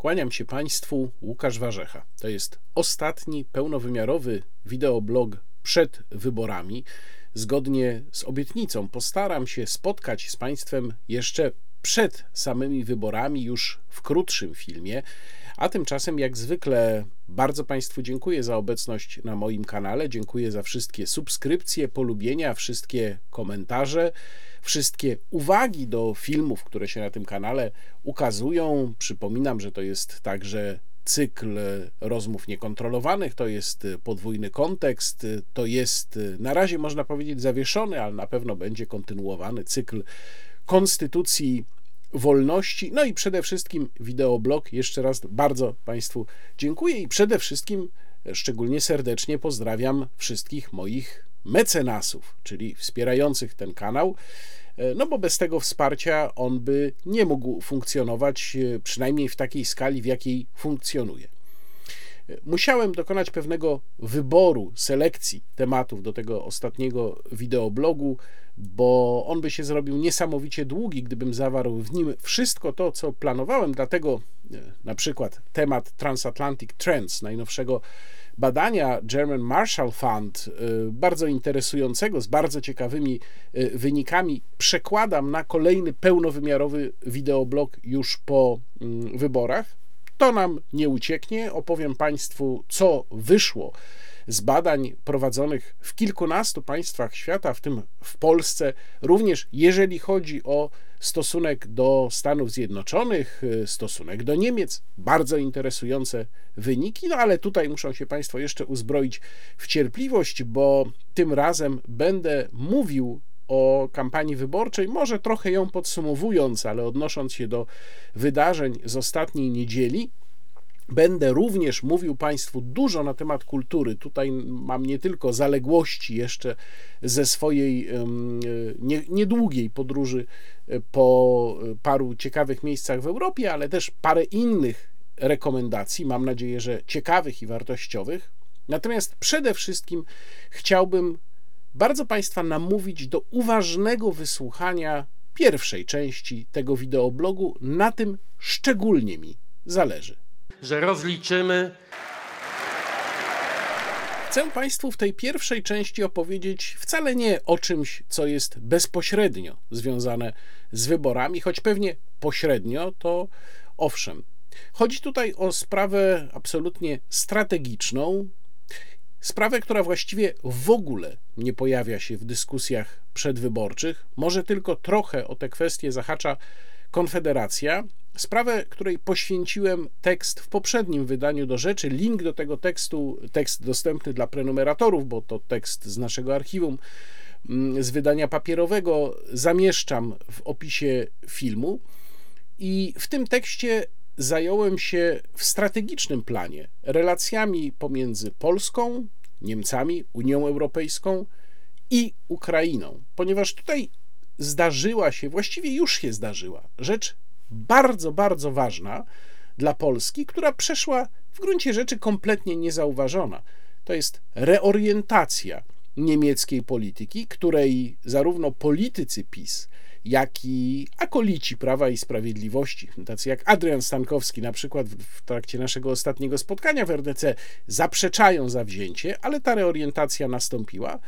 Kłaniam się Państwu, Łukasz Warzecha. To jest ostatni pełnowymiarowy wideoblog przed wyborami. Zgodnie z obietnicą postaram się spotkać z Państwem jeszcze przed samymi wyborami, już w krótszym filmie. A tymczasem, jak zwykle, bardzo Państwu dziękuję za obecność na moim kanale. Dziękuję za wszystkie subskrypcje, polubienia, wszystkie komentarze, wszystkie uwagi do filmów, które się na tym kanale ukazują. Przypominam, że to jest także cykl rozmów niekontrolowanych, to jest podwójny kontekst, to jest na razie można powiedzieć zawieszony, ale na pewno będzie kontynuowany cykl konstytucji wolności. No i przede wszystkim wideoblog. Jeszcze raz bardzo Państwu dziękuję i przede wszystkim szczególnie serdecznie pozdrawiam wszystkich moich mecenasów, czyli wspierających ten kanał. No bo bez tego wsparcia on by nie mógł funkcjonować, przynajmniej w takiej skali, w jakiej funkcjonuje. Musiałem dokonać pewnego wyboru, selekcji tematów do tego ostatniego wideoblogu, bo on by się zrobił niesamowicie długi, gdybym zawarł w nim wszystko to, co planowałem. Dlatego e, na przykład temat Transatlantic Trends, najnowszego badania German Marshall Fund, e, bardzo interesującego, z bardzo ciekawymi e, wynikami, przekładam na kolejny pełnowymiarowy wideoblog już po mm, wyborach. To nam nie ucieknie. Opowiem Państwu, co wyszło z badań prowadzonych w kilkunastu państwach świata, w tym w Polsce, również jeżeli chodzi o stosunek do Stanów Zjednoczonych, stosunek do Niemiec, bardzo interesujące wyniki, no ale tutaj muszą się Państwo jeszcze uzbroić w cierpliwość, bo tym razem będę mówił o kampanii wyborczej, może trochę ją podsumowując, ale odnosząc się do wydarzeń z ostatniej niedzieli. Będę również mówił Państwu dużo na temat kultury. Tutaj mam nie tylko zaległości jeszcze ze swojej niedługiej podróży e, po paru ciekawych miejscach w Europie, ale też parę innych rekomendacji, mam nadzieję, że ciekawych i wartościowych. Natomiast przede wszystkim chciałbym bardzo Państwa namówić do uważnego wysłuchania pierwszej części tego wideoblogu. Na tym szczególnie mi zależy. Że rozliczymy. Chcę Państwu w tej pierwszej części opowiedzieć wcale nie o czymś, co jest bezpośrednio związane z wyborami, choć pewnie pośrednio to owszem. Chodzi tutaj o sprawę absolutnie strategiczną, Sprawę, która właściwie w ogóle nie pojawia się w dyskusjach przedwyborczych, może tylko trochę o te kwestie zahacza Konfederacja. Sprawę, której poświęciłem tekst w poprzednim wydaniu do rzeczy. Link do tego tekstu, tekst dostępny dla prenumeratorów, bo to tekst z naszego archiwum, mm, z wydania papierowego, zamieszczam w opisie filmu. I w tym tekście zająłem się w strategicznym planie relacjami pomiędzy Polską, Niemcami, Unią Europejską i Ukrainą, ponieważ tutaj zdarzyła się, właściwie już się zdarzyła, rzecz bardzo, bardzo ważna dla Polski, która przeszła w gruncie rzeczy kompletnie niezauważona. To jest reorientacja niemieckiej polityki, której zarówno politycy PiS, jak i akolici Prawa i Sprawiedliwości, tacy jak Adrian Stankowski, na przykład w trakcie naszego ostatniego spotkania w RDC, zaprzeczają zawzięcie, ale ta reorientacja nastąpiła.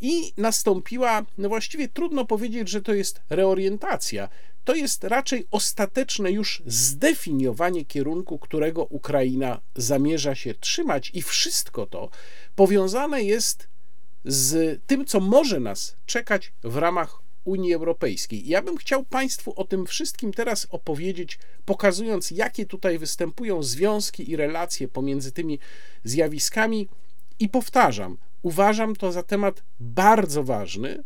I nastąpiła, no właściwie trudno powiedzieć, że to jest reorientacja. To jest raczej ostateczne już zdefiniowanie kierunku, którego Ukraina zamierza się trzymać, i wszystko to powiązane jest z tym, co może nas czekać w ramach Unii Europejskiej. Ja bym chciał Państwu o tym wszystkim teraz opowiedzieć, pokazując, jakie tutaj występują związki i relacje pomiędzy tymi zjawiskami. I powtarzam, uważam to za temat bardzo ważny.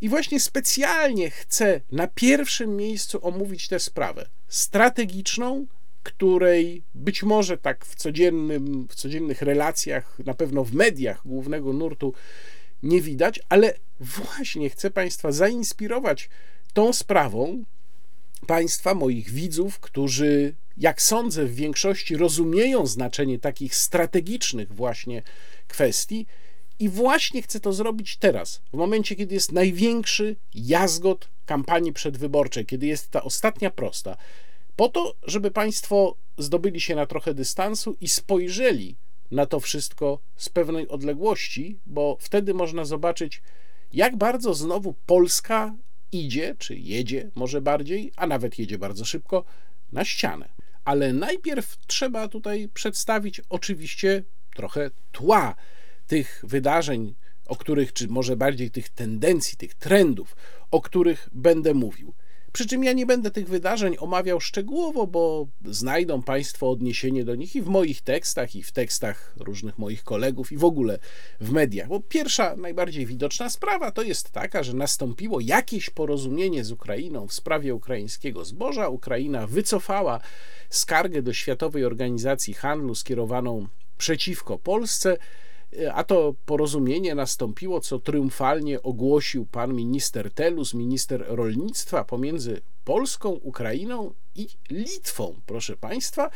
I właśnie specjalnie chcę na pierwszym miejscu omówić tę sprawę strategiczną, której być może tak w, codziennym, w codziennych relacjach, na pewno w mediach głównego nurtu nie widać, ale właśnie chcę Państwa zainspirować tą sprawą, Państwa, moich widzów, którzy, jak sądzę, w większości rozumieją znaczenie takich strategicznych właśnie kwestii. I właśnie chcę to zrobić teraz, w momencie, kiedy jest największy jazgot kampanii przedwyborczej, kiedy jest ta ostatnia prosta. po to, żeby Państwo zdobyli się na trochę dystansu i spojrzeli na to wszystko z pewnej odległości, bo wtedy można zobaczyć, jak bardzo znowu Polska idzie, czy jedzie może bardziej, a nawet jedzie bardzo szybko, na ścianę. Ale najpierw trzeba tutaj przedstawić oczywiście trochę tła tych wydarzeń, o których, czy może bardziej tych tendencji, tych trendów, o których będę mówił. Przy czym ja nie będę tych wydarzeń omawiał szczegółowo, bo znajdą Państwo odniesienie do nich i w moich tekstach, i w tekstach różnych moich kolegów, i w ogóle w mediach. Bo pierwsza, najbardziej widoczna sprawa to jest taka, że nastąpiło jakieś porozumienie z Ukrainą w sprawie ukraińskiego zboża. Ukraina wycofała skargę do Światowej Organizacji Handlu skierowaną przeciwko Polsce. A to porozumienie nastąpiło, co triumfalnie ogłosił pan minister Telus, minister rolnictwa pomiędzy Polską, Ukrainą i Litwą, proszę państwa.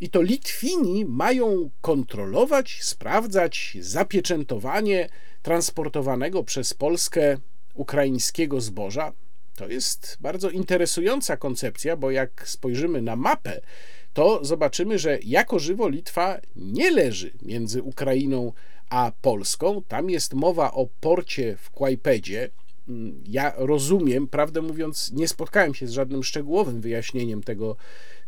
I to Litwini mają kontrolować, sprawdzać zapieczętowanie transportowanego przez Polskę ukraińskiego zboża. To jest bardzo interesująca koncepcja, bo jak spojrzymy na mapę, to zobaczymy, że jako żywo Litwa nie leży między Ukrainą a Polską. Tam jest mowa o porcie w Kłajpedzie. Mm, ja rozumiem, prawdę mówiąc, nie spotkałem się z żadnym szczegółowym wyjaśnieniem tego,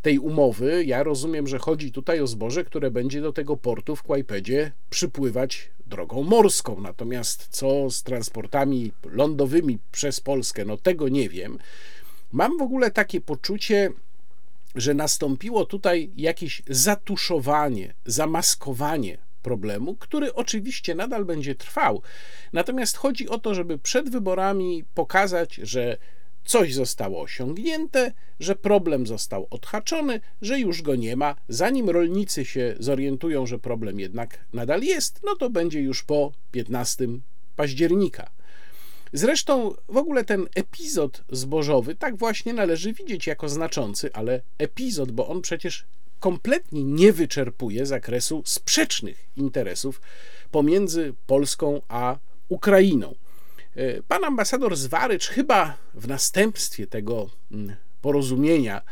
tej umowy. Ja rozumiem, że chodzi tutaj o zboże, które będzie do tego portu w Kłajpedzie przypływać drogą morską. Natomiast co z transportami lądowymi przez Polskę, no tego nie wiem. Mam w ogóle takie poczucie, że nastąpiło tutaj jakieś zatuszowanie, zamaskowanie problemu, który oczywiście nadal będzie trwał. Natomiast chodzi o to, żeby przed wyborami pokazać, że coś zostało osiągnięte, że problem został odhaczony, że już go nie ma. Zanim rolnicy się zorientują, że problem jednak nadal jest, no to będzie już po 15 października. Zresztą w ogóle ten epizod zbożowy tak właśnie należy widzieć jako znaczący, ale epizod, bo on przecież kompletnie nie wyczerpuje zakresu sprzecznych interesów pomiędzy Polską a Ukrainą. E, pan ambasador Zwarycz chyba w następstwie tego mm, porozumienia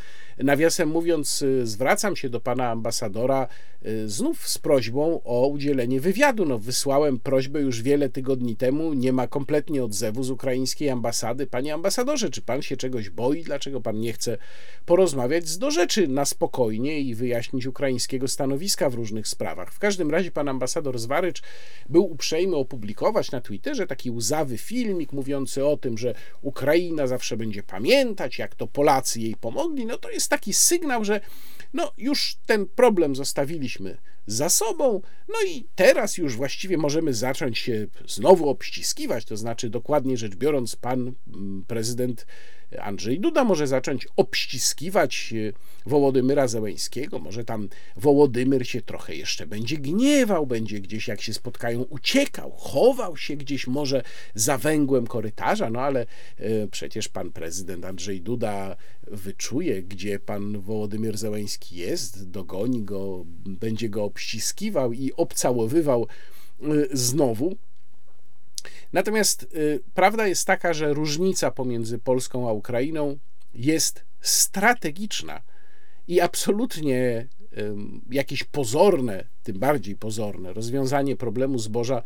Nawiasem mówiąc, y, zwracam się do pana ambasadora y, znów z prośbą o udzielenie wywiadu. No, wysłałem prośbę już wiele tygodni temu, nie ma kompletnie odzewu z ukraińskiej ambasady. Panie ambasadorze, czy pan się czegoś boi? Dlaczego pan nie chce porozmawiać z do rzeczy na spokojnie i wyjaśnić ukraińskiego stanowiska w różnych sprawach? W każdym razie pan ambasador Zwarycz był uprzejmy opublikować na Twitterze taki łzawy filmik mówiący o tym, że Ukraina zawsze będzie pamiętać, jak to Polacy jej pomogli. No to jest jest taki sygnał, że no już ten problem zostawiliśmy za sobą, no i teraz już właściwie możemy zacząć się znowu obściskiwać, to znaczy dokładnie rzecz biorąc, pan mm, prezydent Andrzej Duda może zacząć obściskiwać e, Wołodymyra Zełęńskiego, może tam Wołodymyr się trochę jeszcze będzie gniewał, będzie gdzieś jak się spotkają uciekał, chował się gdzieś może za węgłem korytarza, no ale e, przecież pan prezydent Andrzej Duda wyczuje, gdzie pan Wołodymyr Zełęński jest, dogoni go, będzie go obściskiwał i obcałowywał e, znowu. Natomiast y, prawda jest taka, że różnica pomiędzy Polską a Ukrainą jest strategiczna i absolutnie y, jakieś pozorne, tym bardziej pozorne rozwiązanie problemu zboża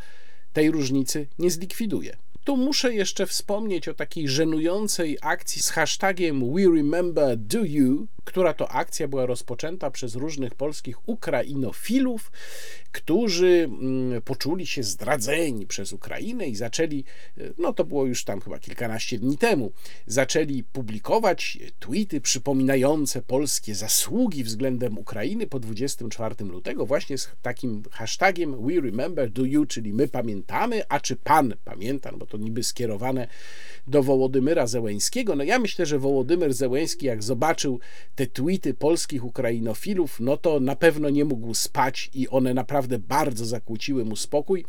tej różnicy nie zlikwiduje. Tu muszę jeszcze wspomnieć o takiej żenującej akcji z hashtagiem We Remember Do You, która to akcja była rozpoczęta przez różnych polskich ukrainofilów, którzy mm, poczuli się zdradzeni przez Ukrainę i zaczęli, no to było już tam chyba kilkanaście dni temu, zaczęli publikować tweety przypominające polskie zasługi względem Ukrainy po 24 lutego właśnie z takim hashtagiem We Remember Do You, czyli my pamiętamy, a czy pan pamięta, no bo to niby skierowane do Wołodymyra Zełęńskiego. No ja myślę, że Wołodymyr Zełęński jak zobaczył te tweety polskich ukrainofilów, no to na pewno nie mógł spać i one naprawdę bardzo zakłóciły mu spokój.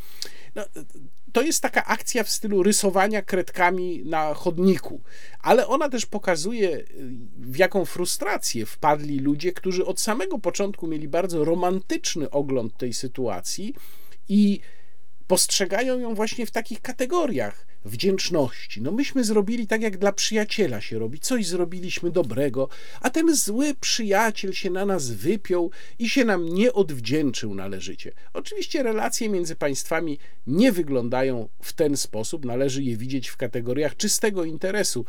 No, to jest taka akcja w stylu rysowania kredkami na chodniku, ale ona też pokazuje, w jaką frustrację wpadli ludzie, którzy od samego początku mieli bardzo romantyczny ogląd tej sytuacji i postrzegają ją właśnie w takich kategoriach wdzięczności. No myśmy zrobili tak, jak dla przyjaciela się robi, coś zrobiliśmy dobrego, a ten zły przyjaciel się na nas wypiął i się nam nie odwdzięczył należycie. Oczywiście relacje między państwami nie wyglądają w ten sposób, należy je widzieć w kategoriach czystego interesu.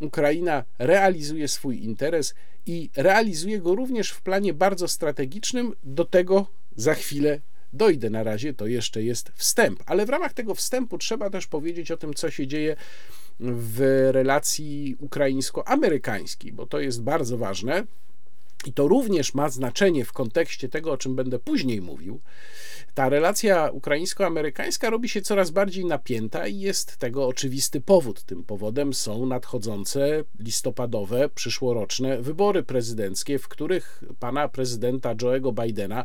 Ukraina realizuje swój interes i realizuje go również w planie bardzo strategicznym. Do tego za chwilę dojdę. Na razie to jeszcze jest wstęp, ale w ramach tego wstępu trzeba też powiedzieć o tym, co się dzieje w relacji ukraińsko-amerykańskiej, bo to jest bardzo ważne. I to również ma znaczenie w kontekście tego, o czym będę później mówił. Ta relacja ukraińsko-amerykańska robi się coraz bardziej napięta i jest tego oczywisty powód. Tym powodem są nadchodzące listopadowe, przyszłoroczne wybory prezydenckie, w których pana prezydenta Joe'ego Bidena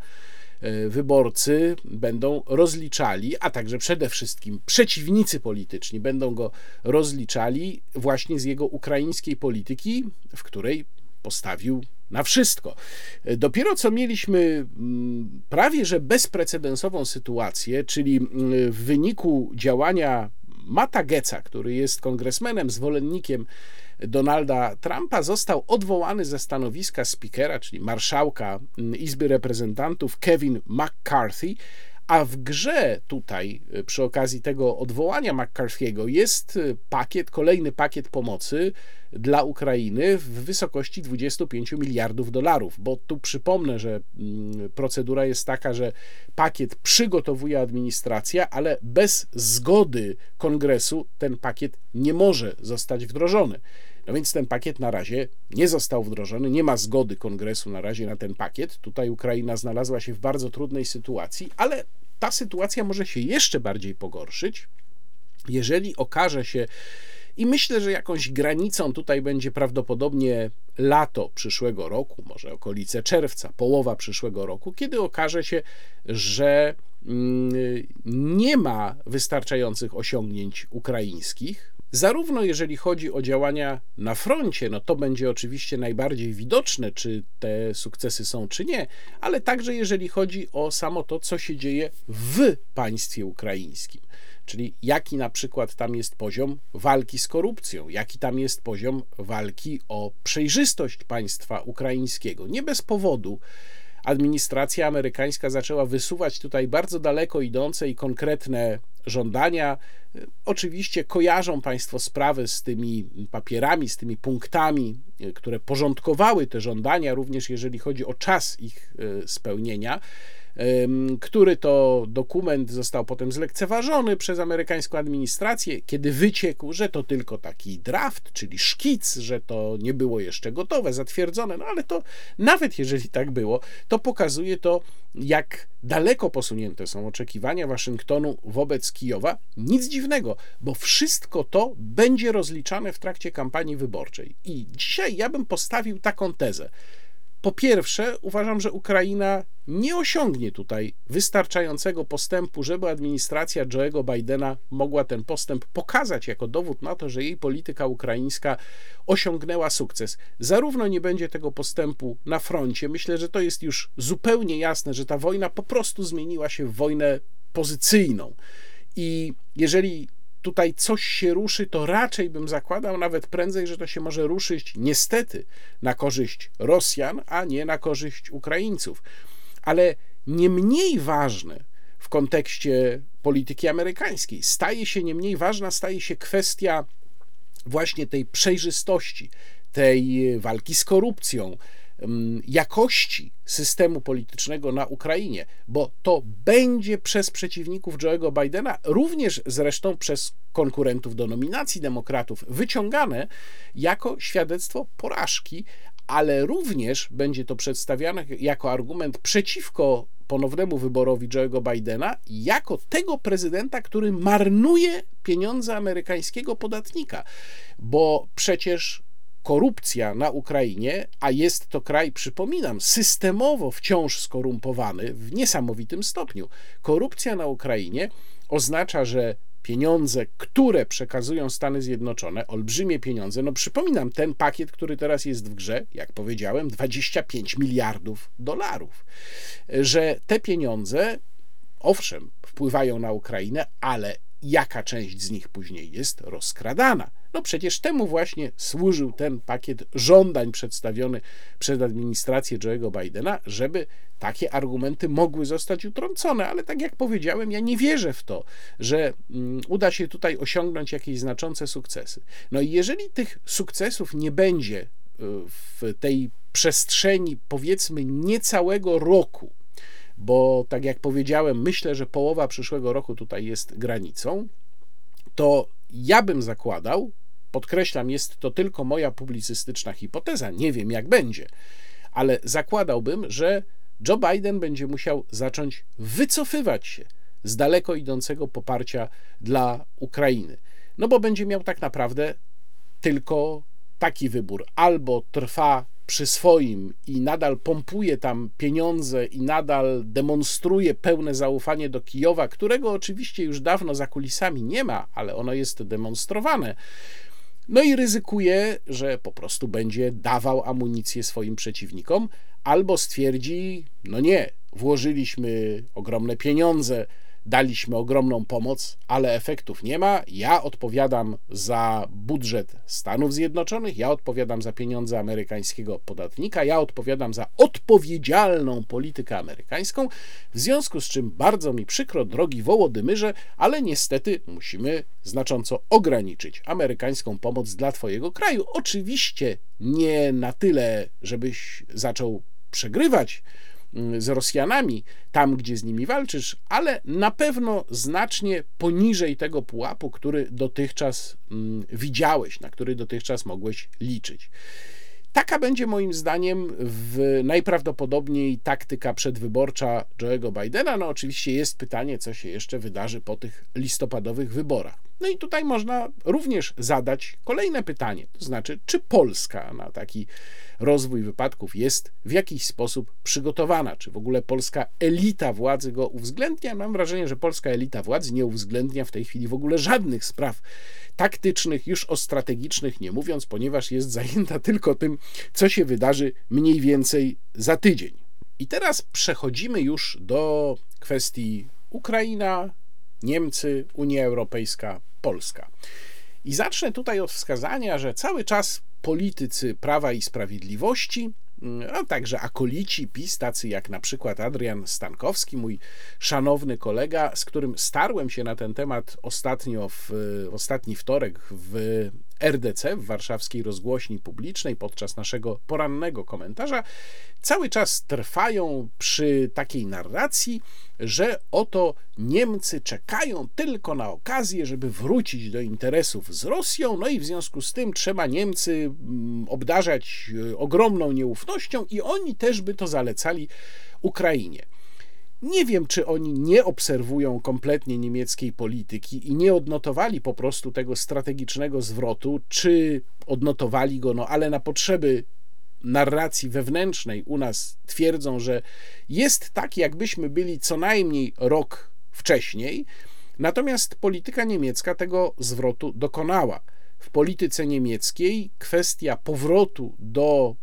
wyborcy będą rozliczali, a także przede wszystkim przeciwnicy polityczni będą go rozliczali właśnie z jego ukraińskiej polityki, w której postawił na wszystko. Dopiero co mieliśmy mm, prawie że bezprecedensową sytuację, czyli mm, w wyniku działania Mata Geca, który jest kongresmenem, zwolennikiem Donalda Trumpa, został odwołany ze stanowiska speakera, czyli marszałka mm, Izby Reprezentantów Kevin McCarthy, a w grze tutaj, y, przy okazji tego odwołania McCarthy'ego, jest y, pakiet, kolejny pakiet pomocy dla Ukrainy w wysokości 25 miliardów dolarów. Bo tu przypomnę, że mm, procedura jest taka, że pakiet przygotowuje administracja, ale bez zgody kongresu ten pakiet nie może zostać wdrożony. No więc ten pakiet na razie nie został wdrożony, nie ma zgody kongresu na razie na ten pakiet. Tutaj Ukraina znalazła się w bardzo trudnej sytuacji, ale ta sytuacja może się jeszcze bardziej pogorszyć, jeżeli okaże się, i myślę, że jakąś granicą tutaj będzie prawdopodobnie lato przyszłego roku, może okolice czerwca, połowa przyszłego roku, kiedy okaże się, że mm, nie ma wystarczających osiągnięć ukraińskich. Zarówno jeżeli chodzi o działania na froncie, no to będzie oczywiście najbardziej widoczne, czy te sukcesy są, czy nie, ale także jeżeli chodzi o samo to, co się dzieje w państwie ukraińskim. Czyli jaki na przykład tam jest poziom walki z korupcją, jaki tam jest poziom walki o przejrzystość państwa ukraińskiego. Nie bez powodu administracja amerykańska zaczęła wysuwać tutaj bardzo daleko idące i konkretne żądania. Oczywiście kojarzą Państwo sprawę z tymi papierami, z tymi punktami, które porządkowały te żądania, również jeżeli chodzi o czas ich e, spełnienia który to dokument został potem zlekceważony przez amerykańską administrację, kiedy wyciekł, że to tylko taki draft, czyli szkic, że to nie było jeszcze gotowe, zatwierdzone. No ale to nawet jeżeli tak było, to pokazuje to, jak daleko posunięte są oczekiwania Waszyngtonu wobec Kijowa. Nic dziwnego, bo wszystko to będzie rozliczane w trakcie kampanii wyborczej. I dzisiaj ja bym postawił taką tezę. Po pierwsze, uważam, że Ukraina nie osiągnie tutaj wystarczającego postępu, żeby administracja Joe'ego Bidena mogła ten postęp pokazać jako dowód na to, że jej polityka ukraińska osiągnęła sukces. Zarówno nie będzie tego postępu na froncie, myślę, że to jest już zupełnie jasne, że ta wojna po prostu zmieniła się w wojnę pozycyjną. I jeżeli tutaj coś się ruszy, to raczej bym zakładał nawet prędzej, że to się może ruszyć niestety na korzyść Rosjan, a nie na korzyść Ukraińców. Ale nie mniej ważne w kontekście polityki amerykańskiej staje się nie mniej ważna, staje się kwestia właśnie tej przejrzystości, tej walki z korupcją, jakości systemu politycznego na Ukrainie, bo to będzie przez przeciwników Joe'ego Bidena, również zresztą przez konkurentów do nominacji demokratów, wyciągane jako świadectwo porażki, ale również będzie to przedstawiane jako argument przeciwko ponownemu wyborowi Joe'ego Bidena, jako tego prezydenta, który marnuje pieniądze amerykańskiego podatnika, bo przecież korupcja na Ukrainie, a jest to kraj, przypominam, systemowo wciąż skorumpowany w niesamowitym stopniu. Korupcja na Ukrainie oznacza, że pieniądze, które przekazują Stany Zjednoczone, olbrzymie pieniądze, no przypominam, ten pakiet, który teraz jest w grze, jak powiedziałem, 25 miliardów dolarów, że te pieniądze, owszem, wpływają na Ukrainę, ale jaka część z nich później jest rozkradana. No przecież temu właśnie służył ten pakiet żądań przedstawiony przez administrację Joe'ego Bidena, żeby takie argumenty mogły zostać utrącone, ale tak jak powiedziałem, ja nie wierzę w to, że mm, uda się tutaj osiągnąć jakieś znaczące sukcesy. No i jeżeli tych sukcesów nie będzie y, w tej przestrzeni, powiedzmy, niecałego roku, bo tak jak powiedziałem, myślę, że połowa przyszłego roku tutaj jest granicą, to ja bym zakładał, podkreślam, jest to tylko moja publicystyczna hipoteza, nie wiem jak będzie, ale zakładałbym, że Joe Biden będzie musiał zacząć wycofywać się z daleko idącego poparcia dla Ukrainy. No bo będzie miał tak naprawdę tylko taki wybór: albo trwa przy swoim i nadal pompuje tam pieniądze i nadal demonstruje pełne zaufanie do Kijowa, którego oczywiście już dawno za kulisami nie ma, ale ono jest demonstrowane. No i ryzykuje, że po prostu będzie dawał amunicję swoim przeciwnikom, albo stwierdzi: No nie, włożyliśmy ogromne pieniądze daliśmy ogromną pomoc, ale efektów nie ma. Ja odpowiadam za budżet Stanów Zjednoczonych, ja odpowiadam za pieniądze amerykańskiego podatnika, ja odpowiadam za odpowiedzialną politykę amerykańską, w związku z czym bardzo mi przykro, drogi Wołodymyrze, ale niestety musimy znacząco ograniczyć amerykańską pomoc dla Twojego kraju. Oczywiście nie na tyle, żebyś zaczął przegrywać z Rosjanami tam, gdzie z nimi walczysz, ale na pewno znacznie poniżej tego pułapu, który dotychczas mm, widziałeś, na który dotychczas mogłeś liczyć. Taka będzie moim zdaniem w najprawdopodobniej taktyka przedwyborcza Joe'ego Bidena. No oczywiście jest pytanie, co się jeszcze wydarzy po tych listopadowych wyborach. No i tutaj można również zadać kolejne pytanie, to znaczy, czy Polska na taki rozwój wypadków jest w jakiś sposób przygotowana, czy w ogóle polska elita władzy go uwzględnia. Mam wrażenie, że polska elita władzy nie uwzględnia w tej chwili w ogóle żadnych spraw taktycznych, już o strategicznych nie mówiąc, ponieważ jest zajęta tylko tym, co się wydarzy mniej więcej za tydzień. I teraz przechodzimy już do kwestii Ukraina, Niemcy, Unia Europejska, Polska. I zacznę tutaj od wskazania, że cały czas politycy Prawa i Sprawiedliwości, a także akolici PiS, tacy jak na przykład Adrian Stankowski, mój szanowny kolega, z którym starłem się na ten temat ostatnio, w, ostatni wtorek w RDC, w warszawskiej rozgłośni publicznej, podczas naszego porannego komentarza, cały czas trwają przy takiej narracji, że oto Niemcy czekają tylko na okazję, żeby wrócić do interesów z Rosją, no i w związku z tym trzeba Niemcy mm, obdarzać e, ogromną nieufnością i oni też by to zalecali Ukrainie. Nie wiem, czy oni nie obserwują kompletnie niemieckiej polityki i nie odnotowali po prostu tego strategicznego zwrotu, czy odnotowali go, no ale na potrzeby narracji wewnętrznej u nas twierdzą, że jest tak, jakbyśmy byli co najmniej rok wcześniej, natomiast polityka niemiecka tego zwrotu dokonała. W polityce niemieckiej kwestia powrotu do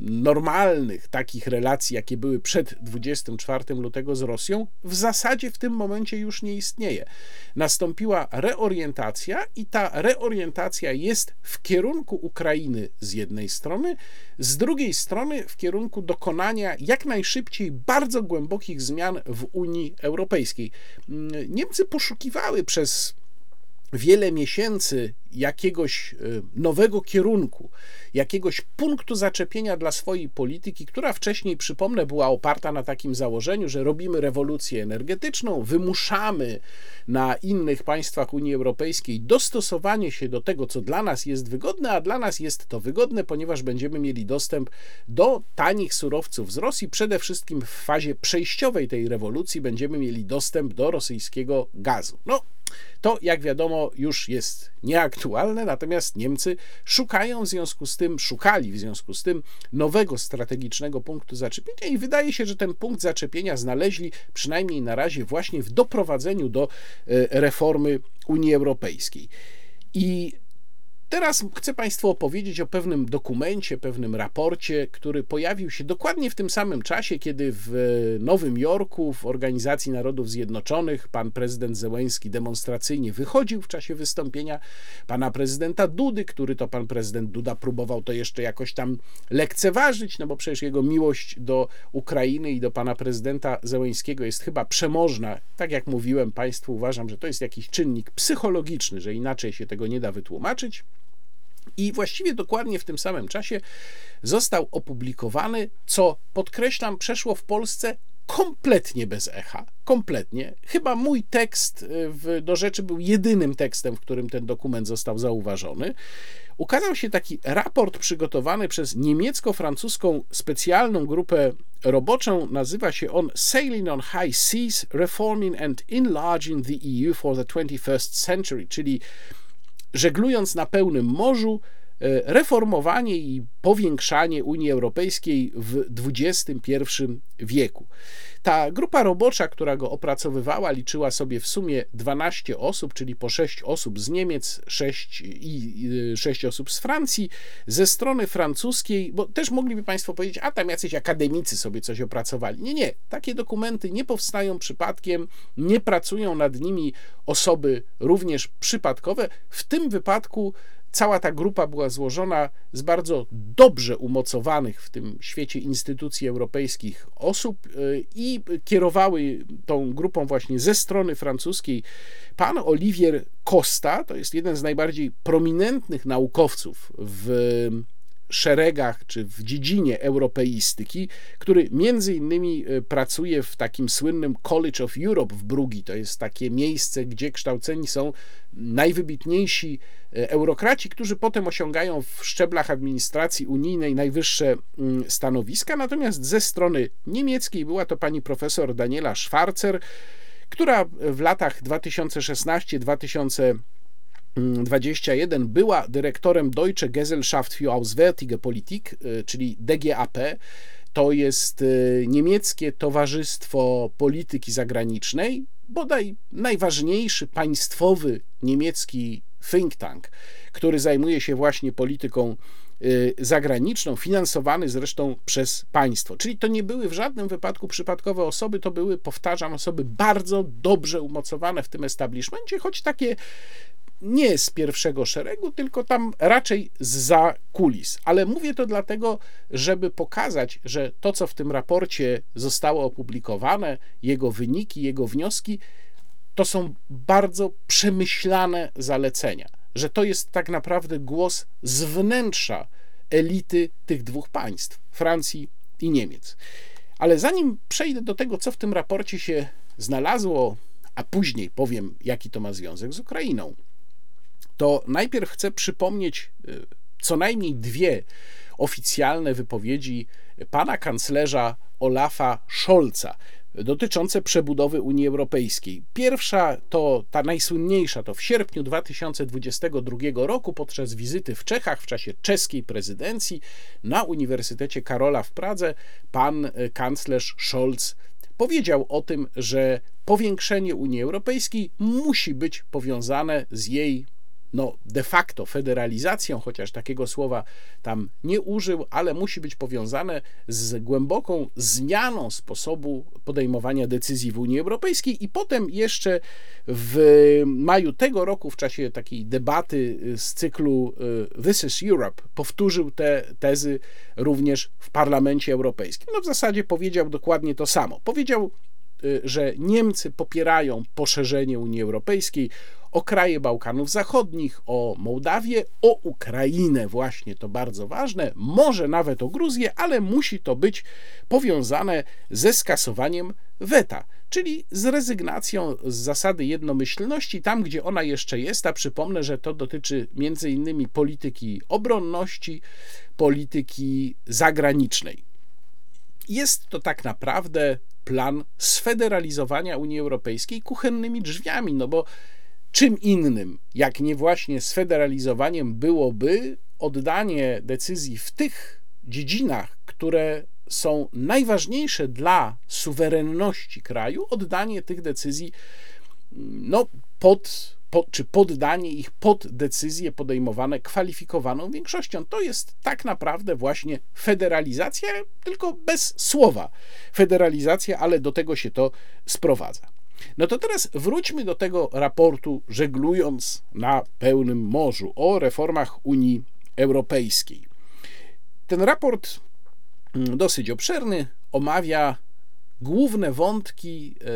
normalnych takich relacji, jakie były przed 24 lutego z Rosją, w zasadzie w tym momencie już nie istnieje. Nastąpiła reorientacja i ta reorientacja jest w kierunku Ukrainy z jednej strony, z drugiej strony w kierunku dokonania jak najszybciej bardzo głębokich zmian w Unii Europejskiej. Niemcy poszukiwały przez wiele miesięcy jakiegoś e, nowego kierunku, jakiegoś punktu zaczepienia dla swojej polityki, która wcześniej, przypomnę, była oparta na takim założeniu, że robimy rewolucję energetyczną, wymuszamy na innych państwach Unii Europejskiej dostosowanie się do tego, co dla nas jest wygodne, a dla nas jest to wygodne, ponieważ będziemy mieli dostęp do tanich surowców z Rosji. Przede wszystkim w fazie przejściowej tej rewolucji będziemy mieli dostęp do rosyjskiego gazu. No, to, jak wiadomo, już jest nieaktualne, natomiast Niemcy szukają w związku z tym, szukali w związku z tym nowego strategicznego punktu zaczepienia i wydaje się, że ten punkt zaczepienia znaleźli przynajmniej na razie właśnie w doprowadzeniu do e, reformy Unii Europejskiej. I teraz chcę Państwu opowiedzieć o pewnym dokumencie, pewnym raporcie, który pojawił się dokładnie w tym samym czasie, kiedy w Nowym Jorku, w Organizacji Narodów Zjednoczonych, pan prezydent Zełęski demonstracyjnie wychodził w czasie wystąpienia pana prezydenta Dudy, który to pan prezydent Duda próbował to jeszcze jakoś tam lekceważyć, no bo przecież jego miłość do Ukrainy i do pana prezydenta Zełęskiego jest chyba przemożna. Tak jak mówiłem Państwu, uważam, że to jest jakiś czynnik psychologiczny, że inaczej się tego nie da wytłumaczyć. I właściwie dokładnie w tym samym czasie został opublikowany, co podkreślam, przeszło w Polsce kompletnie bez echa. Kompletnie. Chyba mój tekst y, w, do rzeczy był jedynym tekstem, w którym ten dokument został zauważony. Ukazał się taki raport przygotowany przez niemiecko-francuską specjalną grupę roboczą. Nazywa się on Sailing on High Seas, Reforming and Enlarging the EU for the 21st Century, czyli żeglując na pełnym morzu, reformowanie i powiększanie Unii Europejskiej w XXI wieku. Ta grupa robocza, która go opracowywała, liczyła sobie w sumie 12 osób, czyli po 6 osób z Niemiec 6 i 6 osób z Francji. Ze strony francuskiej, bo też mogliby Państwo powiedzieć, a tam jacyś akademicy sobie coś opracowali. Nie, nie, takie dokumenty nie powstają przypadkiem, nie pracują nad nimi osoby również przypadkowe. W tym wypadku Cała ta grupa była złożona z bardzo dobrze umocowanych w tym świecie instytucji europejskich osób y, i kierowały tą grupą właśnie ze strony francuskiej. Pan Olivier Costa, to jest jeden z najbardziej prominentnych naukowców w szeregach czy w dziedzinie europeistyki, który między innymi e, pracuje w takim słynnym College of Europe w Brugi. To jest takie miejsce, gdzie kształceni są najwybitniejsi e, eurokraci, którzy potem osiągają w szczeblach administracji unijnej najwyższe mm, stanowiska. Natomiast ze strony niemieckiej była to pani profesor Daniela Schwarzer, która w latach 2016 2020 21 była dyrektorem Deutsche Gesellschaft für Auswärtige Politik, y, czyli DGAP. To jest y, niemieckie Towarzystwo Polityki Zagranicznej, bodaj najważniejszy państwowy niemiecki think tank, który zajmuje się właśnie polityką y, zagraniczną, finansowany zresztą przez państwo. Czyli to nie były w żadnym wypadku przypadkowe osoby, to były, powtarzam, osoby bardzo dobrze umocowane w tym establishmencie, choć takie nie z pierwszego szeregu, tylko tam raczej za kulis. Ale mówię to dlatego, żeby pokazać, że to, co w tym raporcie zostało opublikowane, jego wyniki, jego wnioski, to są bardzo przemyślane zalecenia, że to jest tak naprawdę głos z wnętrza elity tych dwóch państw Francji i Niemiec. Ale zanim przejdę do tego, co w tym raporcie się znalazło, a później powiem, jaki to ma związek z Ukrainą, to najpierw chcę przypomnieć y, co najmniej dwie oficjalne wypowiedzi pana kanclerza Olafa Scholza dotyczące przebudowy Unii Europejskiej. Pierwsza to ta najsłynniejsza, to w sierpniu 2022 roku podczas wizyty w Czechach w czasie czeskiej prezydencji na Uniwersytecie Karola w Pradze pan y, kanclerz Scholz powiedział o tym, że powiększenie Unii Europejskiej musi być powiązane z jej no, de facto federalizacją, chociaż takiego słowa tam nie użył, ale musi być powiązane z głęboką zmianą sposobu podejmowania decyzji w Unii Europejskiej. I potem jeszcze w maju tego roku, w czasie takiej debaty z cyklu y, This is Europe, powtórzył te tezy również w Parlamencie Europejskim. No, w zasadzie powiedział dokładnie to samo. Powiedział, y, że Niemcy popierają poszerzenie Unii Europejskiej o kraje Bałkanów Zachodnich, o Mołdawię, o Ukrainę, właśnie to bardzo ważne, może nawet o Gruzję, ale musi to być powiązane ze skasowaniem weta, czyli z rezygnacją z zasady jednomyślności tam, gdzie ona jeszcze jest, a przypomnę, że to dotyczy między innymi polityki obronności, polityki zagranicznej. Jest to tak naprawdę plan sfederalizowania Unii Europejskiej kuchennymi drzwiami, no bo Czym innym, jak nie właśnie sfederalizowaniem, byłoby oddanie decyzji w tych dziedzinach, które są najważniejsze dla suwerenności kraju, oddanie tych decyzji no, pod po, czy poddanie ich pod decyzje podejmowane kwalifikowaną większością. To jest tak naprawdę właśnie federalizacja, tylko bez słowa federalizacja, ale do tego się to sprowadza. No to teraz wróćmy do tego raportu, żeglując na pełnym morzu o reformach Unii Europejskiej. Ten raport mm, dosyć obszerny, omawia główne wątki, e,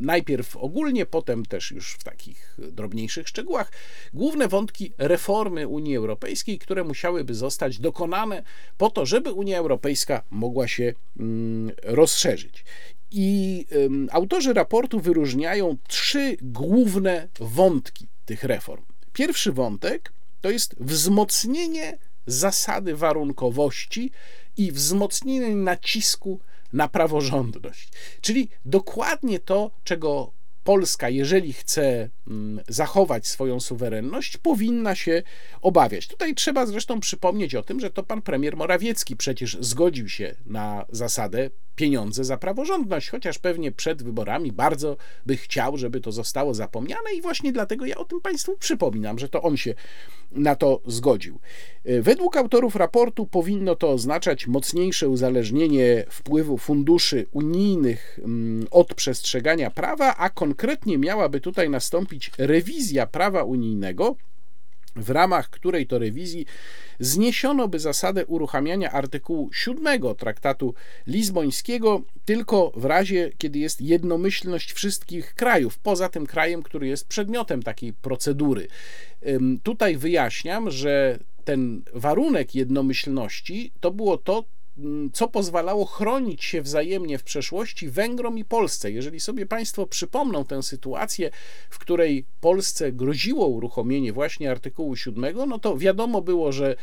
najpierw ogólnie, potem też już w takich drobniejszych szczegółach, główne wątki reformy Unii Europejskiej, które musiałyby zostać dokonane po to, żeby Unia Europejska mogła się mm, rozszerzyć. I autorzy raportu wyróżniają trzy główne wątki tych reform. Pierwszy wątek to jest wzmocnienie zasady warunkowości i wzmocnienie nacisku na praworządność. Czyli dokładnie to, czego Polska, jeżeli chce mm, zachować swoją suwerenność, powinna się obawiać. Tutaj trzeba zresztą przypomnieć o tym, że to pan premier Morawiecki przecież zgodził się na zasadę pieniądze za praworządność, chociaż pewnie przed wyborami bardzo by chciał, żeby to zostało zapomniane i właśnie dlatego ja o tym Państwu przypominam, że to on się na to zgodził. Według autorów raportu powinno to oznaczać mocniejsze uzależnienie wpływu funduszy unijnych mm, od przestrzegania prawa, a konkretnie miałaby tutaj nastąpić rewizja prawa unijnego w ramach której to rewizji zniesiono by zasadę uruchamiania artykułu 7 traktatu lizbońskiego tylko w razie, kiedy jest jednomyślność wszystkich krajów, poza tym krajem, który jest przedmiotem takiej procedury. Tutaj wyjaśniam, że ten warunek jednomyślności to było to, co pozwalało chronić się wzajemnie w przeszłości Węgrom i Polsce. Jeżeli sobie Państwo przypomną tę sytuację, w której Polsce groziło uruchomienie właśnie artykułu 7, no to wiadomo było, że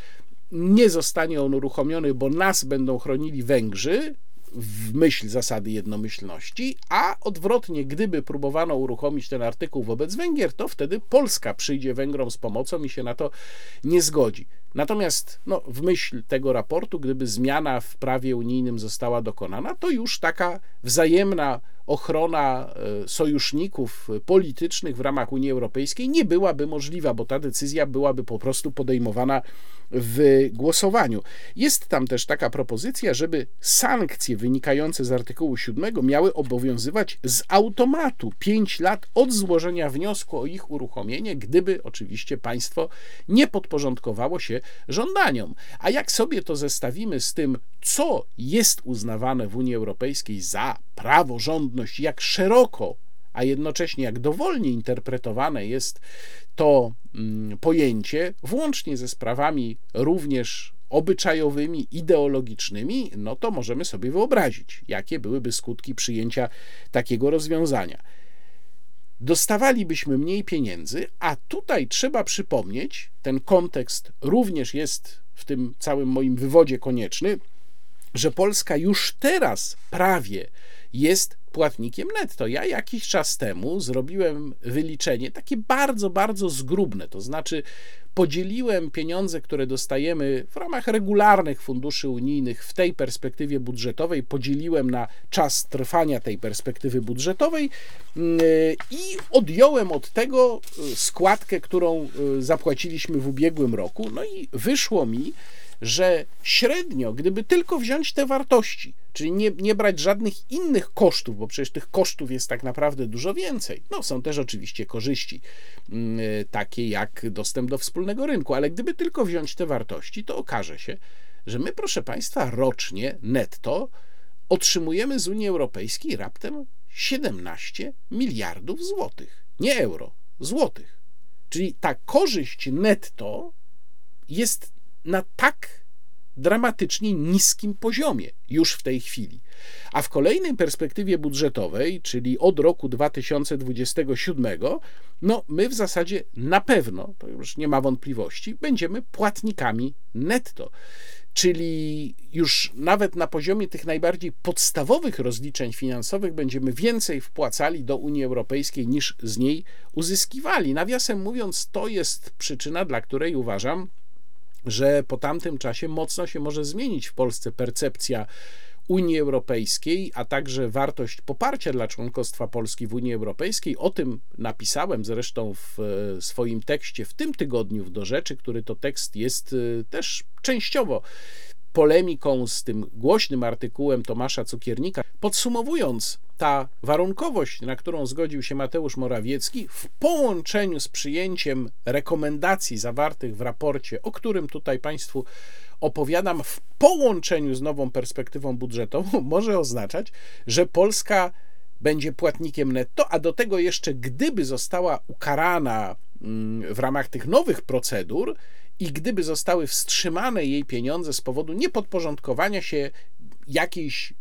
nie zostanie on uruchomiony, bo nas będą chronili Węgrzy, w myśl zasady jednomyślności, a odwrotnie, gdyby próbowano uruchomić ten artykuł wobec Węgier, to wtedy Polska przyjdzie Węgrom z pomocą i się na to nie zgodzi. Natomiast no, w myśl tego raportu, gdyby zmiana w prawie unijnym została dokonana, to już taka wzajemna ochrona e, sojuszników politycznych w ramach Unii Europejskiej nie byłaby możliwa, bo ta decyzja byłaby po prostu podejmowana w głosowaniu. Jest tam też taka propozycja, żeby sankcje wynikające z artykułu 7 miały obowiązywać z automatu 5 lat od złożenia wniosku o ich uruchomienie, gdyby oczywiście państwo nie podporządkowało się żądaniom. A jak sobie to zestawimy z tym, co jest uznawane w Unii Europejskiej za praworządność, jak szeroko a jednocześnie jak dowolnie interpretowane jest to mm, pojęcie, włącznie ze sprawami również obyczajowymi, ideologicznymi, no to możemy sobie wyobrazić, jakie byłyby skutki przyjęcia takiego rozwiązania. Dostawalibyśmy mniej pieniędzy, a tutaj trzeba przypomnieć, ten kontekst również jest w tym całym moim wywodzie konieczny, że Polska już teraz prawie jest płatnikiem netto. Ja jakiś czas temu zrobiłem wyliczenie takie bardzo, bardzo zgrubne, to znaczy podzieliłem pieniądze, które dostajemy w ramach regularnych funduszy unijnych w tej perspektywie budżetowej, podzieliłem na czas trwania tej perspektywy budżetowej mm, i odjąłem od tego y, składkę, którą y, zapłaciliśmy w ubiegłym roku. No i wyszło mi, że średnio, gdyby tylko wziąć te wartości, czyli nie, nie brać żadnych innych kosztów, bo przecież tych kosztów jest tak naprawdę dużo więcej. No, są też oczywiście korzyści, mm, takie jak dostęp do wspólnego rynku, ale gdyby tylko wziąć te wartości, to okaże się, że my, proszę Państwa, rocznie netto otrzymujemy z Unii Europejskiej raptem 17 miliardów złotych. Nie euro, złotych. Czyli ta korzyść netto jest na tak dramatycznie niskim poziomie już w tej chwili. A w kolejnej perspektywie budżetowej, czyli od roku 2027, no my w zasadzie na pewno, to już nie ma wątpliwości, będziemy płatnikami netto. Czyli już nawet na poziomie tych najbardziej podstawowych rozliczeń finansowych będziemy więcej wpłacali do Unii Europejskiej niż z niej uzyskiwali. Nawiasem mówiąc, to jest przyczyna, dla której uważam, że po tamtym czasie mocno się może zmienić w Polsce percepcja Unii Europejskiej, a także wartość poparcia dla członkostwa Polski w Unii Europejskiej. O tym napisałem zresztą w e, swoim tekście w tym tygodniu w Do Rzeczy, który to tekst jest e, też częściowo polemiką z tym głośnym artykułem Tomasza Cukiernika. Podsumowując, ta warunkowość, na którą zgodził się Mateusz Morawiecki, w połączeniu z przyjęciem rekomendacji zawartych w raporcie, o którym tutaj Państwu opowiadam, w połączeniu z nową perspektywą budżetową, może oznaczać, że Polska będzie płatnikiem netto, a do tego jeszcze, gdyby została ukarana mm, w ramach tych nowych procedur, i gdyby zostały wstrzymane jej pieniądze z powodu niepodporządkowania się jakiejś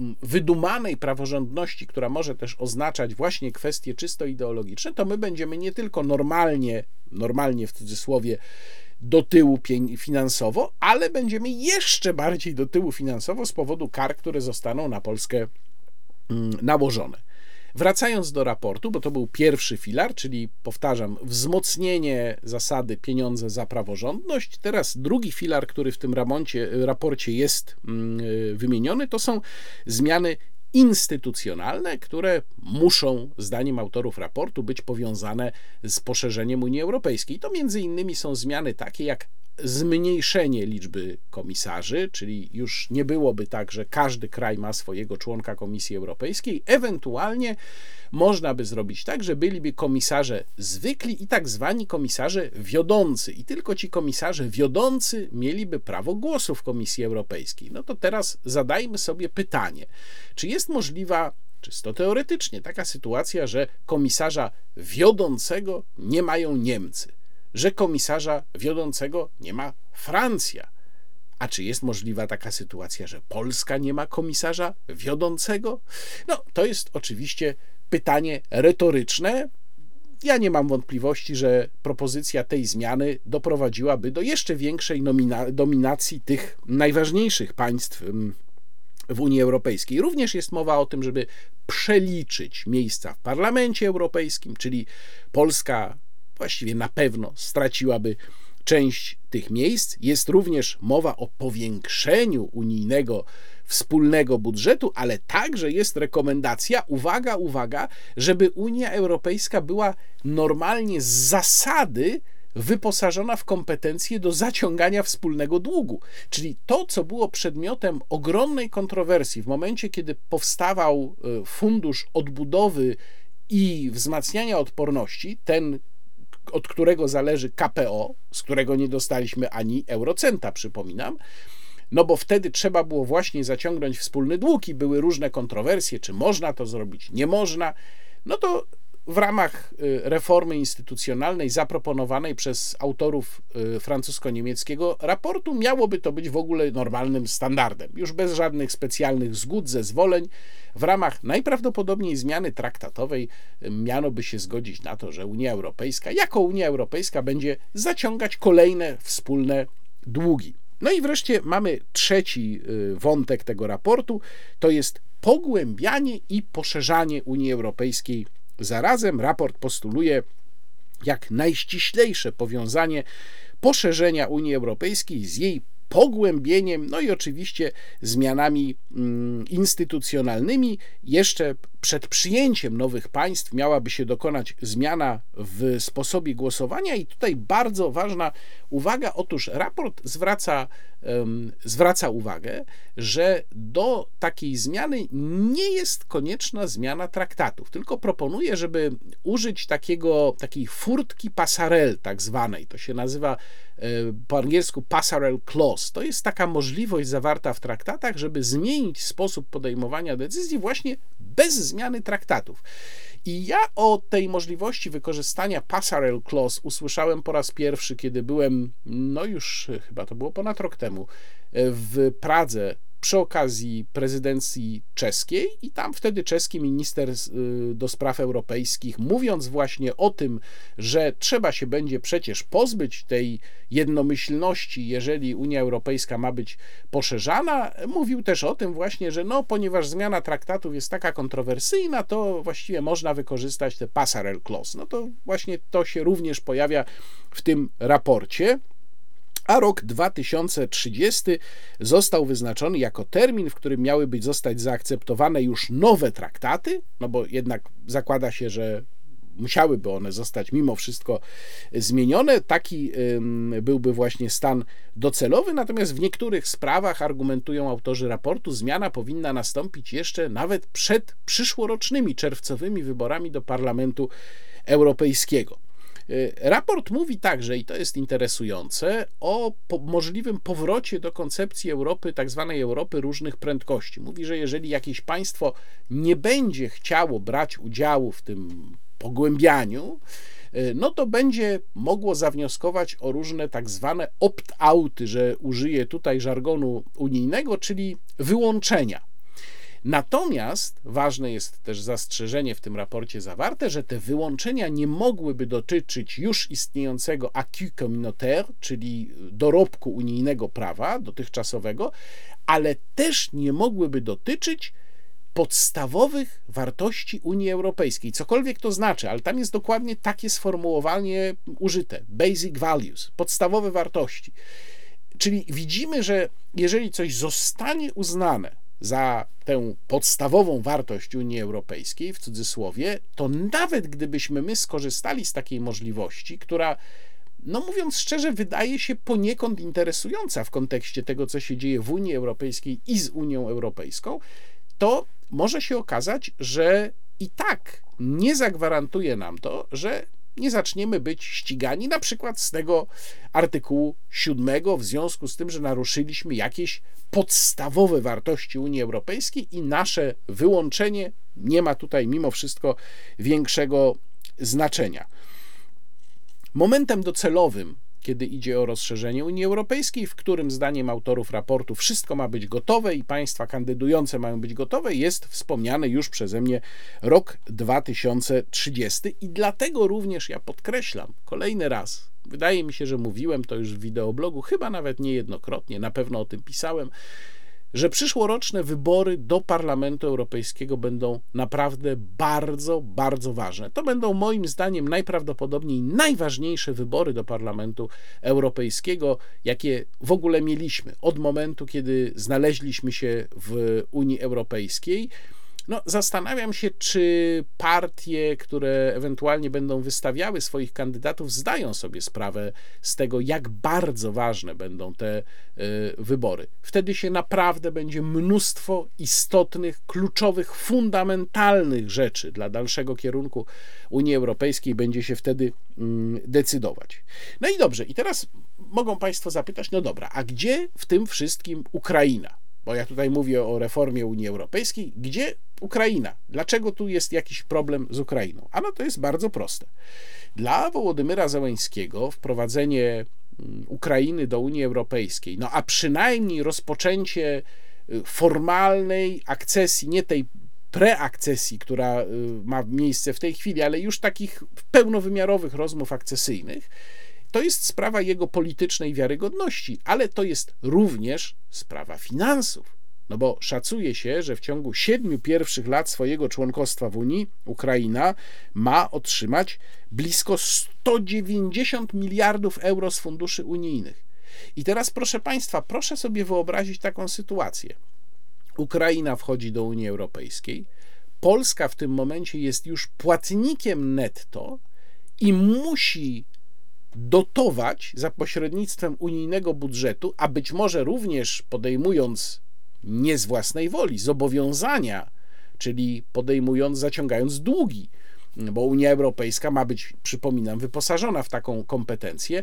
mm, wydumanej praworządności, która może też oznaczać właśnie kwestie czysto ideologiczne, to my będziemy nie tylko normalnie, normalnie w cudzysłowie, do tyłu finansowo, ale będziemy jeszcze bardziej do tyłu finansowo z powodu kar, które zostaną na Polskę mm, nałożone. Wracając do raportu, bo to był pierwszy filar, czyli powtarzam, wzmocnienie zasady pieniądze za praworządność. Teraz drugi filar, który w tym ramoncie, raporcie jest mm, wymieniony, to są zmiany instytucjonalne, które muszą, zdaniem autorów raportu, być powiązane z poszerzeniem Unii Europejskiej. To między innymi są zmiany takie jak zmniejszenie liczby komisarzy, czyli już nie byłoby tak, że każdy kraj ma swojego członka Komisji Europejskiej. Ewentualnie można by zrobić tak, że byliby komisarze zwykli i tak zwani komisarze wiodący. I tylko ci komisarze wiodący mieliby prawo głosu w Komisji Europejskiej. No to teraz zadajmy sobie pytanie, czy jest możliwa czysto teoretycznie taka sytuacja, że komisarza wiodącego nie mają Niemcy że komisarza wiodącego nie ma Francja. A czy jest możliwa taka sytuacja, że Polska nie ma komisarza wiodącego? No, to jest oczywiście pytanie retoryczne. Ja nie mam wątpliwości, że propozycja tej zmiany doprowadziłaby do jeszcze większej dominacji tych najważniejszych państw mm, w Unii Europejskiej. Również jest mowa o tym, żeby przeliczyć miejsca w Parlamencie Europejskim, czyli Polska właściwie na pewno straciłaby część tych miejsc. Jest również mowa o powiększeniu unijnego wspólnego budżetu, ale także jest rekomendacja, uwaga, uwaga, żeby Unia Europejska była normalnie z zasady wyposażona w kompetencje do zaciągania wspólnego długu. Czyli to, co było przedmiotem ogromnej kontrowersji w momencie, kiedy powstawał e, fundusz odbudowy i wzmacniania odporności, ten od którego zależy KPO, z którego nie dostaliśmy ani eurocenta, przypominam. No bo wtedy trzeba było właśnie zaciągnąć wspólny dług i były różne kontrowersje, czy można to zrobić, nie można. No to w ramach y, reformy instytucjonalnej zaproponowanej przez autorów y, francusko-niemieckiego raportu miałoby to być w ogóle normalnym standardem, już bez żadnych specjalnych zgód, zezwoleń. W ramach najprawdopodobniej zmiany traktatowej y, miano by się zgodzić na to, że Unia Europejska, jako Unia Europejska, będzie zaciągać kolejne wspólne długi. No i wreszcie mamy trzeci wątek tego raportu, to jest pogłębianie i poszerzanie Unii Europejskiej Zarazem raport postuluje jak najściślejsze powiązanie poszerzenia Unii Europejskiej z jej pogłębieniem, no i oczywiście zmianami mm, instytucjonalnymi. Jeszcze przed przyjęciem nowych państw miałaby się dokonać zmiana w sposobie głosowania, i tutaj bardzo ważna uwaga. Otóż raport zwraca, zwraca uwagę, że do takiej zmiany nie jest konieczna zmiana traktatów, tylko proponuje, żeby użyć takiego, takiej furtki pasarel, tak zwanej. To się nazywa e, po angielsku passerelle clause. To jest taka możliwość zawarta w traktatach, żeby zmienić sposób podejmowania decyzji właśnie bez zmiany traktatów. I ja o tej możliwości wykorzystania Passerelle Clause usłyszałem po raz pierwszy, kiedy byłem, no już chyba to było ponad rok temu, w Pradze przy okazji prezydencji czeskiej i tam wtedy czeski minister y, do spraw europejskich, mówiąc właśnie o tym, że trzeba się będzie przecież pozbyć tej jednomyślności, jeżeli Unia Europejska ma być poszerzana, mówił też o tym właśnie, że no, ponieważ zmiana traktatów jest taka kontrowersyjna, to właściwie można wykorzystać te passerelle clause. No to właśnie to się również pojawia w tym raporcie. A rok 2030 został wyznaczony jako termin, w którym miały być zostać zaakceptowane już nowe traktaty, no bo jednak zakłada się, że musiałyby one zostać mimo wszystko zmienione. Taki byłby właśnie stan docelowy, natomiast w niektórych sprawach, argumentują autorzy raportu, zmiana powinna nastąpić jeszcze nawet przed przyszłorocznymi czerwcowymi wyborami do Parlamentu Europejskiego. Y, raport mówi także, i to jest interesujące, o po możliwym powrocie do koncepcji Europy, tak zwanej Europy różnych prędkości. Mówi, że jeżeli jakieś państwo nie będzie chciało brać udziału w tym pogłębianiu, y, no to będzie mogło zawnioskować o różne tak zwane opt-outy, że użyję tutaj żargonu unijnego, czyli wyłączenia Natomiast ważne jest też zastrzeżenie w tym raporcie zawarte, że te wyłączenia nie mogłyby dotyczyć już istniejącego acquis communautaire, czyli dorobku unijnego prawa dotychczasowego, ale też nie mogłyby dotyczyć podstawowych wartości Unii Europejskiej. Cokolwiek to znaczy, ale tam jest dokładnie takie sformułowanie użyte: basic values, podstawowe wartości. Czyli widzimy, że jeżeli coś zostanie uznane za tę podstawową wartość Unii Europejskiej, w cudzysłowie, to nawet gdybyśmy my skorzystali z takiej możliwości, która, no mówiąc szczerze, wydaje się poniekąd interesująca w kontekście tego, co się dzieje w Unii Europejskiej i z Unią Europejską, to może się okazać, że i tak nie zagwarantuje nam to, że nie zaczniemy być ścigani, na przykład z tego artykułu 7, w związku z tym, że naruszyliśmy jakieś podstawowe wartości Unii Europejskiej i nasze wyłączenie nie ma tutaj mimo wszystko większego znaczenia. Momentem docelowym kiedy idzie o rozszerzenie Unii Europejskiej, w którym zdaniem autorów raportu wszystko ma być gotowe i państwa kandydujące mają być gotowe, jest wspomniany już przeze mnie rok 2030 i dlatego również ja podkreślam kolejny raz, wydaje mi się, że mówiłem to już w wideoblogu, chyba nawet niejednokrotnie, na pewno o tym pisałem, że przyszłoroczne wybory do Parlamentu Europejskiego będą naprawdę bardzo, bardzo ważne. To będą moim zdaniem najprawdopodobniej najważniejsze wybory do Parlamentu Europejskiego, jakie w ogóle mieliśmy od momentu, kiedy znaleźliśmy się w Unii Europejskiej. No, zastanawiam się, czy partie, które ewentualnie będą wystawiały swoich kandydatów, zdają sobie sprawę z tego, jak bardzo ważne będą te y, wybory. Wtedy się naprawdę będzie mnóstwo istotnych, kluczowych, fundamentalnych rzeczy dla dalszego kierunku Unii Europejskiej będzie się wtedy mm, decydować. No i dobrze, i teraz mogą Państwo zapytać, no dobra, a gdzie w tym wszystkim Ukraina? Bo ja tutaj mówię o reformie Unii Europejskiej, gdzie Ukraina? Dlaczego tu jest jakiś problem z Ukrainą? Ano to jest bardzo proste. Dla Wołodymyra Zełęńskiego wprowadzenie mm, Ukrainy do Unii Europejskiej, no a przynajmniej rozpoczęcie y, formalnej akcesji, nie tej preakcesji, która y, ma miejsce w tej chwili, ale już takich pełnowymiarowych rozmów akcesyjnych, to jest sprawa jego politycznej wiarygodności, ale to jest również sprawa finansów. No bo szacuje się, że w ciągu siedmiu pierwszych lat swojego członkostwa w Unii Ukraina ma otrzymać blisko 190 miliardów euro z funduszy unijnych. I teraz, proszę Państwa, proszę sobie wyobrazić taką sytuację. Ukraina wchodzi do Unii Europejskiej, Polska w tym momencie jest już płatnikiem netto i musi dotować za pośrednictwem unijnego budżetu, a być może również podejmując nie z własnej woli zobowiązania, czyli podejmując, zaciągając długi, bo Unia Europejska ma być, przypominam, wyposażona w taką kompetencję,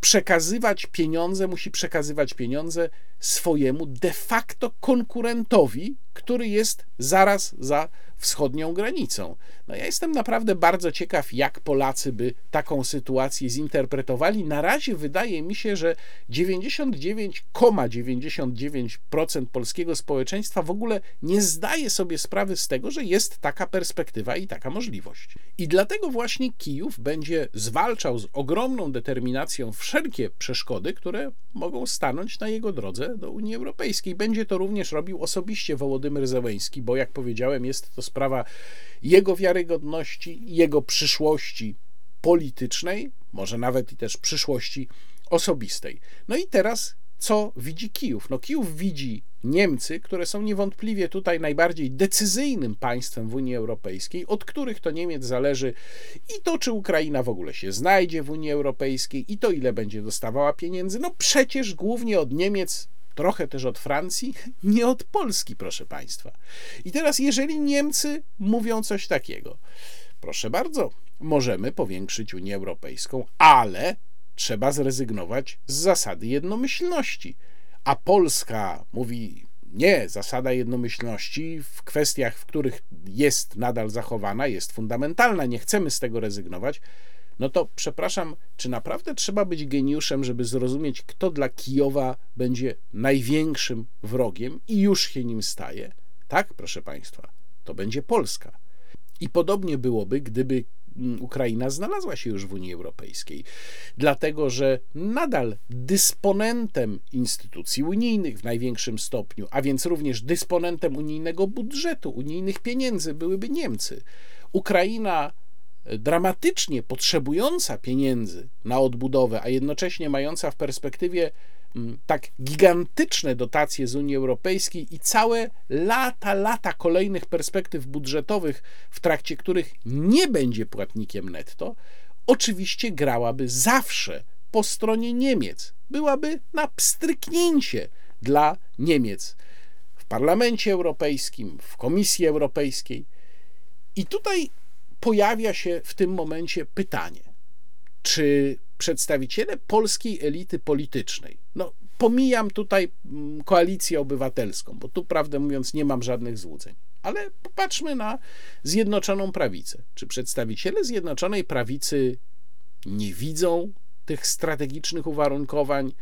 przekazywać pieniądze, musi przekazywać pieniądze swojemu de facto konkurentowi, który jest zaraz za wschodnią granicą. No ja jestem naprawdę bardzo ciekaw, jak Polacy by taką sytuację zinterpretowali. Na razie wydaje mi się, że 99,99% ,99 polskiego społeczeństwa w ogóle nie zdaje sobie sprawy z tego, że jest taka perspektywa i taka możliwość. I dlatego właśnie Kijów będzie zwalczał z ogromną determinacją wszelkie przeszkody, które mogą stanąć na jego drodze do Unii Europejskiej. Będzie to również robił osobiście Wołodymyr Zełeński, bo jak powiedziałem, jest to sprawa jego wiarygodności, jego przyszłości politycznej, może nawet i też przyszłości osobistej. No i teraz co widzi Kijów? No Kijów widzi Niemcy, które są niewątpliwie tutaj najbardziej decyzyjnym państwem w Unii Europejskiej, od których to Niemiec zależy i to, czy Ukraina w ogóle się znajdzie w Unii Europejskiej, i to, ile będzie dostawała pieniędzy. No przecież głównie od Niemiec trochę też od Francji, nie od Polski, proszę Państwa. I teraz, jeżeli Niemcy mówią coś takiego, proszę bardzo, możemy powiększyć Unię Europejską, ale trzeba zrezygnować z zasady jednomyślności. A Polska mówi, nie, zasada jednomyślności w kwestiach, w których jest nadal zachowana, jest fundamentalna, nie chcemy z tego rezygnować. No to przepraszam, czy naprawdę trzeba być geniuszem, żeby zrozumieć, kto dla Kijowa będzie największym wrogiem i już się nim staje? Tak, proszę Państwa, to będzie Polska. I podobnie byłoby, gdyby Mm, Ukraina znalazła się już w Unii Europejskiej, dlatego że nadal dysponentem instytucji unijnych w największym stopniu, a więc również dysponentem unijnego budżetu, unijnych pieniędzy byłyby Niemcy. Ukraina dramatycznie potrzebująca pieniędzy na odbudowę, a jednocześnie mająca w perspektywie Mm, tak gigantyczne dotacje z Unii Europejskiej i całe lata, lata kolejnych perspektyw budżetowych, w trakcie których nie będzie płatnikiem netto, oczywiście grałaby zawsze po stronie Niemiec. Byłaby na pstryknięcie dla Niemiec w Parlamencie Europejskim, w Komisji Europejskiej. I tutaj pojawia się w tym momencie pytanie, czy przedstawiciele polskiej elity politycznej, no pomijam tutaj mm, koalicję obywatelską, bo tu prawdę mówiąc nie mam żadnych złudzeń, ale popatrzmy na Zjednoczoną Prawicę. Czy przedstawiciele Zjednoczonej Prawicy nie widzą tych strategicznych uwarunkowań,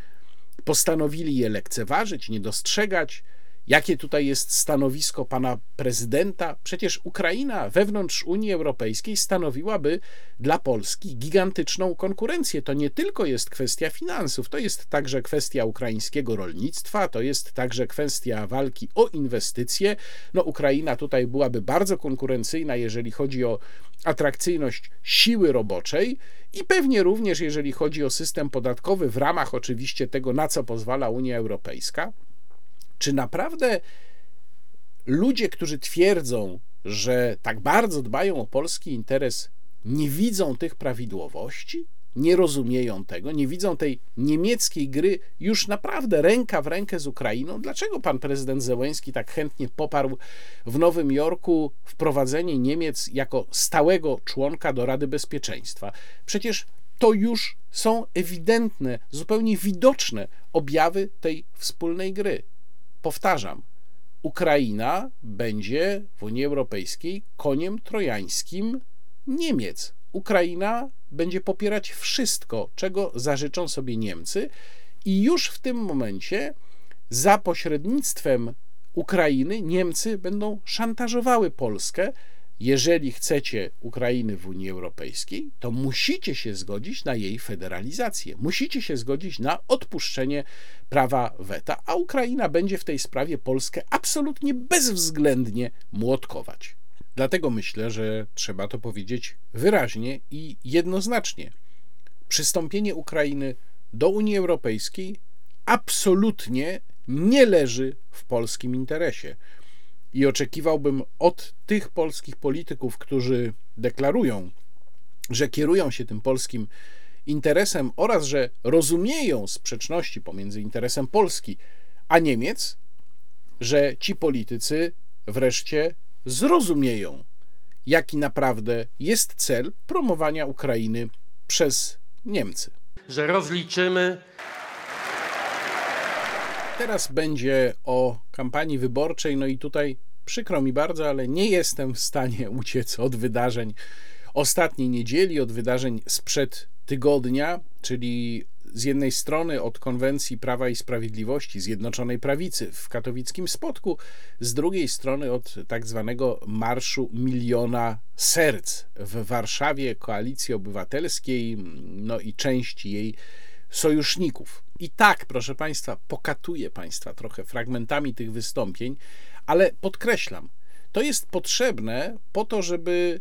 postanowili je lekceważyć, nie dostrzegać, Jakie tutaj jest stanowisko pana prezydenta? Przecież Ukraina wewnątrz Unii Europejskiej stanowiłaby dla Polski gigantyczną konkurencję. To nie tylko jest kwestia finansów, to jest także kwestia ukraińskiego rolnictwa, to jest także kwestia walki o inwestycje. No, Ukraina tutaj byłaby bardzo konkurencyjna, jeżeli chodzi o atrakcyjność siły roboczej i pewnie również, jeżeli chodzi o system podatkowy, w ramach oczywiście tego, na co pozwala Unia Europejska. Czy naprawdę ludzie, którzy twierdzą, że tak bardzo dbają o polski interes, nie widzą tych prawidłowości? Nie rozumieją tego, nie widzą tej niemieckiej gry już naprawdę ręka w rękę z Ukrainą. Dlaczego pan prezydent Zełenski tak chętnie poparł w Nowym Jorku wprowadzenie Niemiec jako stałego członka do Rady Bezpieczeństwa? Przecież to już są ewidentne, zupełnie widoczne objawy tej wspólnej gry. Powtarzam, Ukraina będzie w Unii Europejskiej koniem trojańskim Niemiec. Ukraina będzie popierać wszystko, czego zażyczą sobie Niemcy, i już w tym momencie za pośrednictwem Ukrainy Niemcy będą szantażowały Polskę, jeżeli chcecie Ukrainy w Unii Europejskiej, to musicie się zgodzić na jej federalizację. Musicie się zgodzić na odpuszczenie prawa weta, a Ukraina będzie w tej sprawie Polskę absolutnie bezwzględnie młotkować. Dlatego myślę, że trzeba to powiedzieć wyraźnie i jednoznacznie. Przystąpienie Ukrainy do Unii Europejskiej absolutnie nie leży w polskim interesie i oczekiwałbym od tych polskich polityków, którzy deklarują, że kierują się tym polskim interesem oraz że rozumieją sprzeczności pomiędzy interesem Polski a Niemiec, że ci politycy wreszcie zrozumieją, jaki naprawdę jest cel promowania Ukrainy przez Niemcy. Że rozliczymy Teraz będzie o kampanii wyborczej, no i tutaj przykro mi bardzo, ale nie jestem w stanie uciec od wydarzeń ostatniej niedzieli, od wydarzeń sprzed tygodnia, czyli z jednej strony od konwencji Prawa i Sprawiedliwości Zjednoczonej Prawicy w katowickim Spodku, z drugiej strony od tak zwanego Marszu Miliona Serc w Warszawie, Koalicji Obywatelskiej, no i części jej sojuszników. I tak, proszę Państwa, pokatuję Państwa trochę fragmentami tych wystąpień, ale podkreślam, to jest potrzebne po to, żeby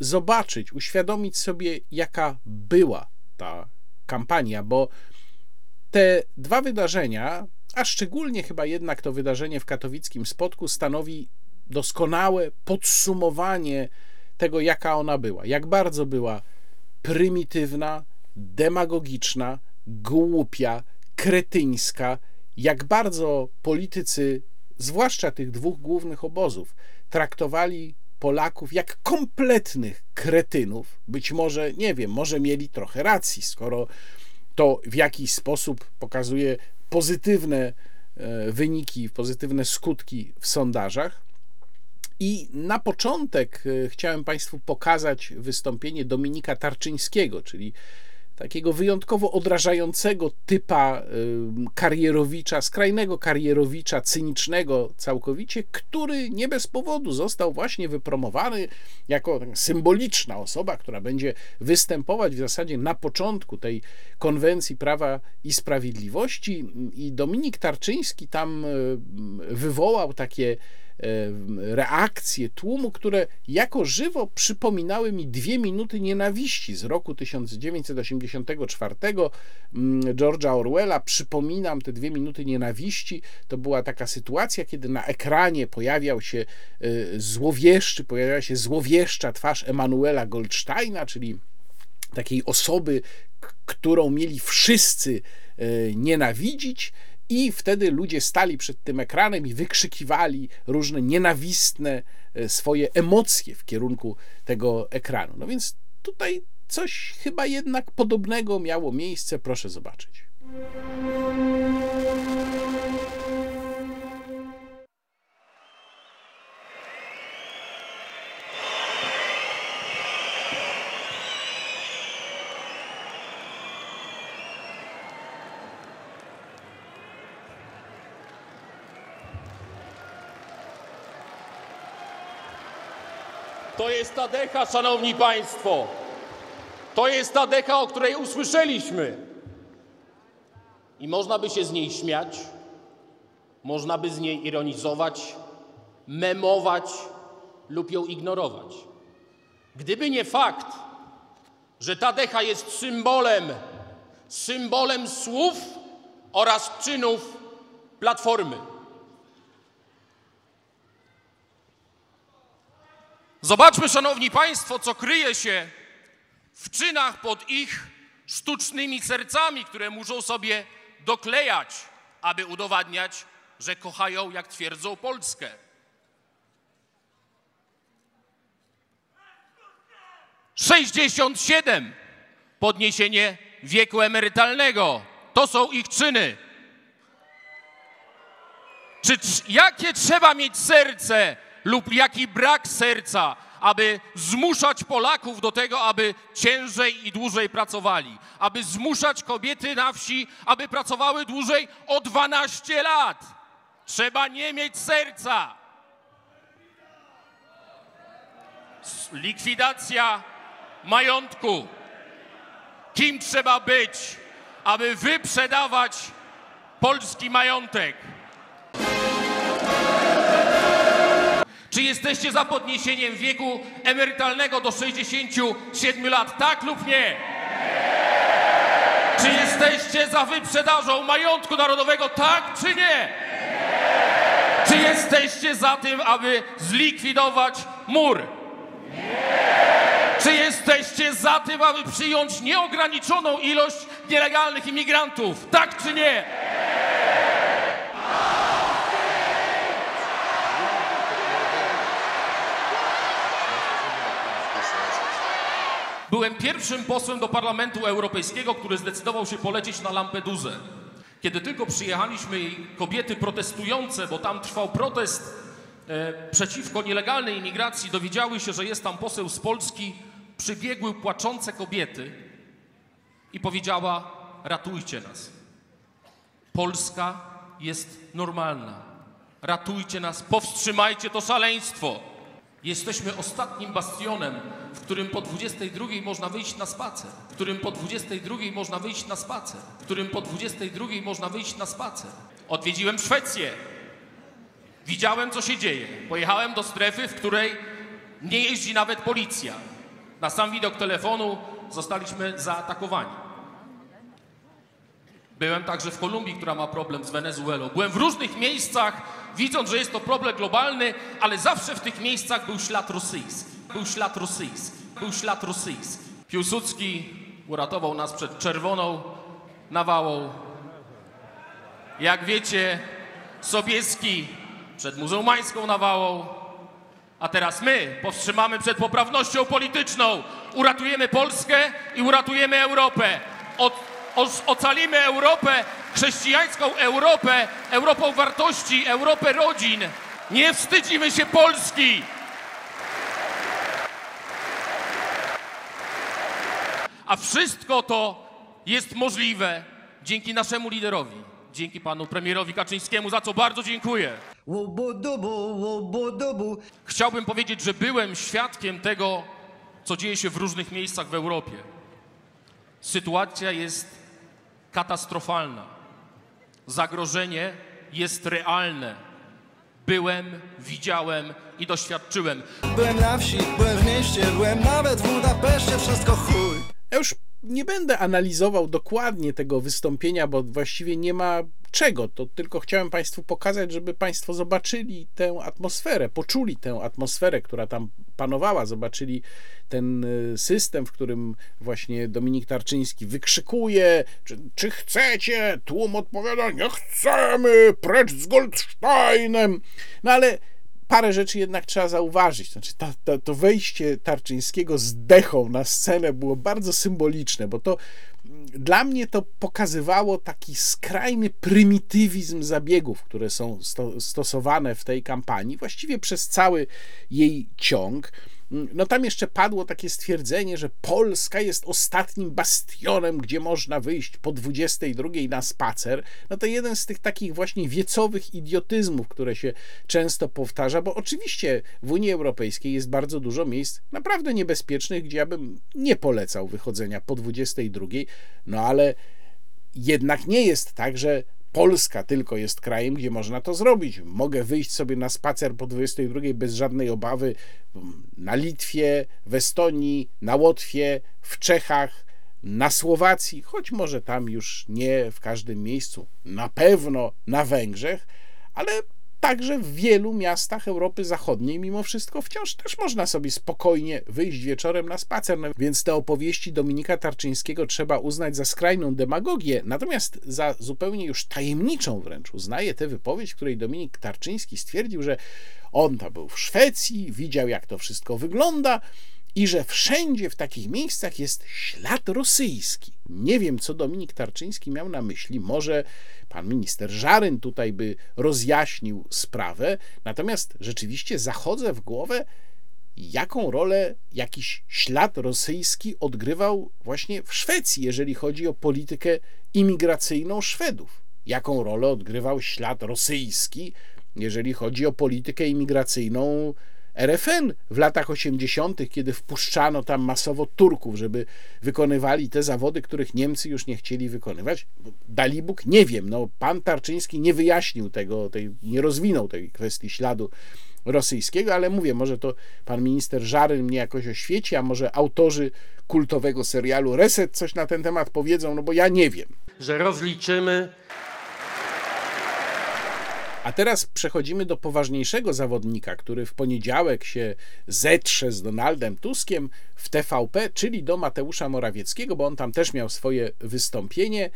zobaczyć, uświadomić sobie, jaka była ta kampania, bo te dwa wydarzenia, a szczególnie chyba jednak to wydarzenie w katowickim spotku, stanowi doskonałe podsumowanie tego, jaka ona była. Jak bardzo była prymitywna, demagogiczna, głupia, kretyńska, jak bardzo politycy, zwłaszcza tych dwóch głównych obozów, traktowali Polaków jak kompletnych kretynów. Być może, nie wiem, może mieli trochę racji, skoro to w jakiś sposób pokazuje pozytywne e, wyniki, pozytywne skutki w sondażach. I na początek e, chciałem Państwu pokazać wystąpienie Dominika Tarczyńskiego, czyli takiego wyjątkowo odrażającego typa karierowicza, skrajnego karierowicza, cynicznego całkowicie, który nie bez powodu został właśnie wypromowany jako symboliczna osoba, która będzie występować w zasadzie na początku tej konwencji Prawa i Sprawiedliwości. I Dominik Tarczyński tam wywołał takie reakcje tłumu, które jako żywo przypominały mi dwie minuty nienawiści z roku 1984 George'a Orwella. Przypominam te dwie minuty nienawiści. To była taka sytuacja, kiedy na ekranie pojawiał się złowieszczy, pojawiała się złowieszcza twarz Emanuela Goldsteina, czyli takiej osoby, którą mieli wszyscy nienawidzić i wtedy ludzie stali przed tym ekranem i wykrzykiwali różne nienawistne e, swoje emocje w kierunku tego ekranu. No więc tutaj coś chyba jednak podobnego miało miejsce. Proszę zobaczyć. Ta decha, szanowni państwo. To jest ta decha, o której usłyszeliśmy. I można by się z niej śmiać, można by z niej ironizować, memować lub ją ignorować. Gdyby nie fakt, że ta decha jest symbolem, symbolem słów oraz czynów Platformy. Zobaczmy, szanowni państwo, co kryje się w czynach pod ich sztucznymi sercami, które muszą sobie doklejać, aby udowadniać, że kochają, jak twierdzą, Polskę. Sześćdziesiąt siedem podniesienie wieku emerytalnego. To są ich czyny. Czy jakie trzeba mieć serce, lub jaki brak serca, aby zmuszać Polaków do tego, aby ciężej i dłużej pracowali, aby zmuszać kobiety na wsi, aby pracowały dłużej o 12 lat. Trzeba nie mieć serca. Likwidacja majątku. Kim trzeba być, aby wyprzedawać polski majątek? Czy jesteście za podniesieniem wieku emerytalnego do 67 lat? Tak lub nie? Czy jesteście za wyprzedażą majątku narodowego? Tak czy nie? Czy jesteście za tym, aby zlikwidować mur? Czy jesteście za tym, aby przyjąć nieograniczoną ilość nielegalnych imigrantów? Tak czy nie? Byłem pierwszym posłem do Parlamentu Europejskiego, który zdecydował się polecieć na Lampedusę. Kiedy tylko przyjechaliśmy i kobiety protestujące, bo tam trwał protest e, przeciwko nielegalnej imigracji, dowiedziały się, że jest tam poseł z Polski, przybiegły płaczące kobiety i powiedziała: Ratujcie nas. Polska jest normalna. Ratujcie nas, powstrzymajcie to szaleństwo. Jesteśmy ostatnim bastionem, w którym po 22 można wyjść na spacer, w którym po 22 można wyjść na spacer, w którym po 22 można wyjść na spacer. Odwiedziłem Szwecję. Widziałem, co się dzieje. Pojechałem do strefy, w której nie jeździ nawet policja. Na sam widok telefonu zostaliśmy zaatakowani. Byłem także w Kolumbii, która ma problem z Wenezuelą. Byłem w różnych miejscach, widząc, że jest to problem globalny, ale zawsze w tych miejscach był ślad rosyjski. Był ślad rosyjski. Był ślad rosyjski. Piłsudski uratował nas przed czerwoną nawałą. Jak wiecie, Sobieski przed muzułmańską nawałą. A teraz my powstrzymamy przed poprawnością polityczną. Uratujemy Polskę i uratujemy Europę. O, o, ocalimy Europę, chrześcijańską Europę, Europą wartości, Europę rodzin. Nie wstydzimy się Polski. A wszystko to jest możliwe dzięki naszemu liderowi, dzięki panu premierowi Kaczyńskiemu, za co bardzo dziękuję. Chciałbym powiedzieć, że byłem świadkiem tego, co dzieje się w różnych miejscach w Europie. Sytuacja jest katastrofalna. Zagrożenie jest realne. Byłem, widziałem i doświadczyłem. Byłem na wsi, byłem w mieście, byłem nawet w Budapeszcie, wszystko chuj. Ja już nie będę analizował dokładnie tego wystąpienia, bo właściwie nie ma czego. To tylko chciałem Państwu pokazać, żeby Państwo zobaczyli tę atmosferę, poczuli tę atmosferę, która tam panowała, zobaczyli ten y, system, w którym właśnie Dominik Tarczyński wykrzykuje, czy, czy chcecie? Tłum odpowiada, nie chcemy, precz z Goldsteinem. No ale parę rzeczy jednak trzeba zauważyć. Znaczy, ta, ta, to wejście Tarczyńskiego z dechą na scenę było bardzo symboliczne, bo to mm, dla mnie to pokazywało taki skrajny prymitywizm zabiegów, które są sto, stosowane w tej kampanii, właściwie przez cały jej ciąg. No tam jeszcze padło takie stwierdzenie, że Polska jest ostatnim bastionem, gdzie można wyjść po 22 na spacer. No to jeden z tych takich właśnie wiecowych idiotyzmów, które się często powtarza, bo oczywiście w Unii Europejskiej jest bardzo dużo miejsc naprawdę niebezpiecznych, gdzie ja bym nie polecał wychodzenia po 22, no ale jednak nie jest tak, że Polska tylko jest krajem, gdzie można to zrobić. Mogę wyjść sobie na spacer po 22 bez żadnej obawy na Litwie, w Estonii, na Łotwie, w Czechach, na Słowacji, choć może tam już nie w każdym miejscu, na pewno na Węgrzech, ale Także w wielu miastach Europy Zachodniej, mimo wszystko, wciąż też można sobie spokojnie wyjść wieczorem na spacer. No, więc te opowieści Dominika Tarczyńskiego trzeba uznać za skrajną demagogię, natomiast za zupełnie już tajemniczą wręcz uznaję tę wypowiedź, w której Dominik Tarczyński stwierdził, że on tam był w Szwecji, widział jak to wszystko wygląda i że wszędzie w takich miejscach jest ślad rosyjski. Nie wiem, co Dominik Tarczyński miał na myśli. Może pan minister Żaryn tutaj by rozjaśnił sprawę, natomiast rzeczywiście zachodzę w głowę, jaką rolę jakiś ślad rosyjski odgrywał właśnie w Szwecji, jeżeli chodzi o politykę imigracyjną Szwedów. Jaką rolę odgrywał ślad rosyjski, jeżeli chodzi o politykę imigracyjną RFN w latach 80., kiedy wpuszczano tam masowo Turków, żeby wykonywali te zawody, których Niemcy już nie chcieli wykonywać. Dalibóg nie wiem, no, pan Tarczyński nie wyjaśnił tego, tej, nie rozwinął tej kwestii śladu rosyjskiego, ale mówię, może to pan minister Żaryn mnie jakoś oświeci, a może autorzy kultowego serialu Reset coś na ten temat powiedzą, no bo ja nie wiem. Że rozliczymy a teraz przechodzimy do poważniejszego zawodnika, który w poniedziałek się zetrze z Donaldem Tuskiem w TVP, czyli do Mateusza Morawieckiego, bo on tam też miał swoje wystąpienie.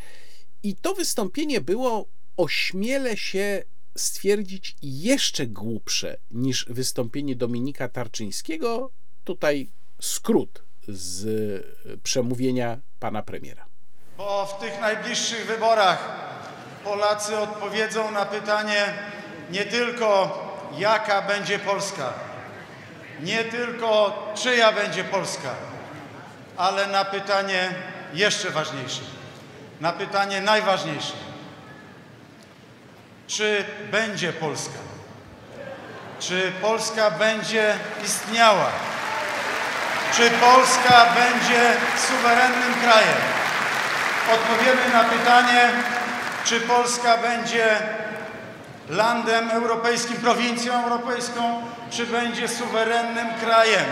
I to wystąpienie było, ośmielę się stwierdzić, jeszcze głupsze niż wystąpienie Dominika Tarczyńskiego. Tutaj skrót z przemówienia pana premiera. Bo w tych najbliższych wyborach Polacy odpowiedzą na pytanie nie tylko jaka będzie Polska, nie tylko czyja będzie Polska, ale na pytanie jeszcze ważniejsze, na pytanie najważniejsze. Czy będzie Polska? Czy Polska będzie istniała? Czy Polska będzie suwerennym krajem? Odpowiemy na pytanie, czy Polska będzie landem europejskim, prowincją europejską, czy będzie suwerennym krajem?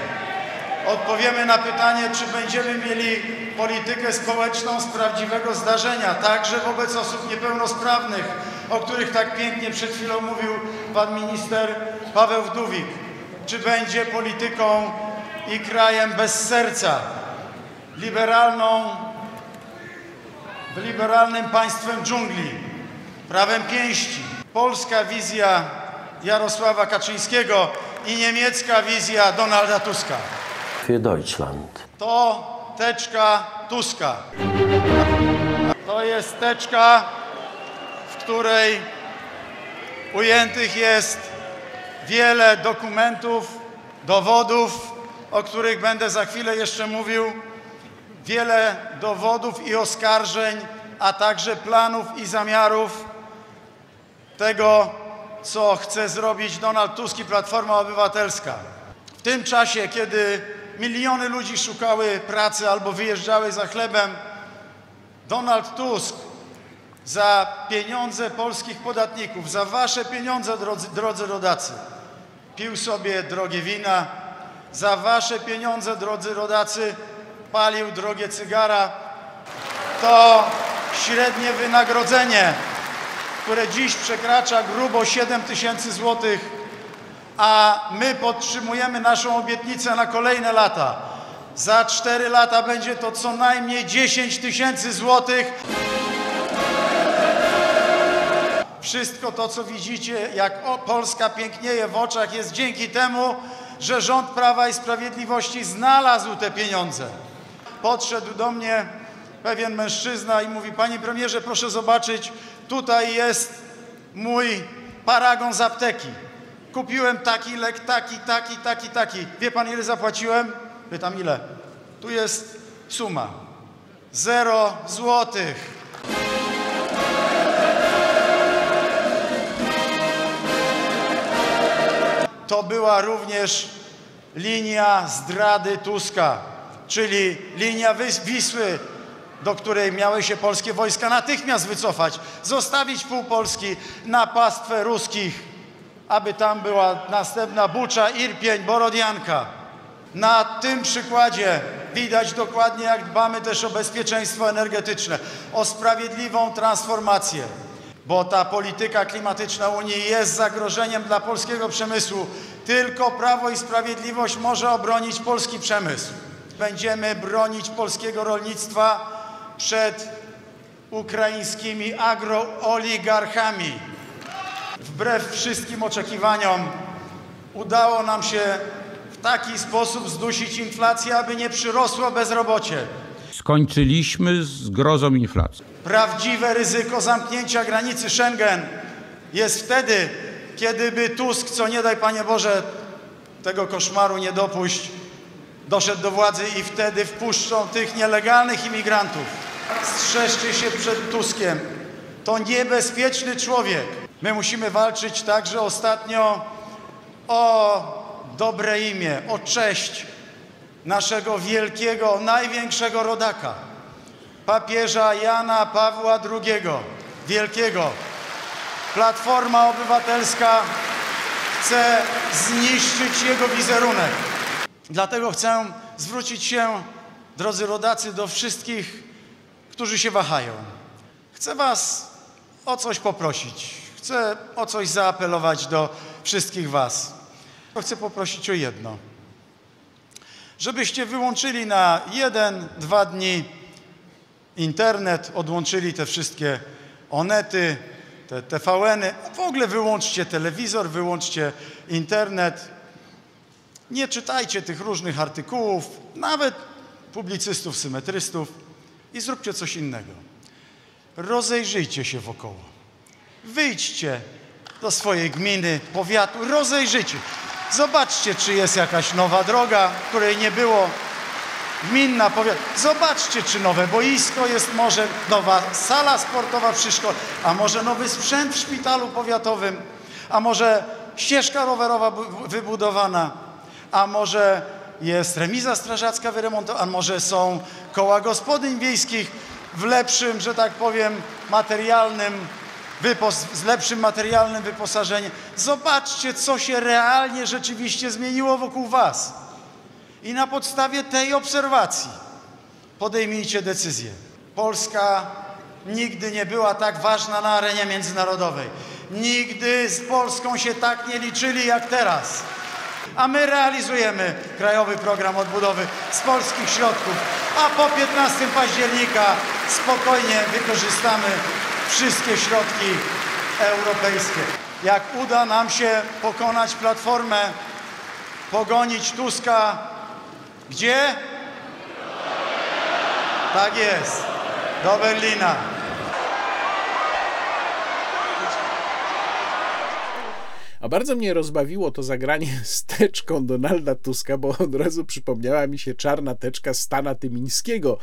Odpowiemy na pytanie, czy będziemy mieli politykę społeczną z prawdziwego zdarzenia, także wobec osób niepełnosprawnych, o których tak pięknie przed chwilą mówił pan minister Paweł Wdówik. Czy będzie polityką i krajem bez serca, liberalną, liberalnym państwem dżungli, prawem pięści. Polska wizja Jarosława Kaczyńskiego i niemiecka wizja Donalda Tuska. für Deutschland. To teczka Tuska. To jest teczka, w której ujętych jest wiele dokumentów, dowodów, o których będę za chwilę jeszcze mówił, wiele dowodów i oskarżeń, a także planów i zamiarów tego, co chce zrobić Donald Tusk i Platforma Obywatelska. W tym czasie, kiedy miliony ludzi szukały pracy albo wyjeżdżały za chlebem, Donald Tusk za pieniądze polskich podatników, za wasze pieniądze, drodzy, drodzy rodacy, pił sobie drogie wina, za wasze pieniądze, drodzy rodacy, palił drogie cygara. To średnie wynagrodzenie, które dziś przekracza grubo 7 tysięcy złotych, a my podtrzymujemy naszą obietnicę na kolejne lata. Za 4 lata będzie to co najmniej 10 tysięcy złotych. Wszystko to, co widzicie, jak Polska pięknieje w oczach, jest dzięki temu, że rząd Prawa i Sprawiedliwości znalazł te pieniądze. Podszedł do mnie pewien mężczyzna i mówi: Panie premierze, proszę zobaczyć, tutaj jest mój paragon z apteki. Kupiłem taki lek, taki, taki, taki, taki. Wie pan, ile zapłaciłem? Pytam, ile? Tu jest suma. Zero złotych. To była również linia zdrady Tuska, czyli linia Wisły, do której miały się polskie wojska natychmiast wycofać, zostawić pół Polski na pastwę ruskich, aby tam była następna Bucza, Irpień, Borodianka. Na tym przykładzie widać dokładnie, jak dbamy też o bezpieczeństwo energetyczne, o sprawiedliwą transformację, bo ta polityka klimatyczna Unii jest zagrożeniem dla polskiego przemysłu. Tylko Prawo i Sprawiedliwość może obronić polski przemysł. Będziemy bronić polskiego rolnictwa przed ukraińskimi agrooligarchami. Wbrew wszystkim oczekiwaniom udało nam się w taki sposób zdusić inflację, aby nie przyrosło bezrobocie. skończyliśmy z grozą inflacji. Prawdziwe ryzyko zamknięcia granicy Schengen jest wtedy, kiedy by Tusk, co nie daj Panie Boże, tego koszmaru nie dopuść, doszedł do władzy i wtedy wpuszczą tych nielegalnych imigrantów. Strzeżcie się przed Tuskiem. To niebezpieczny człowiek. My musimy walczyć także ostatnio o dobre imię, o cześć naszego wielkiego, największego rodaka papieża Jana Pawła II Wielkiego. Platforma Obywatelska chce zniszczyć jego wizerunek. Dlatego chcę zwrócić się, drodzy rodacy, do wszystkich, którzy się wahają. Chcę Was o coś poprosić. Chcę o coś zaapelować do wszystkich Was. Chcę poprosić o jedno. Żebyście wyłączyli na jeden, dwa dni internet, odłączyli te wszystkie onety, te TVN-y, w ogóle wyłączcie telewizor, wyłączcie internet. Nie czytajcie tych różnych artykułów, nawet publicystów, symetrystów i zróbcie coś innego. Rozejrzyjcie się wokoło. Wyjdźcie do swojej gminy, powiatu, rozejrzyjcie. Zobaczcie, czy jest jakaś nowa droga, której nie było gminna, powiat. Zobaczcie, czy nowe boisko jest, może nowa sala sportowa przy szkole, a może nowy sprzęt w szpitalu powiatowym, a może ścieżka rowerowa bu- wybudowana, a może jest remiza strażacka wyremontowana, a może są koła gospodyń wiejskich w lepszym, że tak powiem, materialnym z lepszym materialnym wyposażeniem. Zobaczcie, co się realnie rzeczywiście zmieniło wokół was. I na podstawie tej obserwacji podejmijcie decyzję. Polska nigdy nie była tak ważna na arenie międzynarodowej. Nigdy z Polską się tak nie liczyli jak teraz. A my realizujemy Krajowy Program Odbudowy z polskich środków, a po 15 października spokojnie wykorzystamy wszystkie środki europejskie. Jak uda nam się pokonać Platformę, pogonić Tuska, gdzie? Tak jest, do Berlina. A bardzo mnie rozbawiło to zagranie z teczką Donalda Tuska, bo od razu przypomniała mi się czarna teczka Stana Tymińskiego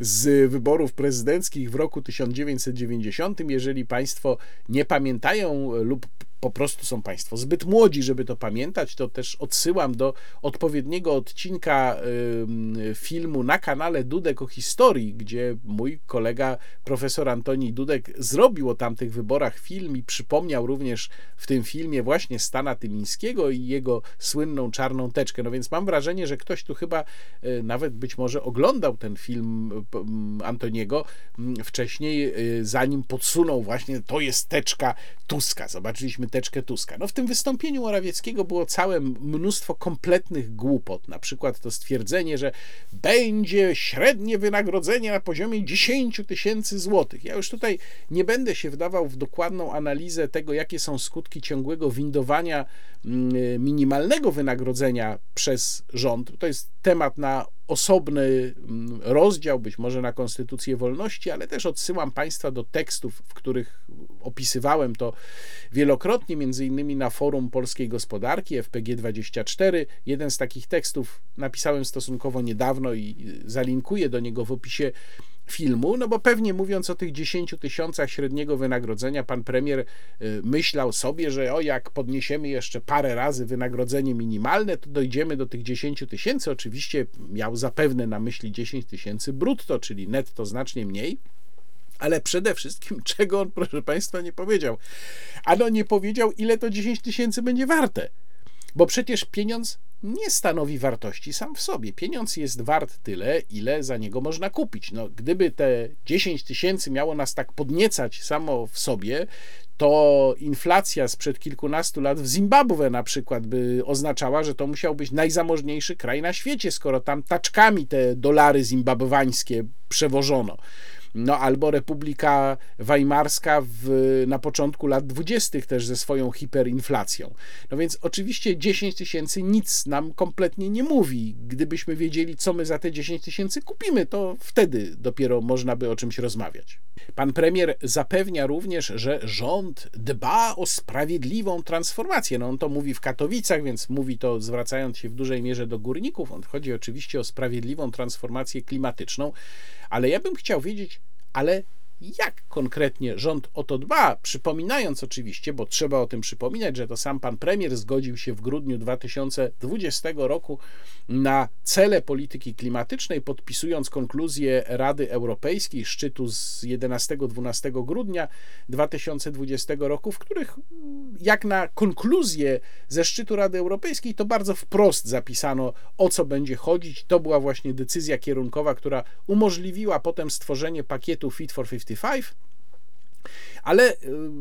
z wyborów prezydenckich w roku 1990. Jeżeli Państwo nie pamiętają lub po prostu są Państwo zbyt młodzi, żeby to pamiętać, to też odsyłam do odpowiedniego odcinka y, filmu na kanale Dudek o historii, gdzie mój kolega profesor Antoni Dudek zrobił o tamtych wyborach film i przypomniał również w tym filmie właśnie Stana Tymińskiego i jego słynną czarną teczkę. No więc mam wrażenie, że ktoś tu chyba y, nawet być może oglądał ten film y, Antoniego wcześniej, zanim podsunął właśnie to jest teczka Tuska. Zobaczyliśmy teczkę Tuska. No w tym wystąpieniu Morawieckiego było całe mnóstwo kompletnych głupot. Na przykład to stwierdzenie, że będzie średnie wynagrodzenie na poziomie 10 tysięcy złotych. Ja już tutaj nie będę się wdawał w dokładną analizę tego, jakie są skutki ciągłego windowania mm, minimalnego wynagrodzenia przez rząd. To jest temat na osobny mm, rozdział, być może na Konstytucję Wolności, ale też odsyłam Państwa do tekstów, w których opisywałem to wielokrotnie, między innymi na forum polskiej gospodarki FPG24. Jeden z takich tekstów napisałem stosunkowo niedawno i zalinkuję do niego w opisie filmu, no bo pewnie mówiąc o tych 10 tysiącach średniego wynagrodzenia, pan premier y, myślał sobie, że o jak podniesiemy jeszcze parę razy wynagrodzenie minimalne, to dojdziemy do tych 10 tysięcy. Oczywiście miał zapewne na myśli 10 tysięcy brutto, czyli netto znacznie mniej. Ale przede wszystkim, czego on, proszę Państwa, nie powiedział? Ano nie powiedział, ile to 10 tysięcy będzie warte. Bo przecież pieniądz nie stanowi wartości sam w sobie. Pieniądz jest wart tyle, ile za niego można kupić. No, gdyby te 10 tysięcy miało nas tak podniecać samo w sobie, to inflacja sprzed kilkunastu lat w Zimbabwe na przykład by oznaczała, że to musiał być najzamożniejszy kraj na świecie, skoro tam taczkami te dolary zimbabwańskie przewożono no albo Republika Weimarska w, na początku lat dwudziestych też ze swoją hiperinflacją. No więc oczywiście 10 tysięcy nic nam kompletnie nie mówi. Gdybyśmy wiedzieli, co my za te 10 tysięcy kupimy, to wtedy dopiero można by o czymś rozmawiać. Pan premier zapewnia również, że rząd dba o sprawiedliwą transformację. No on to mówi w Katowicach, więc mówi to zwracając się w dużej mierze do górników. On chodzi oczywiście o sprawiedliwą transformację klimatyczną, ale ja bym chciał wiedzieć, ale jak konkretnie rząd o to dba, przypominając oczywiście, bo trzeba o tym przypominać, że to sam pan premier zgodził się w grudniu 2020 roku na cele polityki klimatycznej, podpisując konkluzję Rady Europejskiej, szczytu z 11-12 grudnia 2020 roku, w których jak na konkluzję ze szczytu Rady Europejskiej, to bardzo wprost zapisano, o co będzie chodzić. To była właśnie decyzja kierunkowa, która umożliwiła potem stworzenie pakietu Fit for 55. 1955 Ale y,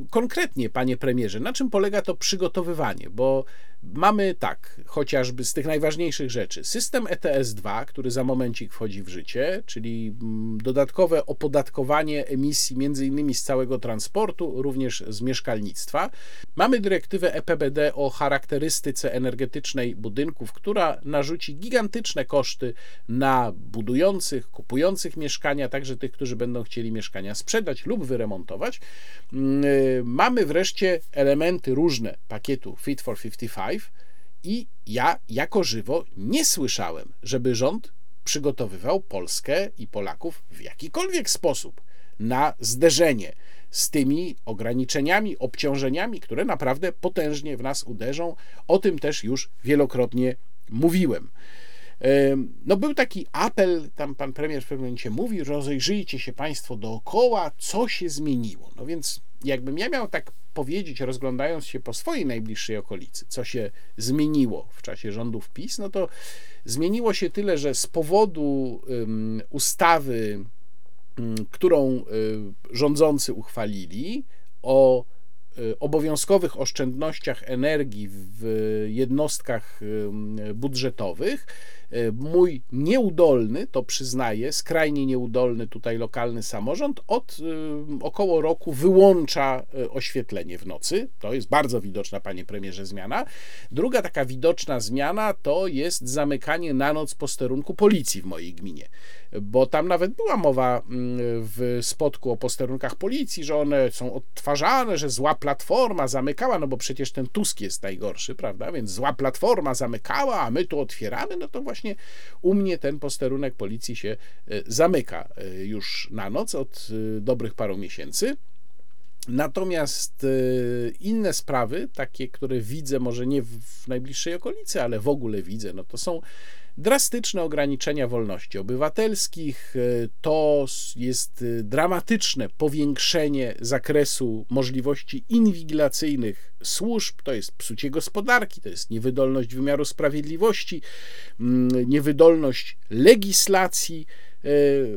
konkretnie, panie premierze, na czym polega to przygotowywanie? Bo Mamy tak, chociażby z tych najważniejszych rzeczy, system ETS-2, który za momencik wchodzi w życie, czyli mm, dodatkowe opodatkowanie emisji między innymi z całego transportu, również z mieszkalnictwa. Mamy dyrektywę EPBD o charakterystyce energetycznej budynków, która narzuci gigantyczne koszty na budujących, kupujących mieszkania, także tych, którzy będą chcieli mieszkania sprzedać lub wyremontować. Mm, y, mamy wreszcie elementy różne pakietu Fit for 55 i ja jako żywo nie słyszałem, żeby rząd przygotowywał Polskę i Polaków w jakikolwiek sposób na zderzenie z tymi ograniczeniami, obciążeniami, które naprawdę potężnie w nas uderzą. O tym też już wielokrotnie mówiłem. No był taki apel, tam pan premier w pewnym momencie mówi, rozejrzyjcie się państwo dookoła, co się zmieniło. No więc jakbym ja miał tak powiedzieć, rozglądając się po swojej najbliższej okolicy, co się zmieniło w czasie rządów PiS, no to zmieniło się tyle, że z powodu um, ustawy, um, którą um, rządzący uchwalili o obowiązkowych oszczędnościach energii w jednostkach budżetowych, E, mój nieudolny, to przyznaję, skrajnie nieudolny tutaj lokalny samorząd od e, około roku wyłącza e, oświetlenie w nocy. To jest bardzo widoczna, panie premierze, zmiana. Druga taka widoczna zmiana to jest zamykanie na noc posterunku policji w mojej gminie, bo tam nawet była mowa mm, w spotku o posterunkach policji, że one są odtwarzane, że zła platforma zamykała, no bo przecież ten Tusk jest najgorszy, prawda? Więc zła platforma zamykała, a my tu otwieramy, no to właśnie właśnie u mnie ten posterunek policji się e, zamyka e, już na noc od e, dobrych paru miesięcy. Natomiast inne sprawy, takie, które widzę, może nie w najbliższej okolicy, ale w ogóle widzę, no to są drastyczne ograniczenia wolności obywatelskich. E, to jest e, dramatyczne powiększenie zakresu możliwości inwigilacyjnych służb, to jest psucie gospodarki, to jest niewydolność wymiaru sprawiedliwości, mm, niewydolność legislacji e,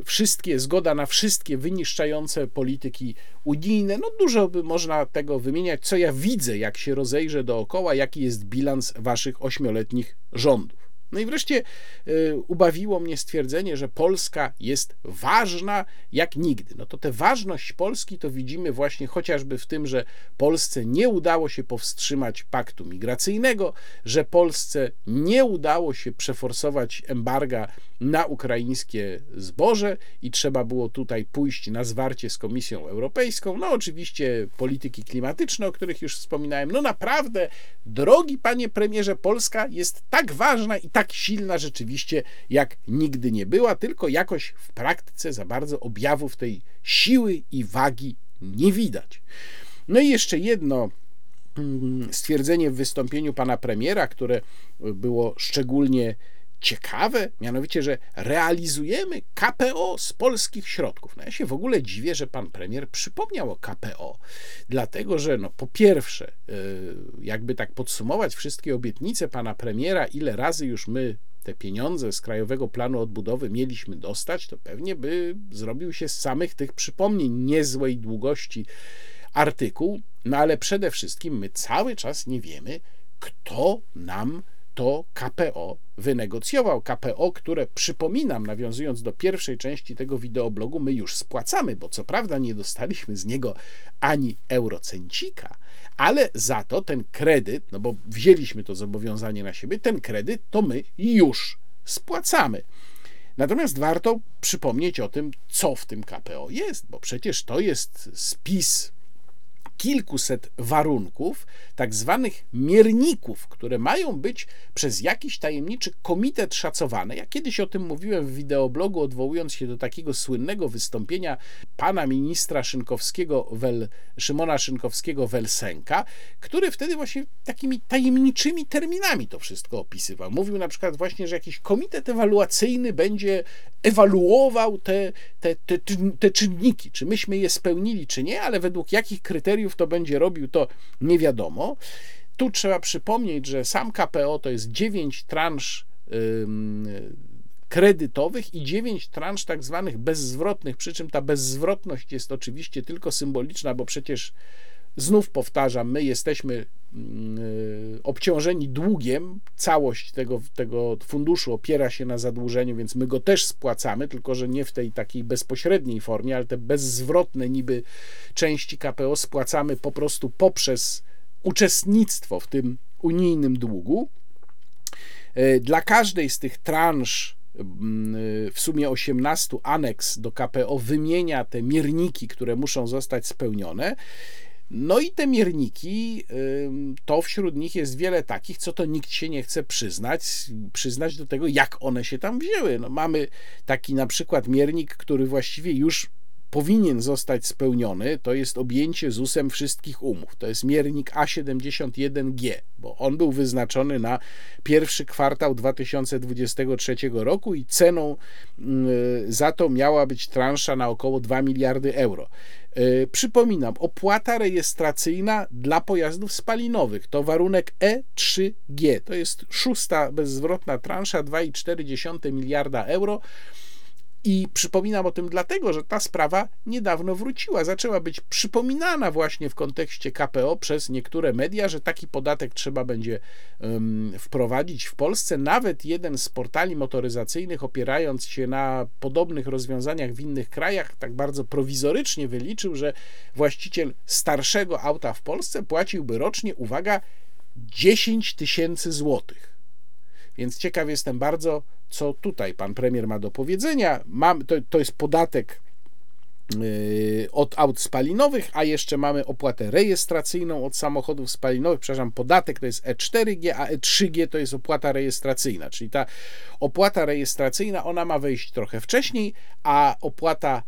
wszystkie, zgoda na wszystkie wyniszczające polityki unijne. No dużo by można tego wymieniać, co ja widzę, jak się rozejrzę dookoła, jaki jest bilans waszych ośmioletnich rządów. No i wreszcie y, ubawiło mnie stwierdzenie, że Polska jest ważna jak nigdy. No to tę ważność Polski to widzimy właśnie chociażby w tym, że Polsce nie udało się powstrzymać paktu migracyjnego, że Polsce nie udało się przeforsować embarga na ukraińskie zboże i trzeba było tutaj pójść na zwarcie z Komisją Europejską. No oczywiście polityki klimatyczne, o których już wspominałem. No naprawdę, drogi panie premierze, Polska jest tak ważna i tak silna rzeczywiście, jak nigdy nie była, tylko jakoś w praktyce za bardzo objawów tej siły i wagi nie widać. No i jeszcze jedno mm, stwierdzenie w wystąpieniu pana premiera, które było szczególnie ciekawe, mianowicie, że realizujemy KPO z polskich środków. No ja się w ogóle dziwię, że pan premier przypomniał o KPO, dlatego że no po pierwsze, y, jakby tak podsumować wszystkie obietnice pana premiera, ile razy już my te pieniądze z Krajowego Planu Odbudowy mieliśmy dostać, to pewnie by zrobił się z samych tych przypomnień niezłej długości artykuł, no ale przede wszystkim my cały czas nie wiemy, kto nam to KPO wynegocjował. KPO, które przypominam, nawiązując do pierwszej części tego wideoblogu, my już spłacamy, bo co prawda nie dostaliśmy z niego ani eurocencika, ale za to ten kredyt, no bo wzięliśmy to zobowiązanie na siebie, ten kredyt to my już spłacamy. Natomiast warto przypomnieć o tym, co w tym KPO jest, bo przecież to jest spis kilkuset warunków, tak zwanych mierników, które mają być przez jakiś tajemniczy komitet szacowane. Ja kiedyś o tym mówiłem w wideoblogu, odwołując się do takiego słynnego wystąpienia pana ministra Szynkowskiego, Wel, Szymona Szynkowskiego-Welsenka, który wtedy właśnie takimi tajemniczymi terminami to wszystko opisywał. Mówił na przykład właśnie, że jakiś komitet ewaluacyjny będzie ewaluował te, te, te, te czynniki, czy myśmy je spełnili, czy nie, ale według jakich kryteriów to będzie robił, to nie wiadomo. Tu trzeba przypomnieć, że sam KPO to jest 9 transz kredytowych i 9 transz tak zwanych bezzwrotnych, przy czym ta bezzwrotność jest oczywiście tylko symboliczna, bo przecież Znów powtarzam, my jesteśmy mm, y, obciążeni długiem, całość tego, tego funduszu opiera się na zadłużeniu, więc my go też spłacamy, tylko że nie w tej takiej bezpośredniej formie, ale te bezzwrotne niby części KPO spłacamy po prostu poprzez uczestnictwo w tym unijnym długu. Y, dla każdej z tych transz mm, y, w sumie 18 aneks do KPO wymienia te mierniki, które muszą zostać spełnione. No i te mierniki, to wśród nich jest wiele takich, co to nikt się nie chce przyznać, przyznać do tego, jak one się tam wzięły. No mamy taki na przykład miernik, który właściwie już powinien zostać spełniony, to jest objęcie ZUS-em wszystkich umów. To jest miernik A71G, bo on był wyznaczony na pierwszy kwartał 2023 roku i ceną mm, za to miała być transza na około 2 miliardy euro. E, przypominam, opłata rejestracyjna dla pojazdów spalinowych to warunek E3G. To jest szósta bezzwrotna transza 2,4 miliarda euro. I przypominam o tym dlatego, że ta sprawa niedawno wróciła. Zaczęła być przypominana właśnie w kontekście KPO przez niektóre media, że taki podatek trzeba będzie um, wprowadzić w Polsce. Nawet jeden z portali motoryzacyjnych, opierając się na podobnych rozwiązaniach w innych krajach, tak bardzo prowizorycznie wyliczył, że właściciel starszego auta w Polsce płaciłby rocznie, uwaga, 10 tysięcy złotych. Więc ciekaw jestem bardzo, co tutaj pan premier ma do powiedzenia. Mam, to, to jest podatek yy, od aut spalinowych, a jeszcze mamy opłatę rejestracyjną od samochodów spalinowych. Przepraszam, podatek to jest E4G, a E3G to jest opłata rejestracyjna. Czyli ta opłata rejestracyjna, ona ma wejść trochę wcześniej, a opłata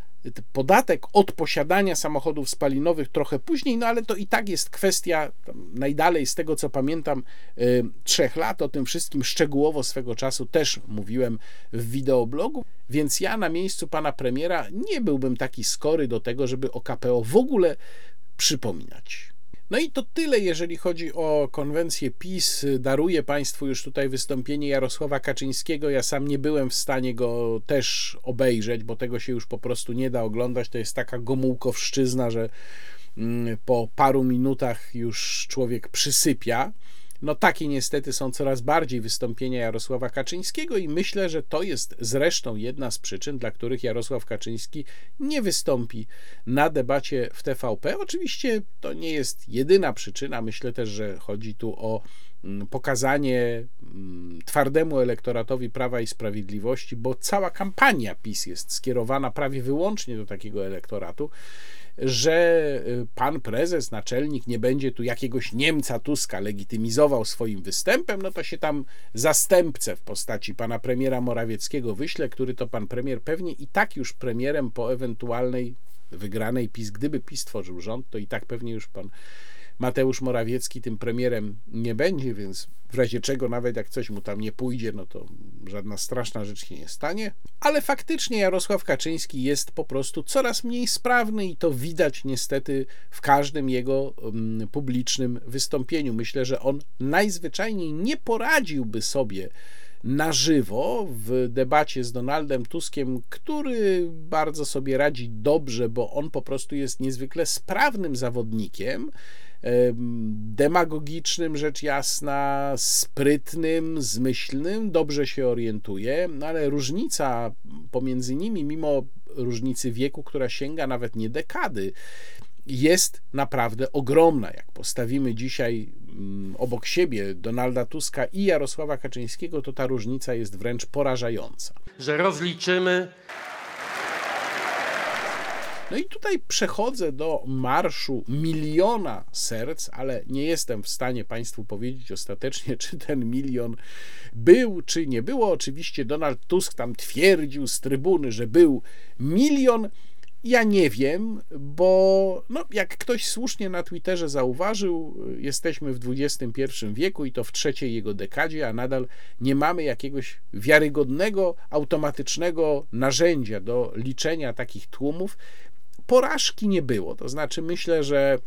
podatek od posiadania samochodów spalinowych trochę później, no ale to i tak jest kwestia najdalej z tego co pamiętam y, trzech lat. O tym wszystkim szczegółowo swego czasu też mówiłem w wideoblogu, więc ja na miejscu pana premiera nie byłbym taki skory do tego, żeby o KPO w ogóle przypominać. No i to tyle, jeżeli chodzi o konwencję PiS. Daruję Państwu już tutaj wystąpienie Jarosława Kaczyńskiego. Ja sam nie byłem w stanie go też obejrzeć, bo tego się już po prostu nie da oglądać. To jest taka gomułkowszczyzna, że mm, po paru minutach już człowiek przysypia. No takie niestety są coraz bardziej wystąpienia Jarosława Kaczyńskiego i myślę, że to jest zresztą jedna z przyczyn, dla których Jarosław Kaczyński nie wystąpi na debacie w TVP. Oczywiście to nie jest jedyna przyczyna, myślę też, że chodzi tu o mm, pokazanie mm, twardemu elektoratowi Prawa i Sprawiedliwości, bo cała kampania PiS jest skierowana prawie wyłącznie do takiego elektoratu że y, pan prezes, naczelnik nie będzie tu jakiegoś Niemca Tuska legitymizował swoim występem, no to się tam zastępcę w postaci pana premiera Morawieckiego wyśle, który to pan premier pewnie i tak już premierem po ewentualnej wygranej PiS, gdyby PiS tworzył rząd, to i tak pewnie już pan Mateusz Morawiecki tym premierem nie będzie, więc w razie czego, nawet jak coś mu tam nie pójdzie, no to żadna straszna rzecz się nie stanie. Ale faktycznie Jarosław Kaczyński jest po prostu coraz mniej sprawny i to widać niestety w każdym jego um, publicznym wystąpieniu. Myślę, że on najzwyczajniej nie poradziłby sobie na żywo w debacie z Donaldem Tuskiem, który bardzo sobie radzi dobrze, bo on po prostu jest niezwykle sprawnym zawodnikiem demagogicznym, rzecz jasna, sprytnym, zmyślnym, dobrze się orientuje, no ale różnica pomiędzy nimi, mimo różnicy wieku, która sięga nawet nie dekady, jest naprawdę ogromna. Jak postawimy dzisiaj mm, obok siebie Donalda Tuska i Jarosława Kaczyńskiego, to ta różnica jest wręcz porażająca. Że rozliczymy no i tutaj przechodzę do marszu miliona serc, ale nie jestem w stanie Państwu powiedzieć ostatecznie, czy ten milion był, czy nie było. Oczywiście Donald Tusk tam twierdził z trybuny, że był milion. Ja nie wiem, bo no, jak ktoś słusznie na Twitterze zauważył, jesteśmy w XXI wieku i to w trzeciej jego dekadzie, a nadal nie mamy jakiegoś wiarygodnego, automatycznego narzędzia do liczenia takich tłumów porażki nie było. To znaczy, myślę, że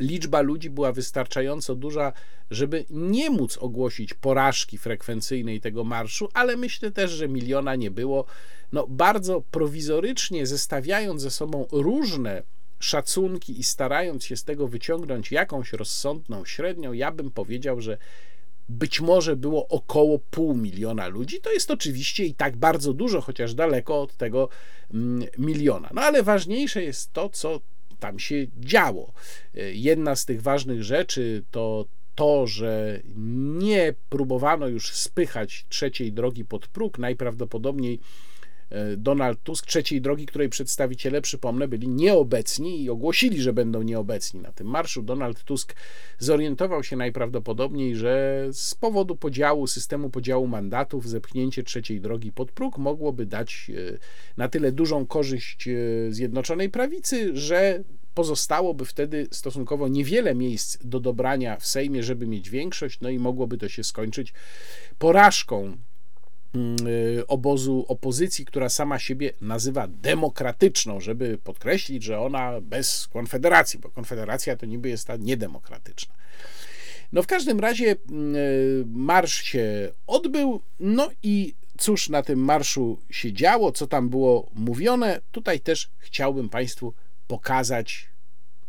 liczba ludzi była wystarczająco duża, żeby nie móc ogłosić porażki frekwencyjnej tego marszu, ale myślę też, że miliona nie było. No, bardzo prowizorycznie zestawiając ze sobą różne szacunki i starając się z tego wyciągnąć jakąś rozsądną średnią, ja bym powiedział, że być może było około pół miliona ludzi. To jest oczywiście i tak bardzo dużo, chociaż daleko od tego mm, miliona. No ale ważniejsze jest to, co tam się działo. Jedna z tych ważnych rzeczy to to, że nie próbowano już spychać trzeciej drogi pod próg, najprawdopodobniej e, Donald Tusk, trzeciej drogi, której przedstawiciele, przypomnę, byli nieobecni i ogłosili, że będą nieobecni na tym marszu. Donald Tusk zorientował się najprawdopodobniej, że z powodu podziału, systemu podziału mandatów, zepchnięcie trzeciej drogi pod próg mogłoby dać e, na tyle dużą korzyść e, Zjednoczonej Prawicy, że pozostałoby wtedy stosunkowo niewiele miejsc do dobrania w Sejmie, żeby mieć większość, no i mogłoby to się skończyć porażką obozu opozycji, która sama siebie nazywa demokratyczną, żeby podkreślić, że ona bez konfederacji, bo konfederacja to niby jest ta niedemokratyczna. No w każdym razie y, marsz się odbył, no i cóż na tym marszu się działo, co tam było mówione, tutaj też chciałbym Państwu pokazać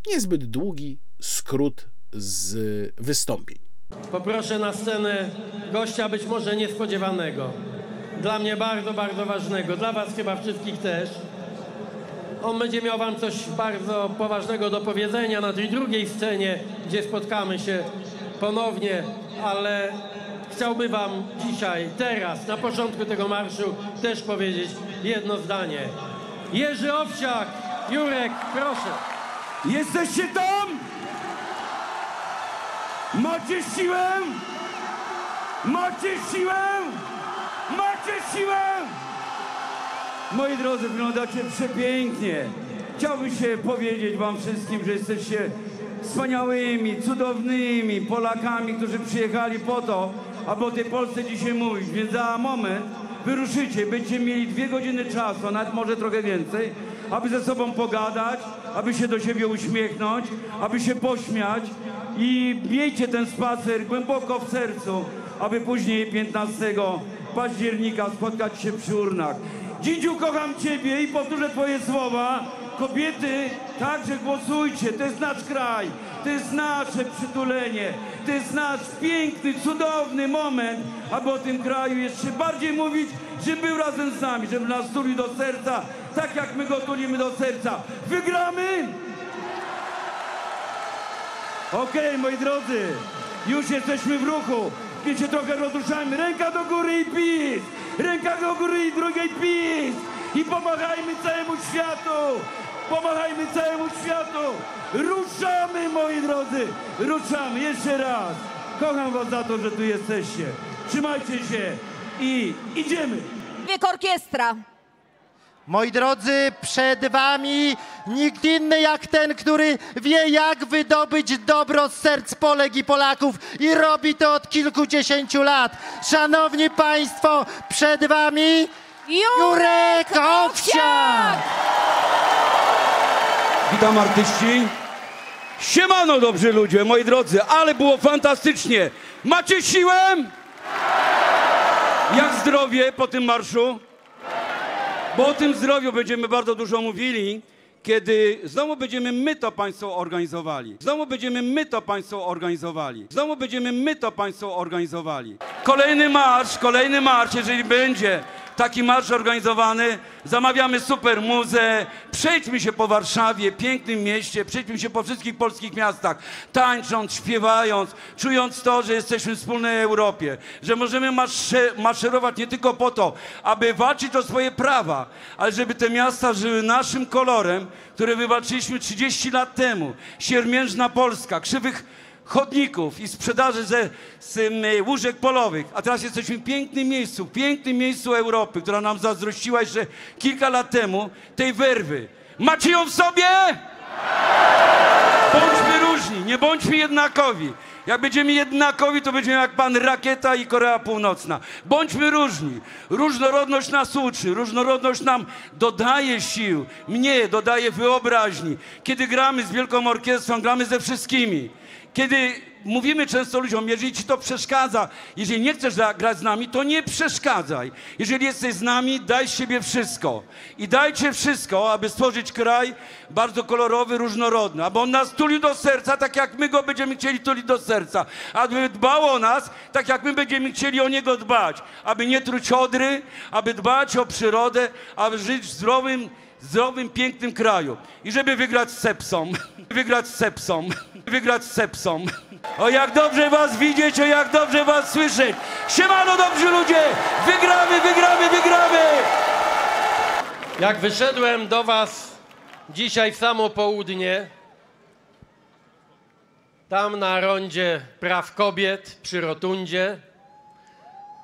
niezbyt długi skrót z wystąpień. Poproszę na scenę gościa być może niespodziewanego. Dla mnie bardzo, bardzo ważnego. Dla Was chyba wszystkich też. On będzie miał Wam coś bardzo poważnego do powiedzenia na tej drugiej scenie, gdzie spotkamy się ponownie, ale chciałby Wam dzisiaj, teraz, na początku tego marszu też powiedzieć jedno zdanie. Jerzy Owsiak, Jurek, proszę. Jesteście tam? Macie siłę? Macie siłę? Macie siłę? Moi drodzy, wyglądacie przepięknie. Chciałbym się powiedzieć wam wszystkim, że jesteście wspaniałymi, cudownymi Polakami, którzy przyjechali po to, aby o tej Polsce dzisiaj mówić. Więc za moment wyruszycie, będziecie mieli dwie godziny czasu, nawet może trochę więcej, aby ze sobą pogadać, aby się do siebie uśmiechnąć, aby się pośmiać i miejcie ten spacer głęboko w sercu, aby później 15 października spotkać się przy urnach. Dzidziu, kocham Ciebie i powtórzę Twoje słowa. Kobiety, także głosujcie, to jest nasz kraj, to jest nasze przytulenie, to jest nasz piękny, cudowny moment, aby o tym kraju jeszcze bardziej mówić, żeby był razem z nami, żeby nas tulił do serca, tak jak my go tulimy do serca. Wygramy! Okej, moi drodzy, już jesteśmy w ruchu. Więc się trochę rozruszajmy. Ręka do góry i pis! Ręka do góry i drugiej pis! I pomachajmy całemu światu! Pomachajmy całemu światu! Ruszamy, moi drodzy! Ruszamy, jeszcze raz! Kocham was za to, że tu jesteście. Trzymajcie się i idziemy! Wiek orkiestra. Moi drodzy, przed wami nikt inny jak ten, który wie jak wydobyć dobro z serc Polek i Polaków i robi to od kilkudziesięciu lat. Szanowni Państwo, przed wami Jurek Owsiak! Witam artyści. Siemano, dobrzy ludzie, moi drodzy, ale było fantastycznie. Macie siłę? Jak zdrowie po tym marszu? Bo o tym zdrowiu będziemy bardzo dużo mówili, kiedy znowu będziemy my to państwo organizowali. Znowu będziemy my to państwo organizowali. Znowu będziemy my to państwo organizowali. Kolejny marsz, kolejny marsz, jeżeli będzie taki marsz organizowany, zamawiamy super muzę, przejdźmy się po Warszawie, pięknym mieście, przejdźmy się po wszystkich polskich miastach, tańcząc, śpiewając, czując to, że jesteśmy w wspólnej Europie, że możemy marsze, maszerować nie tylko po to, aby walczyć o swoje prawa, ale żeby te miasta żyły naszym kolorem, który wywalczyliśmy 30 lat temu. Siermiężna Polska, krzywych chodników i sprzedaży ze, z łóżek polowych. A teraz jesteśmy w pięknym miejscu, w pięknym miejscu Europy, która nam zazdrościła jeszcze kilka lat temu tej werwy. Macie ją w sobie? Bądźmy różni, nie bądźmy jednakowi. Jak będziemy jednakowi, to będziemy jak pan Rakieta i Korea Północna. Bądźmy różni. Różnorodność nas uczy, różnorodność nam dodaje sił, mnie dodaje wyobraźni. Kiedy gramy z wielką orkiestrą, gramy ze wszystkimi. Kiedy mówimy często ludziom, jeżeli ci to przeszkadza, jeżeli nie chcesz grać z nami, to nie przeszkadzaj. Jeżeli jesteś z nami, daj z siebie wszystko. I dajcie wszystko, aby stworzyć kraj bardzo kolorowy, różnorodny, aby on nas tulił do serca, tak jak my go będziemy chcieli tulić do serca. Aby dbał o nas, tak jak my będziemy chcieli o niego dbać. Aby nie truć odry, aby dbać o przyrodę, aby żyć w zdrowym, zdrowym, pięknym kraju. I żeby wygrać z sepsą. wygrać z sepsą. Wygrać z sepsą. O jak dobrze was widzieć, o jak dobrze was słyszeć. Siemano dobrzy ludzie! Wygramy, wygramy, wygramy! Jak wyszedłem do Was dzisiaj w samo południe, tam na rondzie praw kobiet przy rotundzie,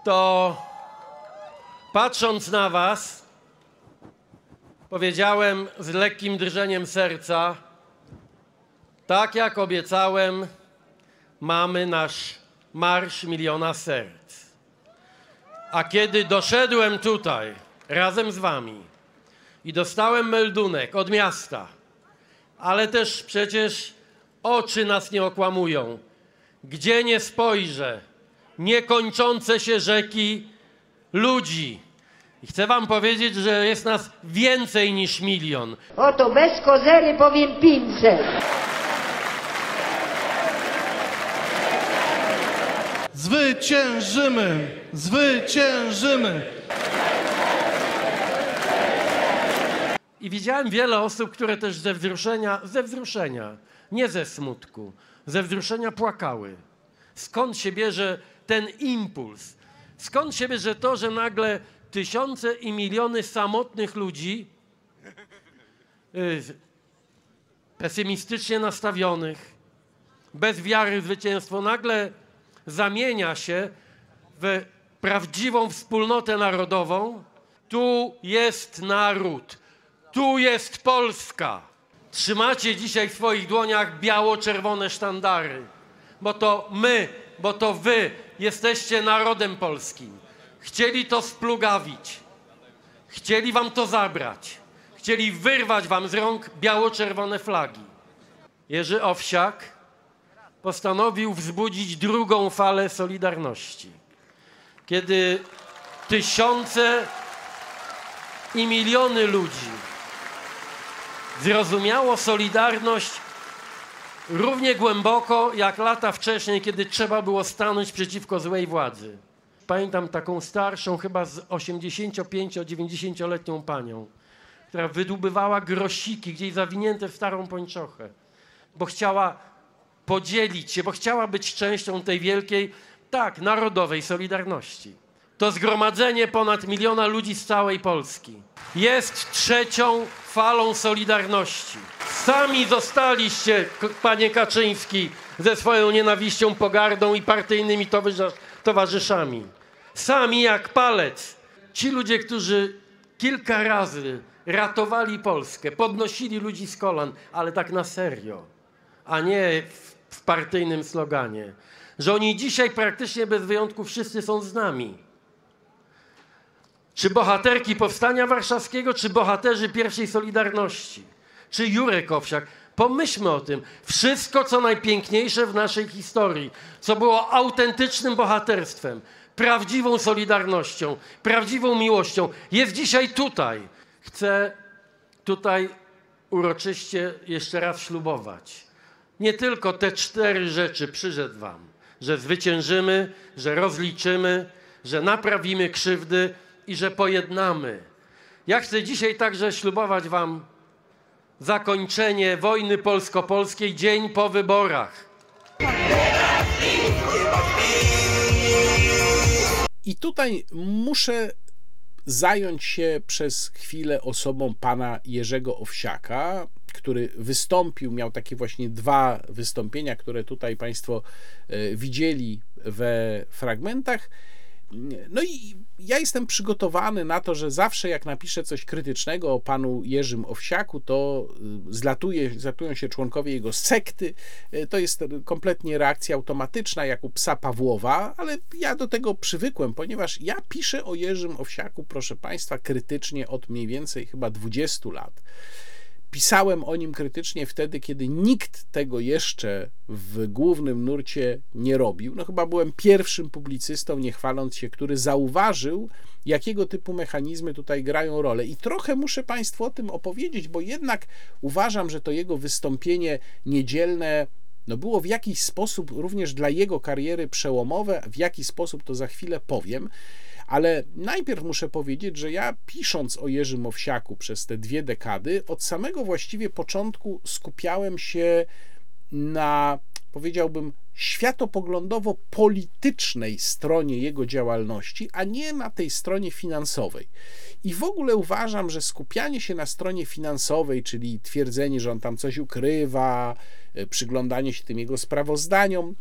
to patrząc na Was, powiedziałem z lekkim drżeniem serca, tak jak obiecałem, mamy nasz Marsz Miliona Serc. A kiedy doszedłem tutaj razem z Wami i dostałem meldunek od miasta, ale też przecież oczy nas nie okłamują. Gdzie nie spojrzę, niekończące się rzeki ludzi. I chcę Wam powiedzieć, że jest nas więcej niż milion. Oto bez kozery powiem 500. Zwyciężymy! Zwyciężymy! I widziałem wiele osób, które też ze wzruszenia, ze wzruszenia, nie ze smutku, ze wzruszenia płakały. Skąd się bierze ten impuls? Skąd się bierze to, że nagle tysiące i miliony samotnych ludzi, y, pesymistycznie nastawionych, bez wiary w zwycięstwo, nagle zamienia się w prawdziwą wspólnotę narodową? Tu jest naród. Tu jest Polska. Trzymacie dzisiaj w swoich dłoniach biało-czerwone sztandary, bo to my, bo to wy jesteście narodem polskim. Chcieli to splugawić, chcieli wam to zabrać, chcieli wyrwać wam z rąk biało-czerwone flagi. Jerzy Owsiak postanowił wzbudzić drugą falę Solidarności, kiedy tysiące i miliony ludzi zrozumiało Solidarność równie głęboko jak lata wcześniej, kiedy trzeba było stanąć przeciwko złej władzy. Pamiętam taką starszą, chyba z 85-90-letnią panią, która wydłubywała grosiki gdzieś zawinięte w starą pończochę, bo chciała podzielić się, bo chciała być częścią tej wielkiej, tak, narodowej Solidarności. To zgromadzenie ponad miliona ludzi z całej Polski jest trzecią falą Solidarności. Sami zostaliście, panie Kaczyński, ze swoją nienawiścią, pogardą i partyjnymi towarzysz- towarzyszami. Sami jak palec. Ci ludzie, którzy kilka razy ratowali Polskę, podnosili ludzi z kolan, ale tak na serio, a nie w, w partyjnym sloganie. Że oni dzisiaj praktycznie bez wyjątku wszyscy są z nami. Czy bohaterki Powstania Warszawskiego, czy bohaterzy pierwszej Solidarności, czy Jurek Owsiak. Pomyślmy o tym. Wszystko, co najpiękniejsze w naszej historii, co było autentycznym bohaterstwem, prawdziwą solidarnością, prawdziwą miłością, jest dzisiaj tutaj. Chcę tutaj uroczyście jeszcze raz ślubować. Nie tylko te cztery rzeczy przyrzec wam, że zwyciężymy, że rozliczymy, że naprawimy krzywdy i że pojednamy. Ja chcę dzisiaj także ślubować wam zakończenie wojny polsko-polskiej dzień po wyborach. I tutaj muszę zająć się przez chwilę osobą pana Jerzego Owsiaka, który wystąpił, miał takie właśnie dwa wystąpienia, które tutaj Państwo e, widzieli we fragmentach. No i ja jestem przygotowany na to, że zawsze jak napiszę coś krytycznego o panu Jerzym Owsiaku, to y, zlatuje, zlatują się członkowie jego sekty. Y, To jest kompletnie reakcja automatyczna, jak u psa Pawłowa, ale ja do tego przywykłem, ponieważ ja piszę o Jerzym Owsiaku, proszę państwa, krytycznie od mniej więcej chyba 20 lat. Pisałem o nim krytycznie wtedy, kiedy nikt tego jeszcze w głównym nurcie nie robił. No chyba byłem pierwszym publicystą, nie chwaląc się, który zauważył, jakiego typu mechanizmy tutaj grają rolę. I trochę muszę Państwu o tym opowiedzieć, bo jednak uważam, że to jego wystąpienie niedzielne no było w jakiś sposób również dla jego kariery przełomowe, w jaki sposób to za chwilę powiem. Ale najpierw muszę powiedzieć, że ja pisząc o Jerzym Owsiaku przez te dwie dekady, od samego właściwie początku skupiałem się na, powiedziałbym, światopoglądowo-politycznej stronie jego działalności, a nie na tej stronie finansowej. I w ogóle uważam, że skupianie się na stronie finansowej, czyli twierdzenie, że on tam coś ukrywa, e, przyglądanie się tym jego sprawozdaniom,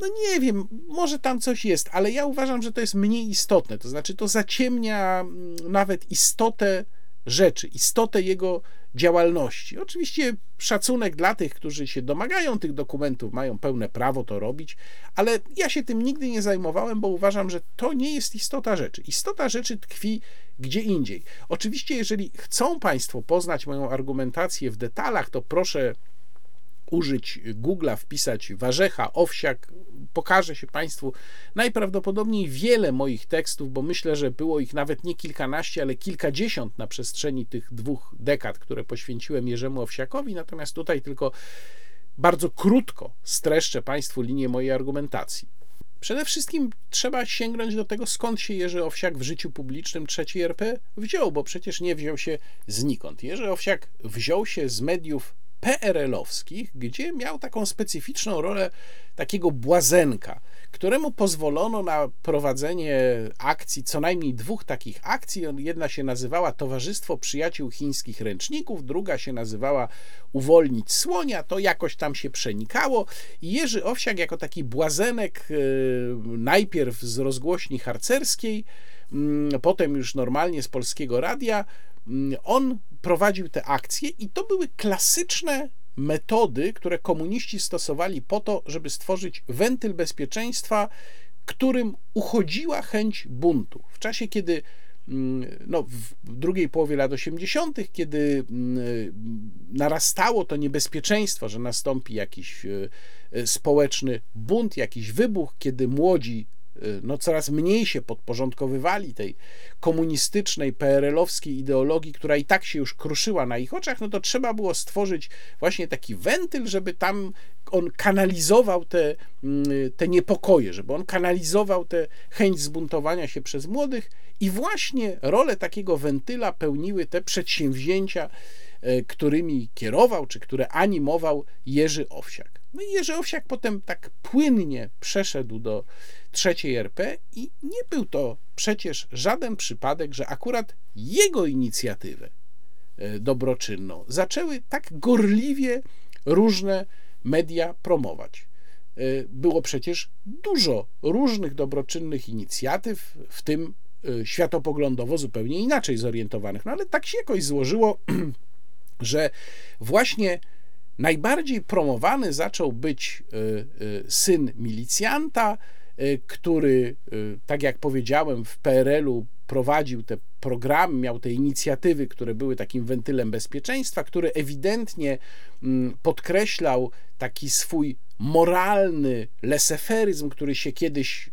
no nie wiem, może tam coś jest, ale ja uważam, że to jest mniej istotne. To znaczy, to zaciemnia mm, nawet istotę rzeczy, istotę jego działalności. Oczywiście szacunek dla tych, którzy się domagają tych dokumentów, mają pełne prawo to robić, ale ja się tym nigdy nie zajmowałem, bo uważam, że to nie jest istota rzeczy. Istota rzeczy tkwi gdzie indziej. Oczywiście, jeżeli chcą Państwo poznać moją argumentację w detalach, to proszę użyć Google'a, wpisać warzecha, owsiak, pokaże się Państwu najprawdopodobniej wiele moich tekstów, bo myślę, że było ich nawet nie kilkanaście, ale kilkadziesiąt na przestrzeni tych dwóch dekad, które poświęciłem Jerzemu Owsiakowi, natomiast tutaj tylko bardzo krótko streszczę Państwu linię mojej argumentacji. Przede wszystkim trzeba sięgnąć do tego, skąd się Jerzy Owsiak w życiu publicznym trzeciej RP wziął, bo przecież nie wziął się znikąd. Jerzy Owsiak wziął się z mediów PRL-owskich, gdzie miał taką specyficzną rolę takiego błazenka, któremu pozwolono na prowadzenie akcji, co najmniej dwóch takich akcji. Jedna się nazywała Towarzystwo Przyjaciół Chińskich Ręczników, druga się nazywała Uwolnić Słonia. To jakoś tam się przenikało i Jerzy Owsiak jako taki błazenek, e, najpierw z rozgłośni harcerskiej, mm, potem już normalnie z polskiego radia, on prowadził te akcje i to były klasyczne metody, które komuniści stosowali po to, żeby stworzyć wentyl bezpieczeństwa, którym uchodziła chęć buntu. W czasie, kiedy mm, no, w drugiej połowie lat 80., kiedy mm, narastało to niebezpieczeństwo, że nastąpi jakiś e, e, społeczny bunt, jakiś wybuch, kiedy młodzi no, coraz mniej się podporządkowywali tej komunistycznej, PRL-owskiej ideologii, która i tak się już kruszyła na ich oczach, no to trzeba było stworzyć właśnie taki wentyl, żeby tam on kanalizował te, mm, te niepokoje, żeby on kanalizował tę chęć zbuntowania się przez młodych i właśnie rolę takiego wentyla pełniły te przedsięwzięcia, e, którymi kierował, czy które animował Jerzy Owsiak. No i Jerzy Owsiak potem tak płynnie przeszedł do trzeciej RP i nie był to przecież żaden przypadek, że akurat jego inicjatywę e, dobroczynną zaczęły tak gorliwie różne media promować. E, było przecież dużo różnych dobroczynnych inicjatyw, w tym e, światopoglądowo zupełnie inaczej zorientowanych. No ale tak się jakoś złożyło, że właśnie najbardziej promowany zaczął być syn milicjanta, Y, który, tak jak powiedziałem, w PRL-u prowadził te programy, miał te inicjatywy, które były takim wentylem bezpieczeństwa, który ewidentnie mm, podkreślał taki swój moralny leseferyzm, który się kiedyś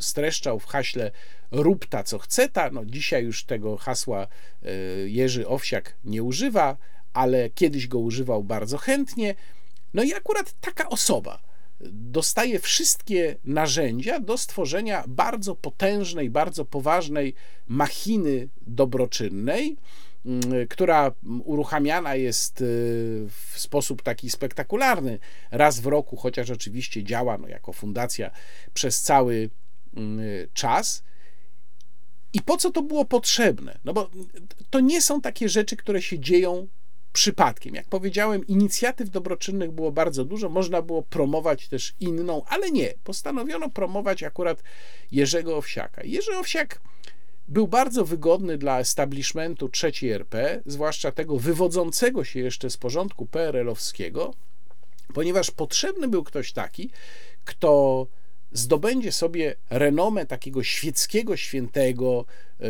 streszczał w haśle rób ta co chce ta. No, dzisiaj już tego hasła Jerzy Owsiak nie używa, ale kiedyś go używał bardzo chętnie. No i akurat taka osoba, dostaje wszystkie narzędzia do stworzenia bardzo potężnej, bardzo poważnej machiny dobroczynnej, mm, która uruchamiana jest y, w sposób taki spektakularny raz w roku, chociaż oczywiście działa no, jako fundacja przez cały mm, czas. I po co to było potrzebne? No bo to nie są takie rzeczy, które się dzieją przypadkiem. Jak powiedziałem, inicjatyw dobroczynnych było bardzo dużo, można było promować też inną, ale nie. Postanowiono promować akurat Jerzego Owsiaka. Jerzy Owsiak był bardzo wygodny dla establishmentu trzeciej RP, zwłaszcza tego wywodzącego się jeszcze z porządku PRL-owskiego, ponieważ potrzebny był ktoś taki, kto zdobędzie sobie renomę takiego świeckiego świętego e,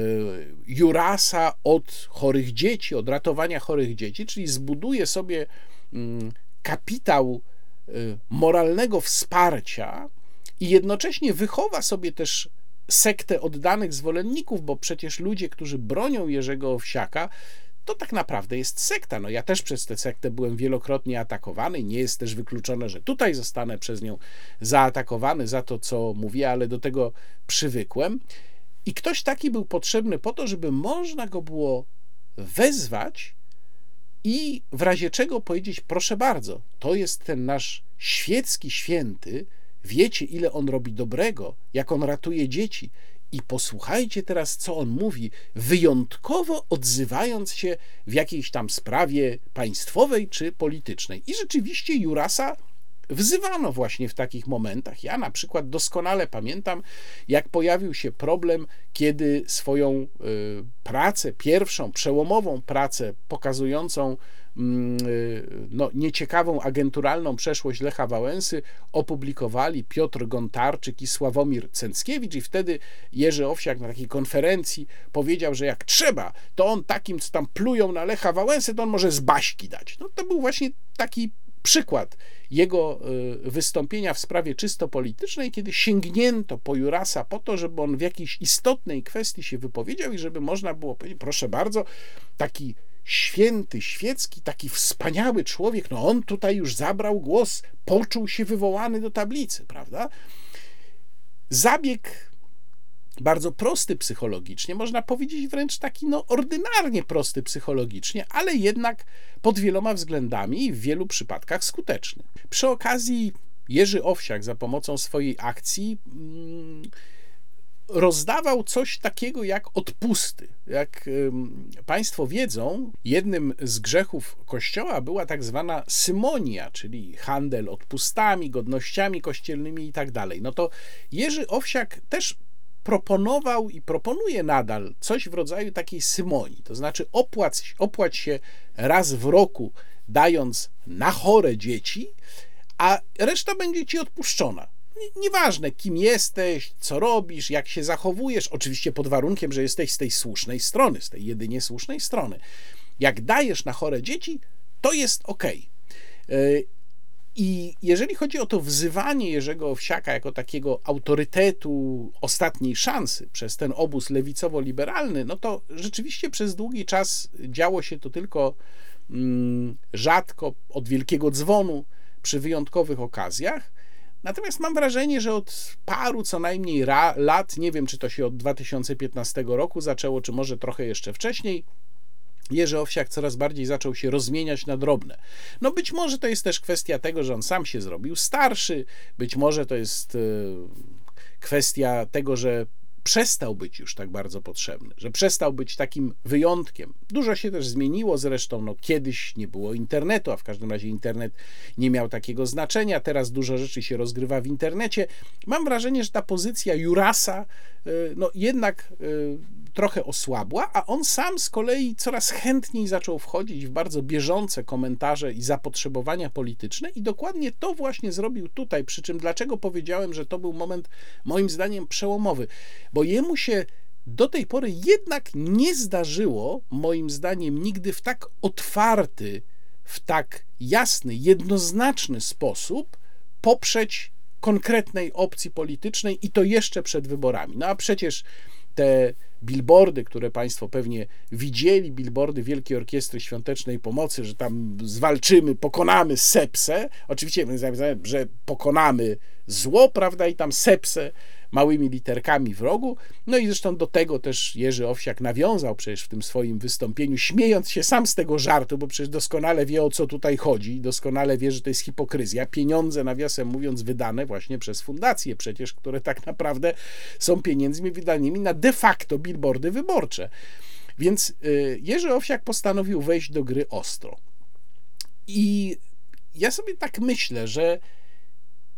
Jurasa od chorych dzieci, od ratowania chorych dzieci, czyli zbuduje sobie mm, kapitał e, moralnego wsparcia i jednocześnie wychowa sobie też sektę oddanych zwolenników, bo przecież ludzie, którzy bronią Jerzego Owsiaka, to tak naprawdę jest sekta. No ja też przez tę sektę byłem wielokrotnie atakowany nie jest też wykluczone, że tutaj zostanę przez nią zaatakowany za to, co mówię, ale do tego przywykłem. I ktoś taki był potrzebny po to, żeby można go było wezwać i w razie czego powiedzieć: Proszę bardzo, to jest ten nasz świecki święty, wiecie, ile on robi dobrego, jak on ratuje dzieci, I posłuchajcie teraz, co on mówi, wyjątkowo odzywając się w jakiejś tam sprawie państwowej czy politycznej. I rzeczywiście Jurasa wzywano właśnie w takich momentach. Ja na przykład doskonale pamiętam, jak pojawił się problem, kiedy swoją y, pracę, pierwszą, przełomową pracę pokazującą mm, y, no, nieciekawą agenturalną przeszłość Lecha Wałęsy opublikowali Piotr Gontarczyk i Sławomir Cęckiewicz i wtedy Jerzy Owsiak na takiej konferencji powiedział, że jak trzeba, to on takim, co tam plują na Lecha Wałęsy, to on może z baśki dać. No to był właśnie taki przykład jego y, wystąpienia w sprawie czysto politycznej, kiedy sięgnięto po Jurasa po to, żeby on w jakiejś istotnej kwestii się wypowiedział i żeby można było powiedzieć, proszę bardzo, taki święty, świecki, taki wspaniały człowiek, no on tutaj już zabrał głos, poczuł się wywołany do tablicy, prawda? Zabieg bardzo prosty psychologicznie, można powiedzieć wręcz taki no, ordynarnie prosty psychologicznie, ale jednak pod wieloma względami w wielu przypadkach skuteczny. Przy okazji Jerzy Owsiak za pomocą swojej akcji mm, rozdawał coś takiego jak odpusty. Jak Państwo wiedzą, jednym z grzechów Kościoła była tak zwana symonia, czyli handel odpustami, godnościami kościelnymi i tak dalej. No to Jerzy Owsiak też proponował i proponuje nadal coś w rodzaju takiej symonii, to znaczy opłać, opłać się raz w roku, dając na chore dzieci, a reszta będzie ci odpuszczona. Nieważne, kim jesteś, co robisz, jak się zachowujesz, oczywiście pod warunkiem, że jesteś z tej słusznej strony, z tej jedynie słusznej strony. Jak dajesz na chore dzieci, to jest ok. I jeżeli chodzi o to wzywanie Jerzego Owsiaka jako takiego autorytetu ostatniej szansy przez ten obóz lewicowo-liberalny, no to rzeczywiście przez długi czas działo się to tylko mm, rzadko, od wielkiego dzwonu, przy wyjątkowych okazjach. Natomiast mam wrażenie, że od paru co najmniej lat, nie wiem czy to się od 2015 roku zaczęło, czy może trochę jeszcze wcześniej, Jerzy Owsiak coraz bardziej zaczął się rozmieniać na drobne. No być może to jest też kwestia tego, że on sam się zrobił starszy, być może to jest e, kwestia tego, że przestał być już tak bardzo potrzebny, że przestał być takim wyjątkiem. Dużo się też zmieniło zresztą, no kiedyś nie było internetu, a w każdym razie internet nie miał takiego znaczenia, teraz dużo rzeczy się rozgrywa w internecie. Mam wrażenie, że ta pozycja Jurasa e, no jednak e, trochę osłabła, a on sam z kolei coraz chętniej zaczął wchodzić w bardzo bieżące komentarze i zapotrzebowania polityczne i dokładnie to właśnie zrobił tutaj. Przy czym dlaczego powiedziałem, że to był moment moim zdaniem przełomowy? Bo jemu się do tej pory jednak nie zdarzyło, moim zdaniem, nigdy w tak otwarty, w tak jasny, jednoznaczny sposób poprzeć konkretnej opcji politycznej i to jeszcze przed wyborami. No a przecież te billboardy, które Państwo pewnie widzieli, billboardy Wielkiej Orkiestry Świątecznej Pomocy, że tam zwalczymy, pokonamy sepsę. Oczywiście, że pokonamy zło, prawda, i tam sepsę małymi literkami w rogu. No i zresztą do tego też Jerzy Owsiak nawiązał przecież w tym swoim wystąpieniu, śmiejąc się sam z tego żartu, bo przecież doskonale wie o co tutaj chodzi, doskonale wie, że to jest hipokryzja. Pieniądze, nawiasem mówiąc, wydane właśnie przez fundacje przecież, które tak naprawdę są pieniędzmi wydanymi na de facto billboardy wyborcze. Więc y, Jerzy Owsiak postanowił wejść do gry ostro. I ja sobie tak myślę, że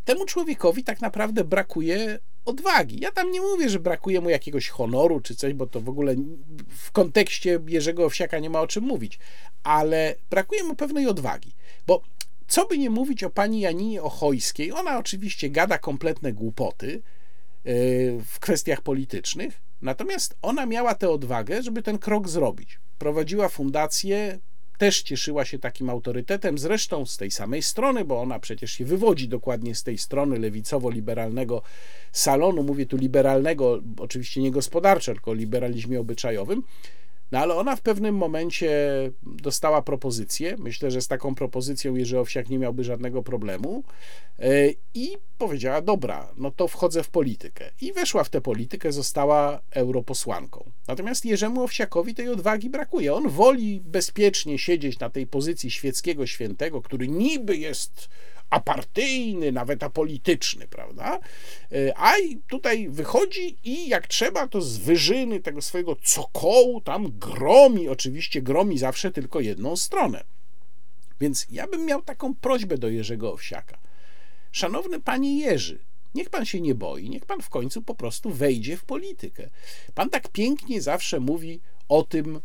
temu człowiekowi tak naprawdę brakuje odwagi. Ja tam nie mówię, że brakuje mu jakiegoś honoru czy coś, bo to w ogóle w kontekście Jerzego Owsiaka nie ma o czym mówić, ale brakuje mu pewnej odwagi, bo co by nie mówić o pani Janinie Ochojskiej, ona oczywiście gada kompletne głupoty yy, w kwestiach politycznych, natomiast ona miała tę odwagę, żeby ten krok zrobić. Prowadziła fundację też cieszyła się takim autorytetem, zresztą z tej samej strony, bo ona przecież się wywodzi dokładnie z tej strony lewicowo-liberalnego salonu. Mówię tu liberalnego, oczywiście nie gospodarczo, tylko liberalizmie obyczajowym. No ale ona w pewnym momencie dostała propozycję. Myślę, że z taką propozycją Jerzy Owsiak nie miałby żadnego problemu. E, I powiedziała: Dobra, no to wchodzę w politykę. I weszła w tę politykę, została europosłanką. Natomiast Jerzemu Owsiakowi tej odwagi brakuje. On woli bezpiecznie siedzieć na tej pozycji świeckiego świętego, który niby jest apartyjny, nawet apolityczny, prawda? E, a tutaj wychodzi i jak trzeba, to z wyżyny tego swojego cokołu tam gromi, oczywiście gromi zawsze tylko jedną stronę. Więc ja bym miał taką prośbę do Jerzego Owsiaka. Szanowny panie Jerzy, Niech pan się nie boi, niech pan w końcu po prostu wejdzie w politykę. Pan tak pięknie zawsze mówi o tym,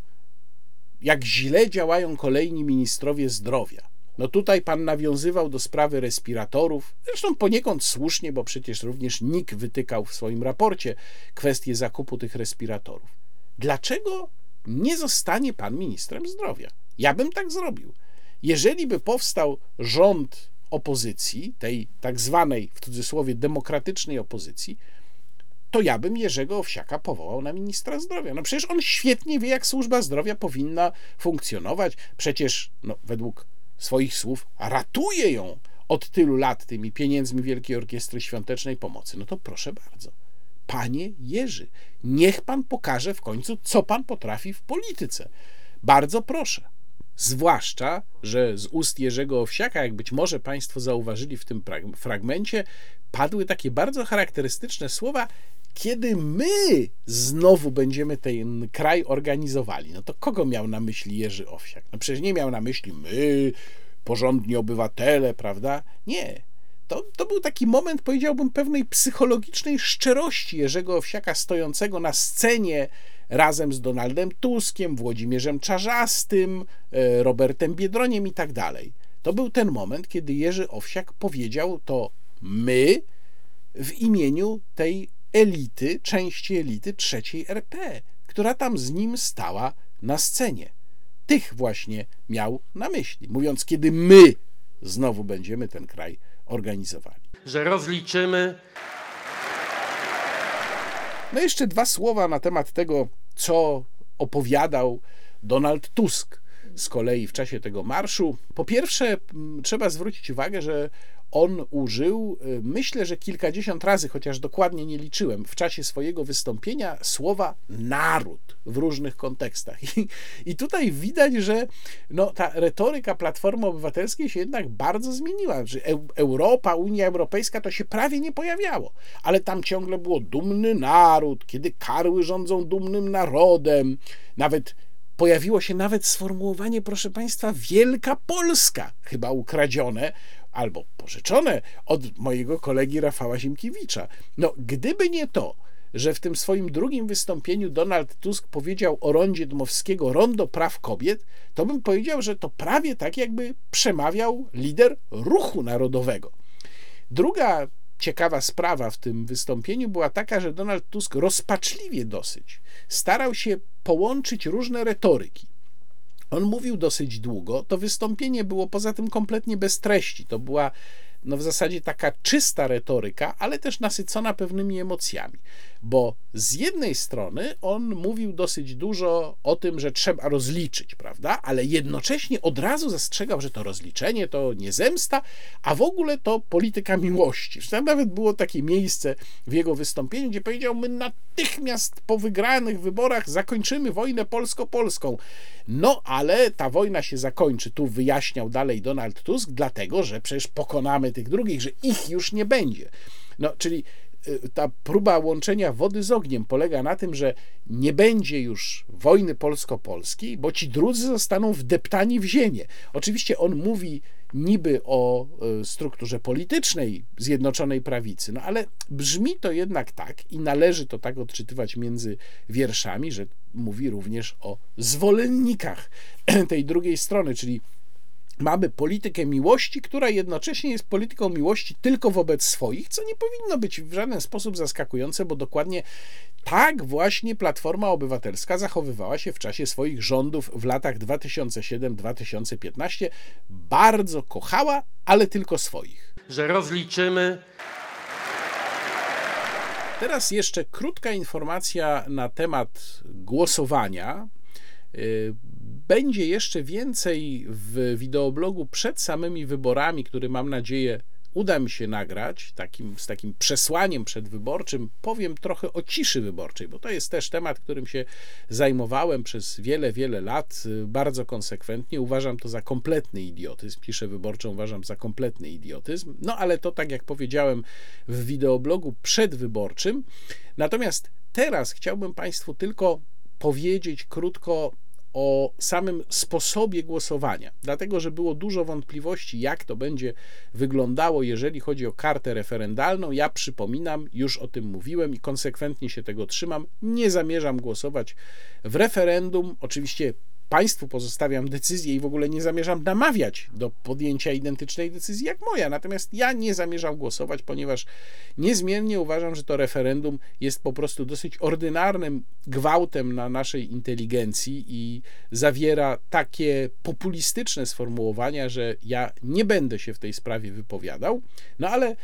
jak źle działają kolejni ministrowie zdrowia. No tutaj pan nawiązywał do sprawy respiratorów, zresztą poniekąd słusznie, bo przecież również NIK wytykał w swoim raporcie kwestię zakupu tych respiratorów. Dlaczego nie zostanie pan ministrem zdrowia? Ja bym tak zrobił. Jeżeli by powstał rząd opozycji, tej tak zwanej w cudzysłowie demokratycznej opozycji, to ja bym Jerzego Owsiaka powołał na ministra zdrowia. No przecież on świetnie wie, jak służba zdrowia powinna funkcjonować. Przecież, no, według swoich słów, ratuje ją od tylu lat tymi pieniędzmi Wielkiej Orkiestry Świątecznej Pomocy. No to proszę bardzo. Panie Jerzy, niech pan pokaże w końcu, co pan potrafi w polityce. Bardzo proszę. Zwłaszcza, że z ust Jerzego Owsiaka, jak być może Państwo zauważyli w tym fragmencie, padły takie bardzo charakterystyczne słowa, kiedy my znowu będziemy ten kraj organizowali. No to kogo miał na myśli Jerzy Owsiak? No przecież nie miał na myśli my, porządni obywatele, prawda? Nie. To, to był taki moment, powiedziałbym, pewnej psychologicznej szczerości Jerzego Owsiaka stojącego na scenie razem z Donaldem Tuskiem, Włodzimierzem Czarzastym, e, Robertem Biedroniem i tak dalej. To był ten moment, kiedy Jerzy Owsiak powiedział to my w imieniu tej elity, części elity trzeciej RP, która tam z nim stała na scenie. Tych właśnie miał na myśli, mówiąc, kiedy my znowu będziemy ten kraj organizowali. Że rozliczymy no jeszcze dwa słowa na temat tego, co opowiadał Donald Tusk z kolei w czasie tego marszu. Po pierwsze, trzeba zwrócić uwagę, że on użył, y, myślę, że kilkadziesiąt razy, chociaż dokładnie nie liczyłem, w czasie swojego wystąpienia słowa naród w różnych kontekstach. I, i tutaj widać, że no, ta retoryka Platformy Obywatelskiej się jednak bardzo zmieniła. Że Europa, Unia Europejska to się prawie nie pojawiało, ale tam ciągle było dumny naród, kiedy karły rządzą dumnym narodem. Nawet pojawiło się nawet sformułowanie, proszę Państwa, Wielka Polska, chyba ukradzione albo pożyczone od mojego kolegi Rafała Zimkiewicza. No, gdyby nie to, że w tym swoim drugim wystąpieniu Donald Tusk powiedział o rondzie Dmowskiego rondo praw kobiet, to bym powiedział, że to prawie tak, jakby przemawiał lider ruchu narodowego. Druga ciekawa sprawa w tym wystąpieniu była taka, że Donald Tusk rozpaczliwie dosyć starał się połączyć różne retoryki. On mówił dosyć długo. To wystąpienie było poza tym kompletnie bez treści. To była no w zasadzie taka czysta retoryka, ale też nasycona pewnymi emocjami, bo z jednej strony on mówił dosyć dużo o tym, że trzeba rozliczyć, prawda, ale jednocześnie od razu zastrzegał, że to rozliczenie to nie zemsta, a w ogóle to polityka miłości. Tam nawet było takie miejsce w jego wystąpieniu, gdzie powiedział: My natychmiast po wygranych wyborach zakończymy wojnę polsko-polską. No, ale ta wojna się zakończy, tu wyjaśniał dalej Donald Tusk, dlatego że przecież pokonamy tych drugich, że ich już nie będzie. No, czyli ta próba łączenia wody z ogniem polega na tym, że nie będzie już wojny polsko-polskiej, bo ci drudzy zostaną wdeptani w ziemię. Oczywiście on mówi niby o y, strukturze politycznej Zjednoczonej Prawicy, no ale brzmi to jednak tak i należy to tak odczytywać między wierszami, że mówi również o zwolennikach tej drugiej strony, czyli mamy politykę miłości, która jednocześnie jest polityką miłości tylko wobec swoich, co nie powinno być w żaden sposób zaskakujące, bo dokładnie tak właśnie Platforma Obywatelska zachowywała się w czasie swoich rządów w latach 2007-2015. Bardzo kochała, ale tylko swoich. Że rozliczymy Teraz jeszcze krótka informacja na temat głosowania. Będzie jeszcze więcej w wideoblogu przed samymi wyborami, który mam nadzieję uda mi się nagrać takim, z takim przesłaniem przedwyborczym, powiem trochę o ciszy wyborczej, bo to jest też temat, którym się zajmowałem przez wiele, wiele lat y, bardzo konsekwentnie. Uważam to za kompletny idiotyzm. Ciszę wyborczą uważam za kompletny idiotyzm. No ale to, tak jak powiedziałem w wideoblogu przedwyborczym. Natomiast teraz chciałbym Państwu tylko powiedzieć krótko o samym sposobie głosowania, dlatego że było dużo wątpliwości, jak to będzie wyglądało, jeżeli chodzi o kartę referendalną. Ja przypominam, już o tym mówiłem i konsekwentnie się tego trzymam. Nie zamierzam głosować w referendum. Oczywiście Państwu pozostawiam decyzję i w ogóle nie zamierzam namawiać do podjęcia identycznej decyzji jak moja. Natomiast ja nie zamierzam głosować, ponieważ niezmiennie uważam, że to referendum jest po prostu dosyć ordynarnym gwałtem na naszej inteligencji i zawiera takie populistyczne sformułowania, że ja nie będę się w tej sprawie wypowiadał. No ale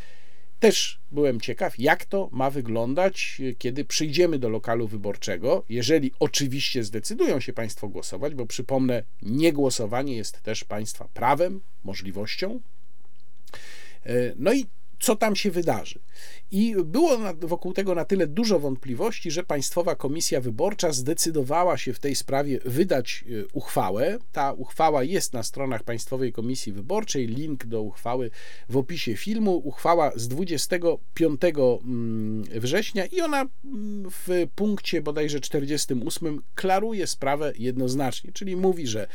też byłem ciekaw, jak to ma wyglądać, kiedy przyjdziemy do lokalu wyborczego, jeżeli oczywiście zdecydują się Państwo głosować, bo przypomnę, niegłosowanie jest też Państwa prawem, możliwością. E, no i co tam się wydarzy. I było wokół tego na tyle dużo wątpliwości, że Państwowa Komisja Wyborcza zdecydowała się w tej sprawie wydać e, uchwałę. Ta uchwała jest na stronach Państwowej Komisji Wyborczej, link do uchwały w opisie filmu. Uchwała z 25 mm, września i ona mm, w punkcie bodajże 48 klaruje sprawę jednoznacznie, czyli mówi, że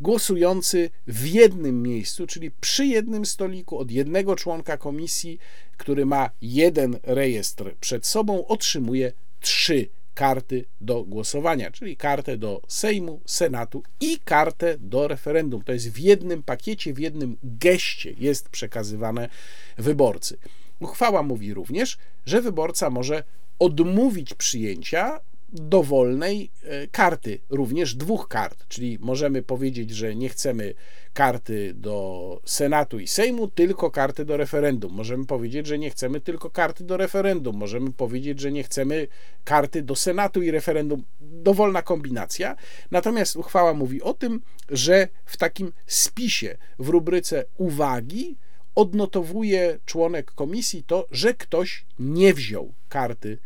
głosujący w jednym miejscu, czyli przy jednym stoliku od jednego członka komisji, który ma jeden rejestr przed sobą, otrzymuje trzy karty do głosowania, czyli kartę do Sejmu, Senatu i kartę do referendum. To jest w jednym pakiecie, w jednym geście jest przekazywane wyborcy. Uchwała mówi również, że wyborca może odmówić przyjęcia dowolnej e, karty, również dwóch kart, czyli możemy powiedzieć, że nie chcemy karty do Senatu i Sejmu, tylko karty do referendum. Możemy powiedzieć, że nie chcemy tylko karty do referendum. Możemy powiedzieć, że nie chcemy karty do Senatu i referendum. Dowolna kombinacja. Natomiast uchwała mówi o tym, że w takim spisie w rubryce uwagi odnotowuje członek komisji to, że ktoś nie wziął karty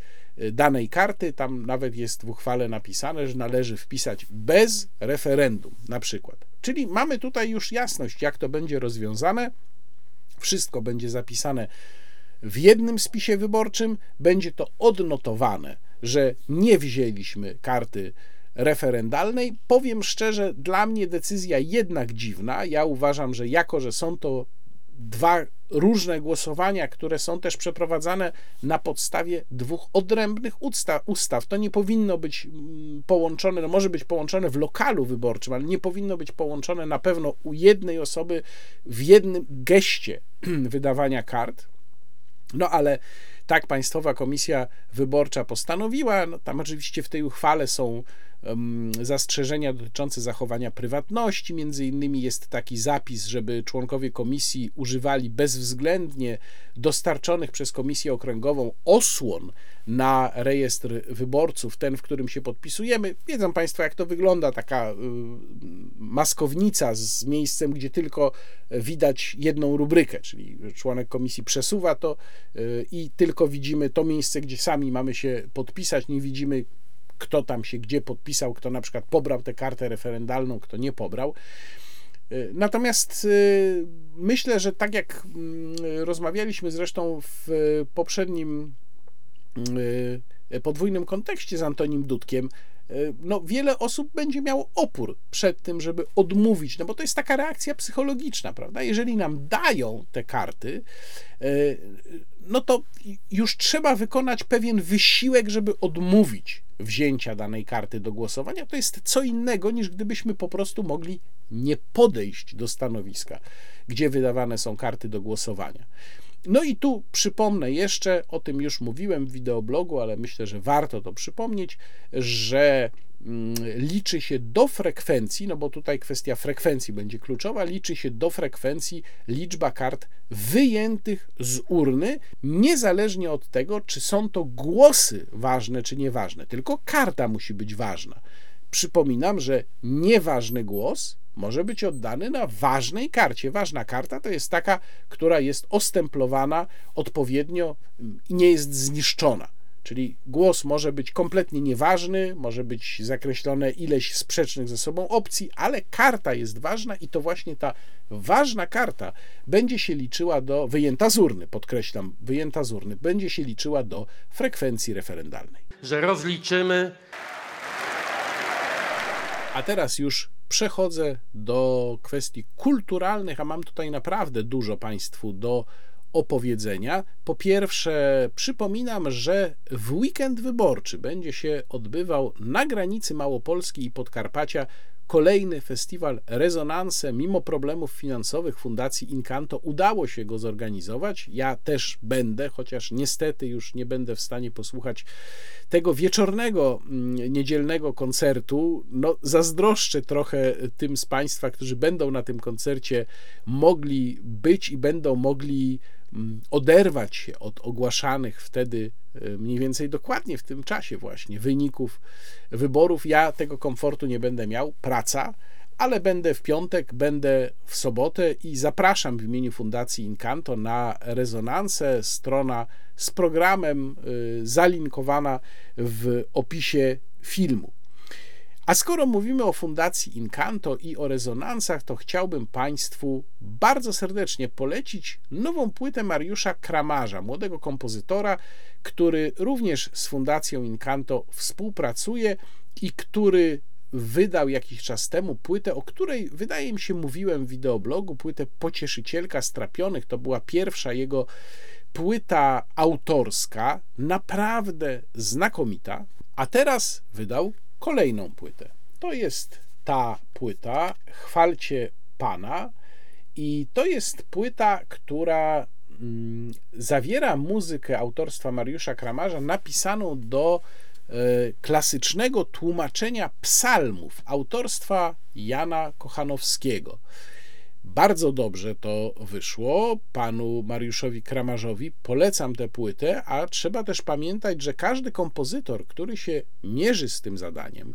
danej karty. Tam nawet jest w uchwale napisane, że należy wpisać bez referendum, na przykład. Czyli mamy tutaj już jasność, jak to będzie rozwiązane. Wszystko będzie zapisane w jednym spisie wyborczym, będzie to odnotowane, że nie wzięliśmy karty referendalnej. Powiem szczerze, dla mnie decyzja jednak dziwna. Ja uważam, że jako, że są to dwa różne głosowania, które są też przeprowadzane na podstawie dwóch odrębnych ustaw. ustaw. To nie powinno być mm, połączone, no może być połączone w lokalu wyborczym, ale nie powinno być połączone na pewno u jednej osoby w jednym geście wydawania kart. No ale tak Państwowa Komisja Wyborcza postanowiła. No, tam oczywiście w tej uchwale są zastrzeżenia dotyczące zachowania prywatności. Między innymi jest taki zapis, żeby członkowie komisji używali bezwzględnie dostarczonych przez komisję okręgową osłon na rejestr wyborców, ten, w którym się podpisujemy. Wiedzą Państwo, jak to wygląda, taka y, maskownica z miejscem, gdzie tylko widać jedną rubrykę, czyli członek komisji przesuwa to y, i tylko widzimy to miejsce, gdzie sami mamy się podpisać, nie widzimy kto tam się gdzie podpisał, kto na przykład pobrał tę kartę referendalną, kto nie pobrał. Y, natomiast y, myślę, że tak jak mm, rozmawialiśmy zresztą w poprzednim y, podwójnym kontekście z Antonim Dudkiem, no, wiele osób będzie miało opór przed tym, żeby odmówić, no bo to jest taka reakcja psychologiczna, prawda? Jeżeli nam dają te karty, no to już trzeba wykonać pewien wysiłek, żeby odmówić wzięcia danej karty do głosowania. To jest co innego niż gdybyśmy po prostu mogli nie podejść do stanowiska, gdzie wydawane są karty do głosowania. No i tu przypomnę jeszcze, o tym już mówiłem w wideoblogu, ale myślę, że warto to przypomnieć, że mm, liczy się do frekwencji, no bo tutaj kwestia frekwencji będzie kluczowa, liczy się do frekwencji liczba kart wyjętych z urny, niezależnie od tego, czy są to głosy ważne, czy nieważne, tylko karta musi być ważna. Przypominam, że nieważny głos może być oddany na ważnej karcie. Ważna karta to jest taka, która jest ostemplowana odpowiednio i nie jest zniszczona. Czyli głos może być kompletnie nieważny, może być zakreślone ileś sprzecznych ze sobą opcji, ale karta jest ważna i to właśnie ta ważna karta będzie się liczyła do, wyjęta z urny, podkreślam, wyjęta z urny, będzie się liczyła do frekwencji referendalnej. Że rozliczymy. A teraz już przechodzę do kwestii kulturalnych, a mam tutaj naprawdę dużo Państwu do opowiedzenia. Po pierwsze, przypominam, że w weekend wyborczy będzie się odbywał na granicy Małopolski i Podkarpacia kolejny festiwal Rezonanse. Mimo problemów finansowych Fundacji Incanto udało się go zorganizować. Ja też będę, chociaż niestety już nie będę w stanie posłuchać tego wieczornego, mm, niedzielnego koncertu. No, zazdroszczę trochę tym z Państwa, którzy będą na tym koncercie mogli być i będą mogli oderwać się od ogłaszanych wtedy y, mniej więcej dokładnie w tym czasie właśnie wyników wyborów. Ja tego komfortu nie będę miał, praca, ale będę w piątek, będę w sobotę i zapraszam w imieniu Fundacji Incanto na rezonansę. Strona z programem y, zalinkowana w opisie filmu. A skoro mówimy o Fundacji Incanto i o rezonansach, to chciałbym Państwu bardzo serdecznie polecić nową płytę Mariusza Kramarza, młodego kompozytora, który również z Fundacją Incanto współpracuje i który wydał jakiś czas temu płytę, o której wydaje mi się mówiłem w wideoblogu, płytę Pocieszycielka Strapionych. To była pierwsza jego płyta autorska, naprawdę znakomita. A teraz wydał kolejną płytę. To jest ta płyta, Chwalcie Pana, i to jest płyta, która mm, zawiera muzykę autorstwa Mariusza Kramarza napisaną do e, klasycznego tłumaczenia psalmów autorstwa Jana Kochanowskiego. Bardzo dobrze to wyszło panu Mariuszowi Kramarzowi. Polecam tę płytę, a trzeba też pamiętać, że każdy kompozytor, który się mierzy z tym zadaniem,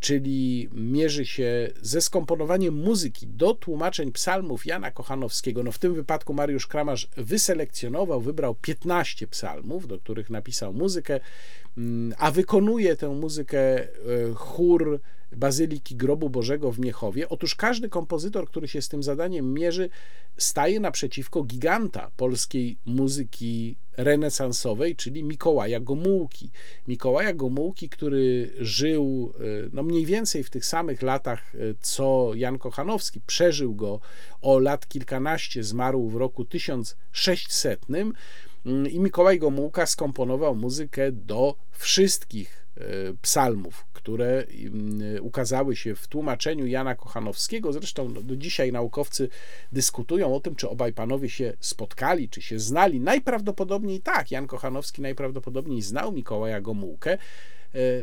czyli mierzy się ze skomponowaniem muzyki do tłumaczeń psalmów Jana Kochanowskiego. No w tym wypadku Mariusz Kramarz wyselekcjonował, wybrał 15 psalmów, do których napisał muzykę, a wykonuje tę muzykę e, chór Bazyliki Grobu Bożego w Miechowie. Otóż każdy kompozytor, który się z tym zadaniem mierzy, staje naprzeciwko giganta polskiej muzyki renesansowej, czyli Mikołaja Gomułki. Mikołaja Gomułki, który żył e, no mniej więcej w tych samych latach, e, co Jan Kochanowski, przeżył go o lat kilkanaście, zmarł w roku 1600 mm, i Mikołaj Gomułka skomponował muzykę do wszystkich e, psalmów, które mm, ukazały się w tłumaczeniu Jana Kochanowskiego. Zresztą no, do dzisiaj naukowcy dyskutują o tym, czy obaj panowie się spotkali, czy się znali. Najprawdopodobniej tak. Jan Kochanowski najprawdopodobniej znał Mikołaja Gomułkę. E,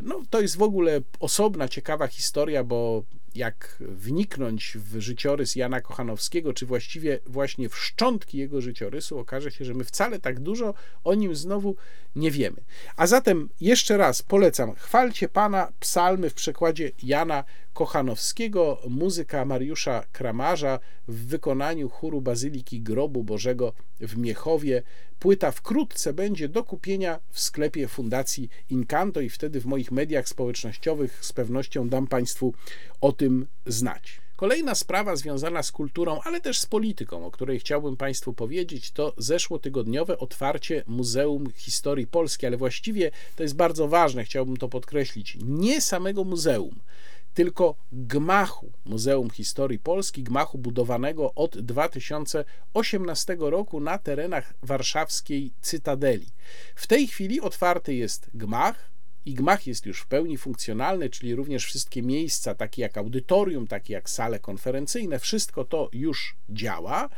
no, to jest w ogóle osobna, ciekawa historia, bo jak wniknąć w życiorys Jana Kochanowskiego, czy właściwie właśnie w szczątki jego życiorysu, okaże się, że my wcale tak dużo o nim znowu nie wiemy. A zatem jeszcze raz polecam, chwalcie Pana, psalmy w przekładzie Jana Kochanowskiego, muzyka Mariusza Kramarza w wykonaniu chóru Bazyliki Grobu Bożego w Miechowie. Płyta wkrótce będzie do kupienia w sklepie Fundacji Incanto i wtedy w moich mediach społecznościowych z pewnością dam Państwu o tym znać. Kolejna sprawa związana z kulturą, ale też z polityką, o której chciałbym Państwu powiedzieć, to zeszłotygodniowe otwarcie Muzeum Historii Polski, ale właściwie to jest bardzo ważne, chciałbym to podkreślić, nie samego muzeum, tylko gmachu Muzeum Historii Polski, gmachu budowanego od 2018 roku na terenach warszawskiej Cytadeli. W tej chwili otwarty jest gmach, i gmach jest już w pełni funkcjonalny, czyli również wszystkie miejsca, takie jak audytorium, takie jak sale konferencyjne, wszystko to już działa.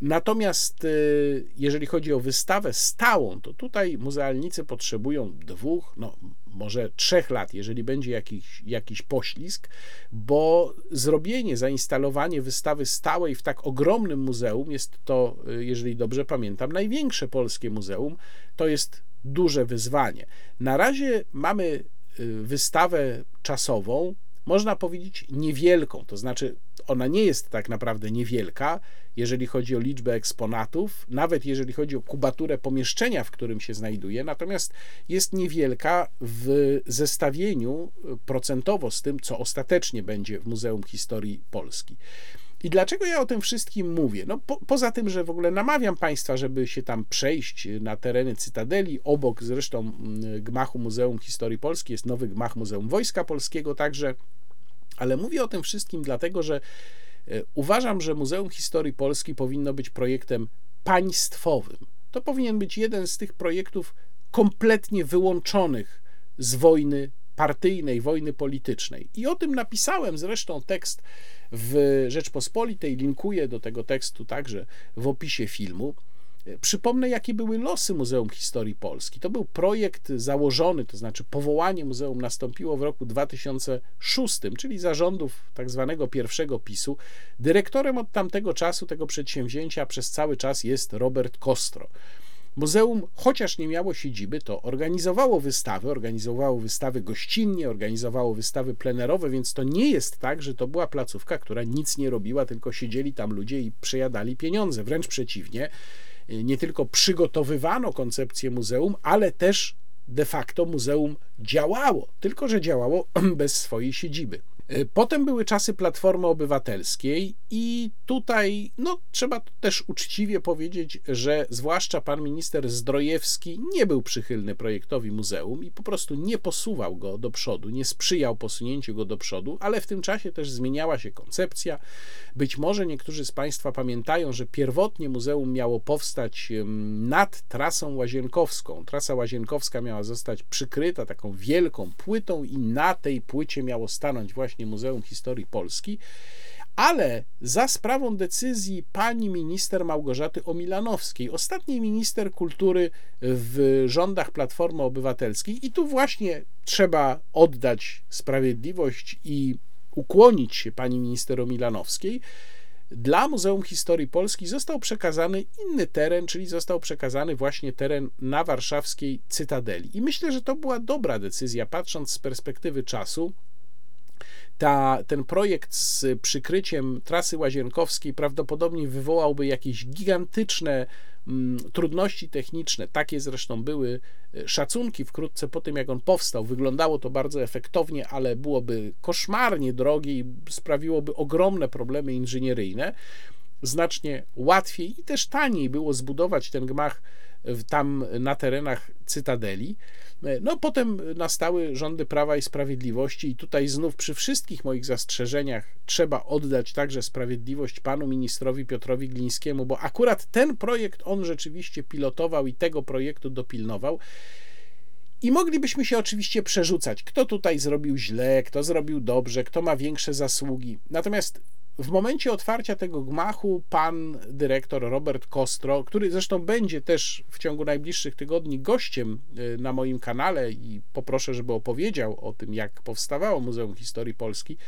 Natomiast y, jeżeli chodzi o wystawę stałą, to tutaj muzealnicy potrzebują dwóch, no może trzech lat, jeżeli będzie jakiś, jakiś poślizg, bo zrobienie, zainstalowanie wystawy stałej w tak ogromnym muzeum jest to, y, jeżeli dobrze pamiętam, największe polskie muzeum, to jest duże wyzwanie. Na razie mamy y, wystawę czasową, można powiedzieć, niewielką. To znaczy, ona nie jest tak naprawdę niewielka, jeżeli chodzi o liczbę eksponatów, nawet jeżeli chodzi o kubaturę pomieszczenia, w którym się znajduje, natomiast jest niewielka w zestawieniu procentowo z tym, co ostatecznie będzie w Muzeum Historii Polski. I dlaczego ja o tym wszystkim mówię? No, po, poza tym, że w ogóle namawiam Państwa, żeby się tam przejść na tereny Cytadeli, obok zresztą mm, gmachu Muzeum Historii Polski jest nowy gmach Muzeum Wojska Polskiego także, ale mówię o tym wszystkim dlatego, że e, uważam, że Muzeum Historii Polski powinno być projektem państwowym. To powinien być jeden z tych projektów kompletnie wyłączonych z wojny partyjnej, wojny politycznej. I o tym napisałem zresztą tekst w Rzeczpospolitej, linkuję do tego tekstu także w opisie filmu. Przypomnę, jakie były losy Muzeum Historii Polski. To był projekt założony, to znaczy powołanie muzeum nastąpiło w roku 2006, czyli zarządów tak zwanego pierwszego PiSu. Dyrektorem od tamtego czasu tego przedsięwzięcia przez cały czas jest Robert Kostro. Muzeum, chociaż nie miało siedziby, to organizowało wystawy, organizowało wystawy gościnnie, organizowało wystawy plenerowe, więc to nie jest tak, że to była placówka, która nic nie robiła, tylko siedzieli tam ludzie i przejadali pieniądze. Wręcz przeciwnie, nie tylko przygotowywano koncepcję muzeum, ale też de facto muzeum działało, tylko że działało bez swojej siedziby. Y, potem były czasy Platformy Obywatelskiej i tutaj no, trzeba też uczciwie powiedzieć, że zwłaszcza pan minister Zdrojewski nie był przychylny projektowi muzeum i po prostu nie posuwał go do przodu, nie sprzyjał posunięciu go do przodu, ale w tym czasie też zmieniała się koncepcja. Być może niektórzy z Państwa pamiętają, że pierwotnie muzeum miało powstać nad trasą łazienkowską. Trasa łazienkowska miała zostać przykryta taką wielką płytą i na tej płycie miało stanąć właśnie właśnie Muzeum Historii Polski, ale za sprawą decyzji pani minister Małgorzaty Omilanowskiej, ostatniej minister kultury w rządach Platformy Obywatelskiej. I tu właśnie trzeba oddać sprawiedliwość i ukłonić się pani minister Omilanowskiej. Dla Muzeum Historii Polski został przekazany inny teren, czyli został przekazany właśnie teren na warszawskiej Cytadeli. I myślę, że to była dobra decyzja, patrząc z perspektywy czasu ta, ten projekt z przykryciem trasy łazienkowskiej prawdopodobnie wywołałby jakieś gigantyczne mm, trudności techniczne. Takie zresztą były e, szacunki wkrótce po tym, jak on powstał. Wyglądało to bardzo efektownie, ale byłoby koszmarnie drogie i sprawiłoby ogromne problemy inżynieryjne. Znacznie łatwiej i też taniej było zbudować ten gmach tam na terenach Cytadeli. No potem nastały rządy Prawa i Sprawiedliwości i tutaj znów przy wszystkich moich zastrzeżeniach trzeba oddać także sprawiedliwość panu ministrowi Piotrowi Glińskiemu, bo akurat ten projekt on rzeczywiście pilotował i tego projektu dopilnował. I moglibyśmy się oczywiście przerzucać, kto tutaj zrobił źle, kto zrobił dobrze, kto ma większe zasługi. Natomiast w momencie otwarcia tego gmachu pan dyrektor Robert Kostro, który zresztą będzie też w ciągu najbliższych tygodni gościem y, na moim kanale i poproszę, żeby opowiedział o tym, jak powstawało Muzeum Historii Polski,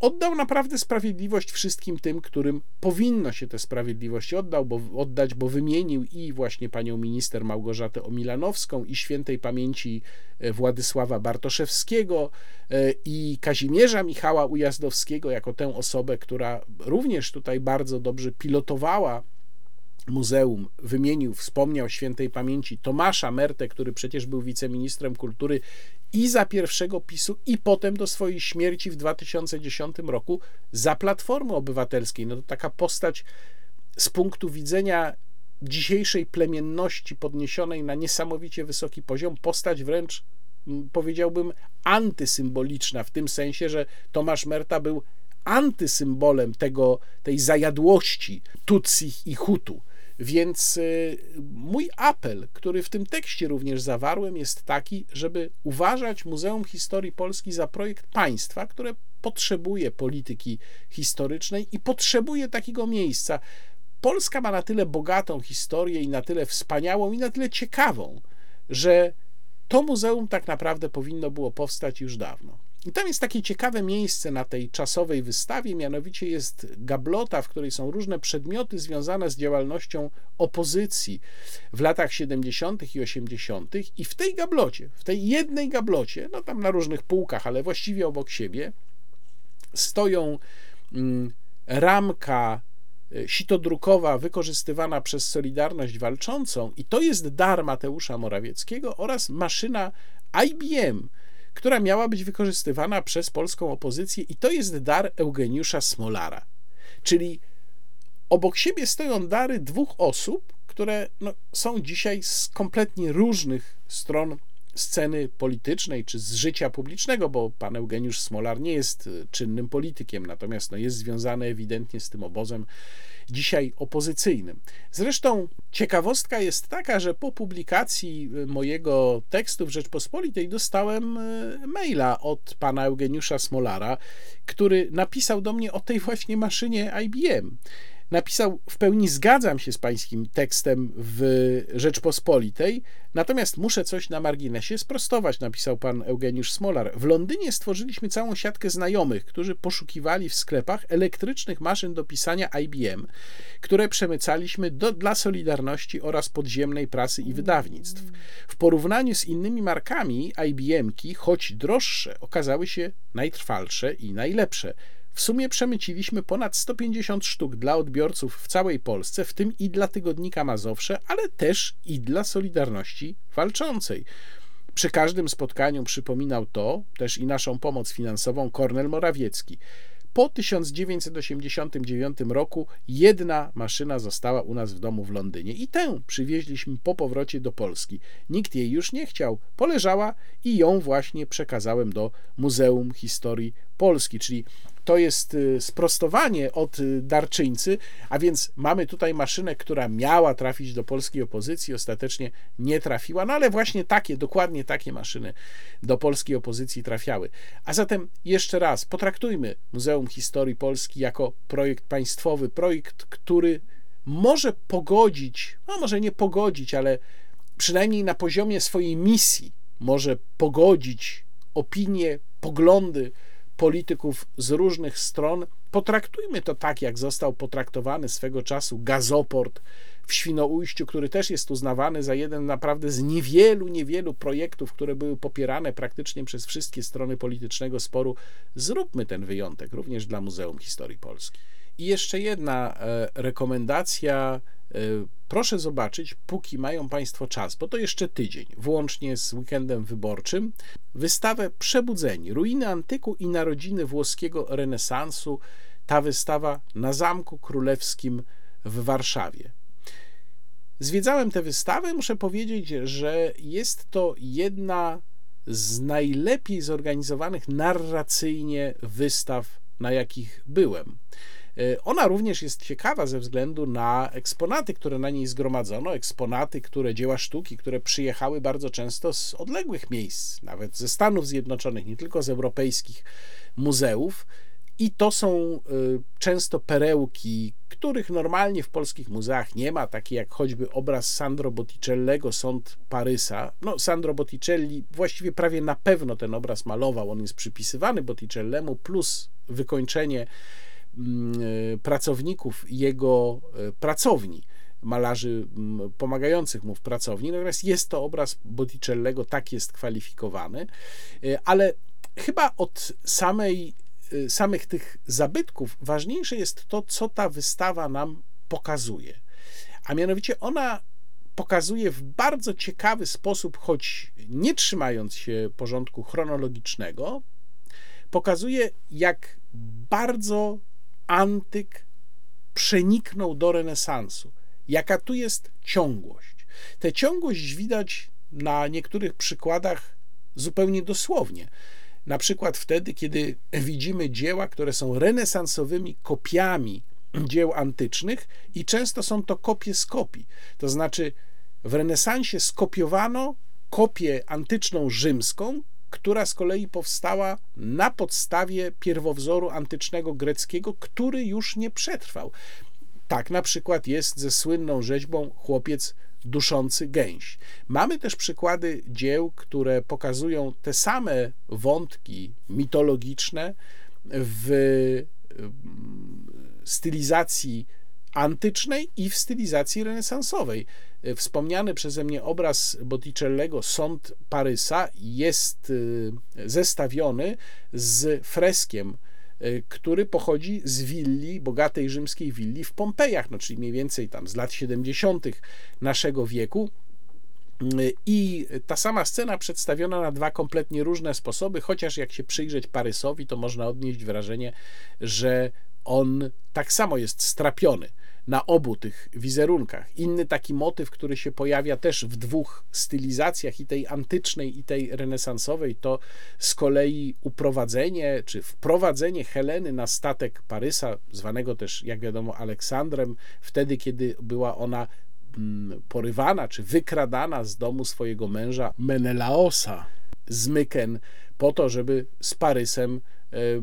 oddał naprawdę sprawiedliwość wszystkim tym, którym powinno się tę sprawiedliwość oddał, bo, oddać, bo wymienił i właśnie panią minister Małgorzatę Omilanowską i świętej pamięci e, Władysława Bartoszewskiego e, i Kazimierza Michała Ujazdowskiego jako tę osobę, która również tutaj bardzo dobrze pilotowała muzeum wymienił, wspomniał świętej pamięci Tomasza Mertę, który przecież był wiceministrem kultury i za pierwszego PiSu, i potem do swojej śmierci w 2010 roku za Platformy Obywatelskiej. No to taka postać z punktu widzenia dzisiejszej plemienności podniesionej na niesamowicie wysoki poziom, postać wręcz powiedziałbym antysymboliczna, w tym sensie, że Tomasz Merta był antysymbolem tego, tej zajadłości Tutsich i Hutu. Więc y, mój apel, który w tym tekście również zawarłem, jest taki, żeby uważać Muzeum Historii Polski za projekt państwa, które potrzebuje polityki historycznej i potrzebuje takiego miejsca. Polska ma na tyle bogatą historię i na tyle wspaniałą i na tyle ciekawą, że to muzeum tak naprawdę powinno było powstać już dawno. I tam jest takie ciekawe miejsce na tej czasowej wystawie, mianowicie jest gablota, w której są różne przedmioty związane z działalnością opozycji w latach 70. i 80. I w tej gablocie, w tej jednej gablocie, no tam na różnych półkach, ale właściwie obok siebie, stoją mm, ramka sitodrukowa wykorzystywana przez Solidarność Walczącą i to jest dar Mateusza Morawieckiego oraz maszyna IBM, która miała być wykorzystywana przez polską opozycję i to jest dar Eugeniusza Smolara. Czyli obok siebie stoją dary dwóch osób, które no, są dzisiaj z kompletnie różnych stron sceny politycznej czy z życia publicznego, bo pan Eugeniusz Smolar nie jest e, czynnym politykiem, natomiast no, jest związany ewidentnie z tym obozem dzisiaj opozycyjnym. Zresztą ciekawostka jest taka, że po publikacji e, mojego tekstu w Rzeczpospolitej dostałem e, maila od pana Eugeniusza Smolara, który napisał do mnie o tej właśnie maszynie IBM napisał: W pełni zgadzam się z pańskim tekstem w Rzeczpospolitej, natomiast muszę coś na marginesie sprostować, napisał pan Eugeniusz Smolar. W Londynie stworzyliśmy całą siatkę znajomych, którzy poszukiwali w sklepach elektrycznych maszyn do pisania IBM, które przemycaliśmy do, dla Solidarności oraz podziemnej prasy i wydawnictw. W porównaniu z innymi markami, IBM-ki, choć droższe, okazały się najtrwalsze i najlepsze. W sumie przemyciliśmy ponad 150 sztuk dla odbiorców w całej Polsce, w tym i dla tygodnika Mazowsze, ale też i dla Solidarności Walczącej. Przy każdym spotkaniu przypominał to też i naszą pomoc finansową Kornel Morawiecki. Po 1989 roku jedna maszyna została u nas w domu w Londynie i tę przywieźliśmy po powrocie do Polski. Nikt jej już nie chciał, poleżała i ją właśnie przekazałem do Muzeum Historii Polski, czyli to jest y, sprostowanie od y, darczyńcy, a więc mamy tutaj maszynę, która miała trafić do polskiej opozycji, ostatecznie nie trafiła, no ale właśnie takie, dokładnie takie maszyny do polskiej opozycji trafiały. A zatem jeszcze raz, potraktujmy Muzeum Historii Polski jako projekt państwowy, projekt, który może pogodzić, no może nie pogodzić, ale przynajmniej na poziomie swojej misji może pogodzić opinie, poglądy, polityków z różnych stron. Potraktujmy to tak, jak został potraktowany swego czasu gazoport w Świnoujściu, który też jest uznawany za jeden naprawdę z niewielu, niewielu projektów, które były popierane praktycznie przez wszystkie strony politycznego sporu. Zróbmy ten wyjątek również dla Muzeum Historii Polski. I jeszcze jedna e, rekomendacja E, proszę zobaczyć, póki mają Państwo czas, bo to jeszcze tydzień, włącznie z weekendem wyborczym, wystawę Przebudzeni ruiny antyku i narodziny włoskiego renesansu. Ta wystawa na Zamku Królewskim w Warszawie. Zwiedzałem tę wystawę, muszę powiedzieć, że jest to jedna z najlepiej zorganizowanych narracyjnie wystaw, na jakich byłem. E, ona również jest ciekawa ze względu na eksponaty, które na niej zgromadzono, eksponaty, które dzieła sztuki, które przyjechały bardzo często z odległych miejsc, nawet ze Stanów Zjednoczonych, nie tylko z europejskich muzeów. I to są e, często perełki, których normalnie w polskich muzeach nie ma, takie jak choćby obraz Sandro Botticellego, Sąd Parysa. No, Sandro Botticelli właściwie prawie na pewno ten obraz malował, on jest przypisywany Botticellemu, plus wykończenie pracowników jego e, pracowni, malarzy mm, pomagających mu w pracowni. Natomiast jest to obraz Botticellego, tak jest kwalifikowany, e, ale chyba od samej, samych tych zabytków ważniejsze jest to, co ta wystawa nam pokazuje. A mianowicie ona pokazuje w bardzo ciekawy sposób, choć nie trzymając się porządku chronologicznego, pokazuje, jak bardzo antyk przeniknął do renesansu. Jaka tu jest ciągłość? Tę ciągłość widać na niektórych przykładach zupełnie dosłownie. Na przykład wtedy, kiedy widzimy dzieła, które są renesansowymi kopiami dzieł antycznych i często są to kopie z kopii. To znaczy, w renesansie skopiowano kopię antyczną rzymską, która z kolei powstała na podstawie pierwowzoru antycznego greckiego, który już nie przetrwał. Tak na przykład jest ze słynną rzeźbą chłopiec duszący gęś. Mamy też przykłady dzieł, które pokazują te same wątki mitologiczne w stylizacji antycznej i w stylizacji renesansowej. E, wspomniany przeze mnie obraz Botticellego Sąd Parysa jest e, zestawiony z freskiem który pochodzi z willi, bogatej rzymskiej willi w Pompejach, no czyli mniej więcej tam z lat 70. naszego wieku. I ta sama scena przedstawiona na dwa kompletnie różne sposoby, chociaż jak się przyjrzeć Parysowi, to można odnieść wrażenie, że on tak samo jest strapiony na obu tych wizerunkach. Inny taki motyw, który się pojawia też w dwóch stylizacjach, i tej antycznej, i tej renesansowej, to z kolei uprowadzenie czy wprowadzenie Heleny na statek Parysa, zwanego też, jak wiadomo, Aleksandrem, wtedy, kiedy była ona mm, porywana czy wykradana z domu swojego męża Menelaosa z Myken, po to, żeby z Parysem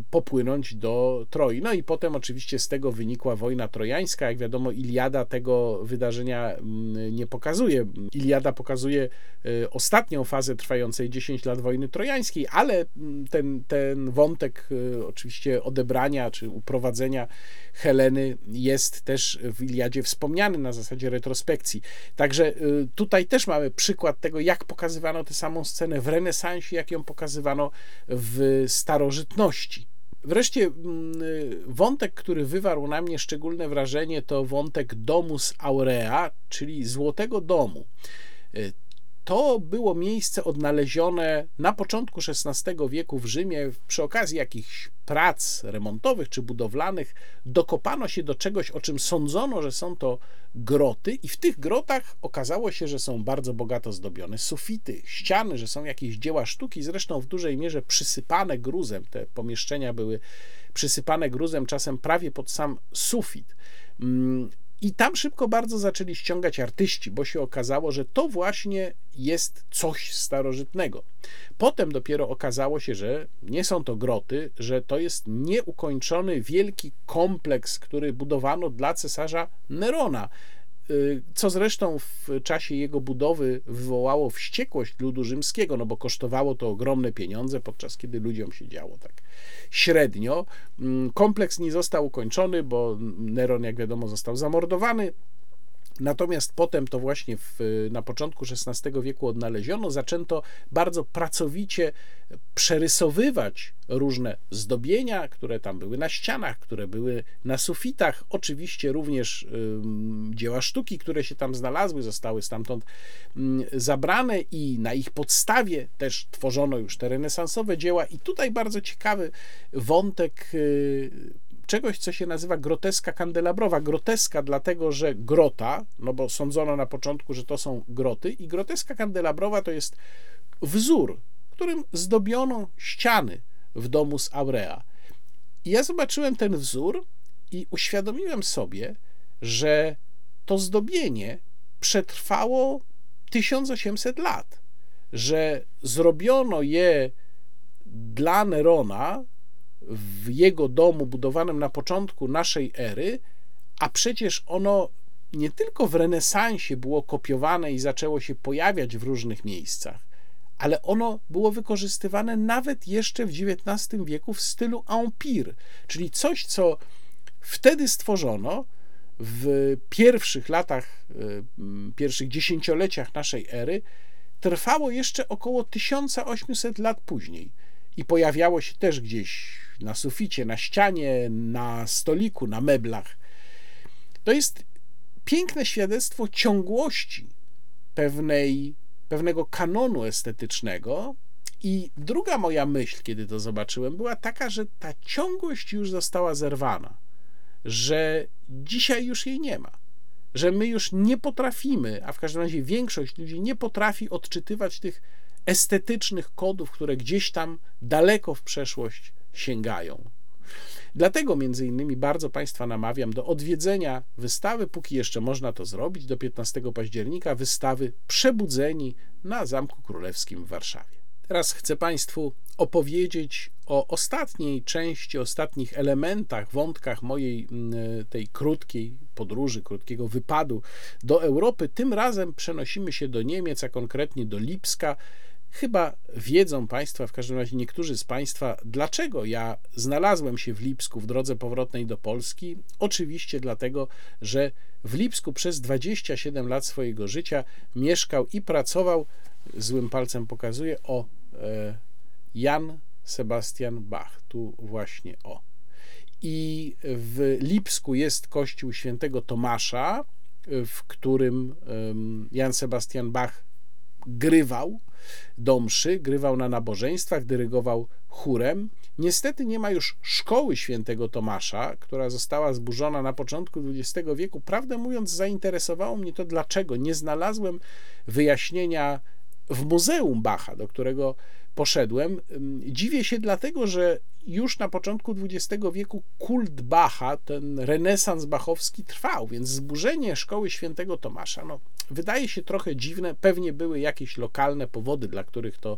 popłynąć do Troi. No i potem oczywiście z tego wynikła wojna trojańska. Jak wiadomo, Iliada tego wydarzenia mm, nie pokazuje. Iliada pokazuje e, ostatnią fazę trwającej 10 lat wojny trojańskiej, ale mm, ten, ten wątek e, oczywiście odebrania czy uprowadzenia Heleny jest też w Iliadzie wspomniany na zasadzie retrospekcji. Także tutaj też mamy przykład tego, jak pokazywano tę samą scenę w renesansie, jak ją pokazywano w starożytności. Wreszcie mm, wątek, który wywarł na mnie szczególne wrażenie, to wątek Domus Aurea, czyli Złotego Domu. To było miejsce odnalezione na początku XVI wieku w Rzymie przy okazji jakichś prac remontowych czy budowlanych. Dokopano się do czegoś, o czym sądzono, że są to groty, i w tych grotach okazało się, że są bardzo bogato zdobione sufity, ściany, że są jakieś dzieła sztuki, zresztą w dużej mierze przysypane gruzem. Te pomieszczenia były przysypane gruzem, czasem prawie pod sam sufit. I tam szybko bardzo zaczęli ściągać artyści, bo się okazało, że to właśnie jest coś starożytnego. Potem dopiero okazało się, że nie są to groty, że to jest nieukończony wielki kompleks, który budowano dla cesarza Nerona. Y, co zresztą w czasie jego budowy wywołało wściekłość ludu rzymskiego, no bo kosztowało to ogromne pieniądze, podczas kiedy ludziom się działo tak średnio. Mm, kompleks nie został ukończony, bo Neron, jak wiadomo, został zamordowany. Natomiast potem to właśnie w, na początku XVI wieku odnaleziono, zaczęto bardzo pracowicie przerysowywać różne zdobienia, które tam były na ścianach, które były na sufitach. Oczywiście również dzieła sztuki, które się tam znalazły, zostały stamtąd zabrane i na ich podstawie też tworzono już te renesansowe dzieła. I tutaj bardzo ciekawy wątek y, czegoś, co się nazywa groteska kandelabrowa. Groteska dlatego, że grota, no bo sądzono na początku, że to są groty, i groteska kandelabrowa to jest wzór, którym zdobiono ściany w domu z Aurea. I ja zobaczyłem ten wzór i uświadomiłem sobie, że to zdobienie przetrwało 1800 lat, że zrobiono je dla Nerona w jego domu budowanym na początku naszej ery, a przecież ono nie tylko w renesansie było kopiowane i zaczęło się pojawiać w różnych miejscach, ale ono było wykorzystywane nawet jeszcze w XIX wieku w stylu empire, czyli coś, co wtedy stworzono w pierwszych latach, y, pierwszych dziesięcioleciach naszej ery, trwało jeszcze około 1800 lat później i pojawiało się też gdzieś na suficie, na ścianie, na stoliku, na meblach. To jest piękne świadectwo ciągłości pewnej, pewnego kanonu estetycznego. I druga moja myśl, kiedy to zobaczyłem, była taka, że ta ciągłość już została zerwana, że dzisiaj już jej nie ma, że my już nie potrafimy, a w każdym razie większość ludzi nie potrafi odczytywać tych estetycznych kodów, które gdzieś tam daleko w przeszłość sięgają. Dlatego między innymi bardzo Państwa namawiam do odwiedzenia wystawy, póki jeszcze można to zrobić, do 15 października, wystawy Przebudzeni na Zamku Królewskim w Warszawie. Teraz chcę Państwu opowiedzieć o ostatniej części, ostatnich elementach, wątkach mojej mm, tej krótkiej podróży, krótkiego wypadu do Europy. Tym razem przenosimy się do Niemiec, a konkretnie do Lipska, Chyba wiedzą Państwo, w każdym razie niektórzy z Państwa, dlaczego ja znalazłem się w Lipsku w drodze powrotnej do Polski. Oczywiście dlatego, że w Lipsku przez 27 lat swojego życia mieszkał i pracował, złym palcem pokazuje, o e, Jan Sebastian Bach. Tu właśnie o. i w Lipsku jest kościół świętego Tomasza, w którym Jan Sebastian Bach grywał do mszy, grywał na nabożeństwach, dyrygował chórem. Niestety nie ma już szkoły świętego Tomasza, która została zburzona na początku XX wieku. Prawdę mówiąc, zainteresowało mnie to, dlaczego nie znalazłem wyjaśnienia w Muzeum Bacha, do którego poszedłem. Dziwię się dlatego, że już na początku XX wieku kult Bacha, ten renesans bachowski trwał, więc zburzenie szkoły świętego Tomasza, no, wydaje się trochę dziwne. Pewnie były jakieś lokalne powody, dla których to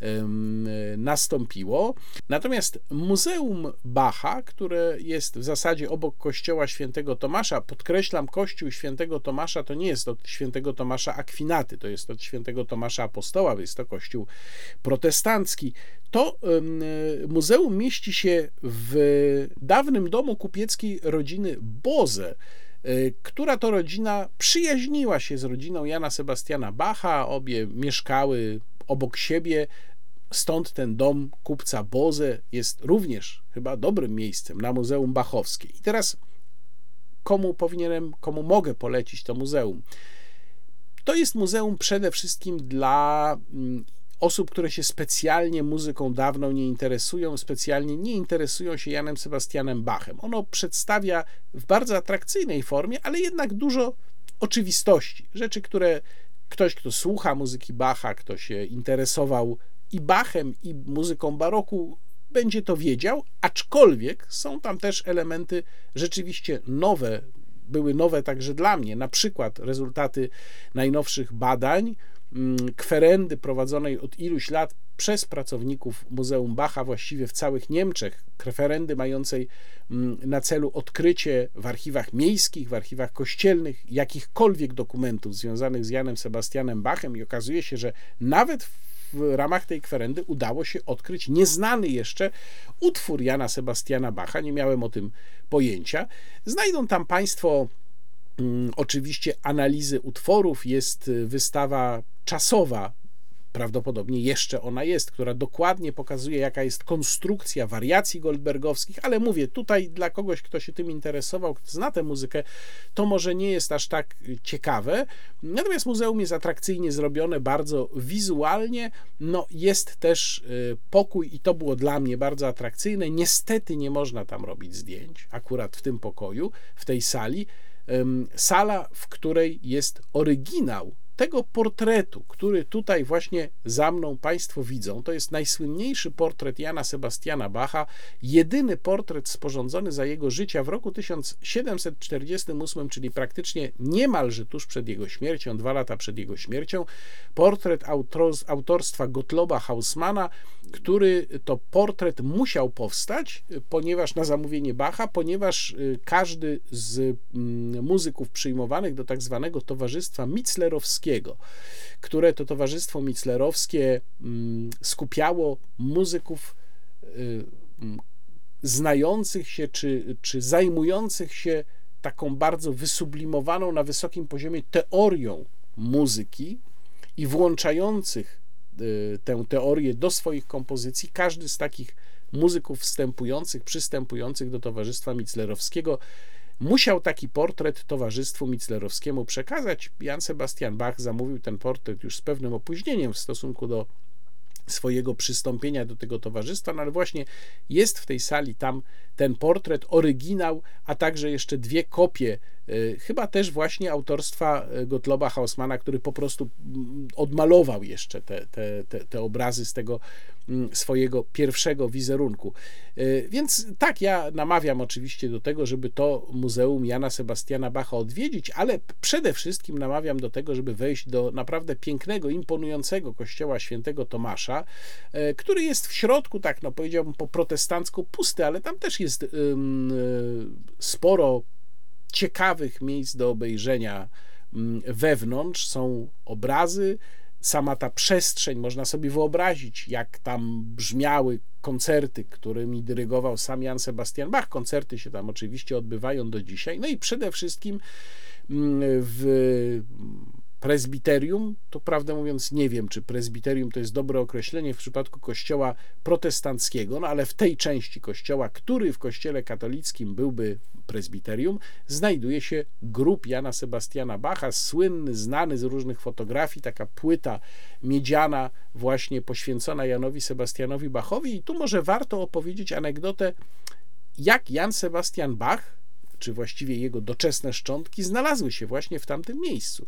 um, nastąpiło. Natomiast Muzeum Bacha, które jest w zasadzie obok kościoła świętego Tomasza, podkreślam, kościół świętego Tomasza to nie jest od świętego Tomasza Akwinaty, to jest od świętego Tomasza Apostoła, jest to kościół protestancki. To um, muzeum mieści się w dawnym domu kupieckiej rodziny Boze, y, która to rodzina przyjaźniła się z rodziną Jana Sebastiana Bacha, obie mieszkały obok siebie, stąd ten dom kupca Boze jest również chyba dobrym miejscem na Muzeum Bachowskie. I teraz komu powinienem, komu mogę polecić to muzeum? To jest muzeum przede wszystkim dla mm, osób, które się specjalnie muzyką dawną nie interesują, specjalnie nie interesują się Janem Sebastianem Bachem. Ono przedstawia w bardzo atrakcyjnej formie, ale jednak dużo oczywistości, rzeczy, które ktoś, kto słucha muzyki Bacha, kto się interesował i Bachem, i muzyką baroku, będzie to wiedział, aczkolwiek są tam też elementy rzeczywiście nowe, były nowe także dla mnie, na przykład rezultaty najnowszych badań, kwerendy prowadzonej od iluś lat przez pracowników Muzeum Bacha właściwie w całych Niemczech, kwerendy mającej mm, na celu odkrycie w archiwach miejskich, w archiwach kościelnych jakichkolwiek dokumentów związanych z Janem Sebastianem Bachem. I okazuje się, że nawet w ramach tej kwerendy udało się odkryć nieznany jeszcze utwór Jana Sebastiana Bacha, nie miałem o tym pojęcia. Znajdą tam Państwo Mm, oczywiście analizy utworów, jest y, wystawa czasowa, prawdopodobnie jeszcze ona jest, która dokładnie pokazuje, jaka jest konstrukcja wariacji goldbergowskich, ale mówię, tutaj dla kogoś, kto się tym interesował, kto zna tę muzykę, to może nie jest aż tak y, ciekawe. Natomiast muzeum jest atrakcyjnie zrobione, bardzo wizualnie. No, jest też y, pokój, i to było dla mnie bardzo atrakcyjne. Niestety nie można tam robić zdjęć, akurat w tym pokoju, w tej sali sala, w której jest oryginał tego portretu, który tutaj właśnie za mną Państwo widzą, to jest najsłynniejszy portret Jana Sebastiana Bacha, jedyny portret sporządzony za jego życia w roku 1748, czyli praktycznie niemalże tuż przed jego śmiercią, dwa lata przed jego śmiercią. Portret autorstwa Gottloba Hausmana, który to portret musiał powstać, ponieważ na zamówienie Bacha, ponieważ y, każdy z mm, muzyków przyjmowanych do tak zwanego Towarzystwa Mitzlerowskiego, które to Towarzystwo Mitzlerowskie mm, skupiało muzyków y, mm, znających się czy, czy zajmujących się taką bardzo wysublimowaną na wysokim poziomie teorią muzyki i włączających Y, tę teorię do swoich kompozycji. Każdy z takich muzyków wstępujących, przystępujących do Towarzystwa Mitzlerowskiego musiał taki portret Towarzystwu Mitzlerowskiemu przekazać. Jan Sebastian Bach zamówił ten portret już z pewnym opóźnieniem w stosunku do swojego przystąpienia do tego towarzystwa, no ale właśnie jest w tej sali tam ten portret, oryginał, a także jeszcze dwie kopie, chyba też właśnie autorstwa e, Gottloba Hausmana, który po prostu mm, odmalował jeszcze te, te, te, te obrazy z tego mm, swojego pierwszego wizerunku. E, więc tak, ja namawiam oczywiście do tego, żeby to Muzeum Jana Sebastiana Bacha odwiedzić, ale przede wszystkim namawiam do tego, żeby wejść do naprawdę pięknego, imponującego kościoła świętego Tomasza, który jest w środku, tak no powiedziałbym po protestancku pusty, ale tam też jest sporo ciekawych miejsc do obejrzenia wewnątrz. Są obrazy, sama ta przestrzeń, można sobie wyobrazić, jak tam brzmiały koncerty, którymi dyrygował sam Jan Sebastian Bach. Koncerty się tam oczywiście odbywają do dzisiaj. No i przede wszystkim w prezbiterium, to prawdę mówiąc nie wiem, czy prezbiterium to jest dobre określenie w przypadku kościoła protestanckiego, no ale w tej części kościoła, który w kościele katolickim byłby prezbiterium, znajduje się grób Jana Sebastiana Bacha, słynny, znany z różnych fotografii, taka płyta miedziana właśnie poświęcona Janowi Sebastianowi Bachowi. I tu może warto opowiedzieć anegdotę, jak Jan Sebastian Bach czy właściwie jego doczesne szczątki, znalazły się właśnie w tamtym miejscu.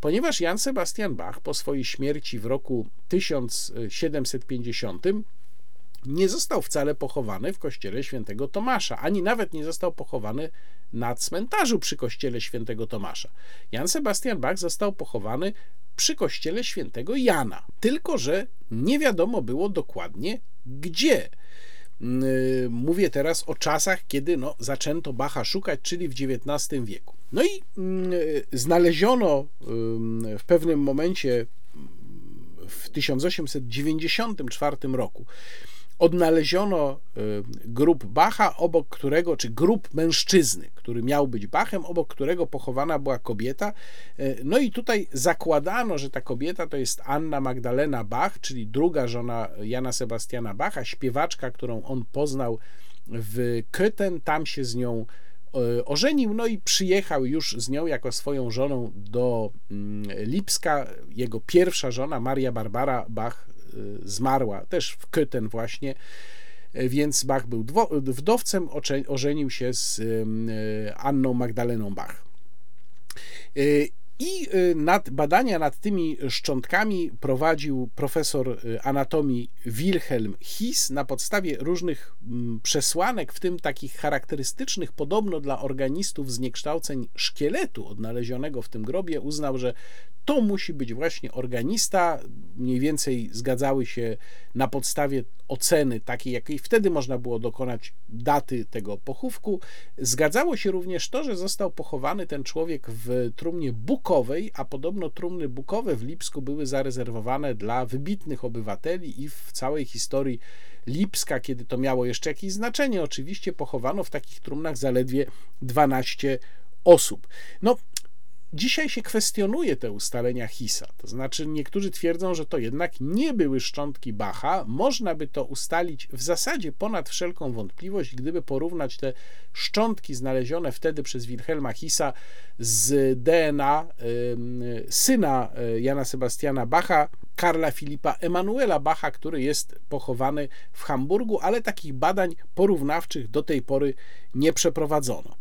Ponieważ Jan Sebastian Bach po swojej śmierci w roku 1750 nie został wcale pochowany w kościele świętego Tomasza, ani nawet nie został pochowany na cmentarzu przy kościele świętego Tomasza. Jan Sebastian Bach został pochowany przy kościele świętego Jana, tylko że nie wiadomo było dokładnie gdzie. Y, mówię teraz o czasach, kiedy no, zaczęto Bacha szukać, czyli w XIX wieku. No i y, znaleziono w pewnym momencie w 1894 roku odnaleziono y, grób Bacha, obok którego, czy grób mężczyzny, który miał być Bachem, obok którego pochowana była kobieta. Y, no i tutaj zakładano, że ta kobieta to jest Anna Magdalena Bach, czyli druga żona Jana Sebastiana Bacha, śpiewaczka, którą on poznał w Köthen, tam się z nią y, ożenił, no i przyjechał już z nią jako swoją żoną do mm, Lipska. Jego pierwsza żona, Maria Barbara Bach, zmarła też w Köthen właśnie, y, więc Bach był wdowcem, ożenił się z y, Anną Magdaleną Bach. I nad, badania nad tymi szczątkami prowadził profesor anatomii Wilhelm His na podstawie różnych mm, przesłanek, w tym takich charakterystycznych podobno dla organistów zniekształceń szkieletu odnalezionego w tym grobie, uznał, że to musi być właśnie organista. Mniej więcej zgadzały się na podstawie oceny takiej, jakiej wtedy można było dokonać daty tego pochówku. Zgadzało się również to, że został pochowany ten człowiek w trumnie bukowej, a podobno trumny bukowe w Lipsku były zarezerwowane dla wybitnych obywateli i w całej historii Lipska, kiedy to miało jeszcze jakieś znaczenie, oczywiście pochowano w takich trumnach zaledwie 12 osób. No, Dzisiaj się kwestionuje te ustalenia Hisa, to znaczy niektórzy twierdzą, że to jednak nie były szczątki Bacha. Można by to ustalić w zasadzie ponad wszelką wątpliwość, gdyby porównać te szczątki znalezione wtedy przez Wilhelma Hisa z DNA y, syna y, Jana Sebastiana Bacha, Karla Filipa Emanuela Bacha, który jest pochowany w Hamburgu, ale takich badań porównawczych do tej pory nie przeprowadzono.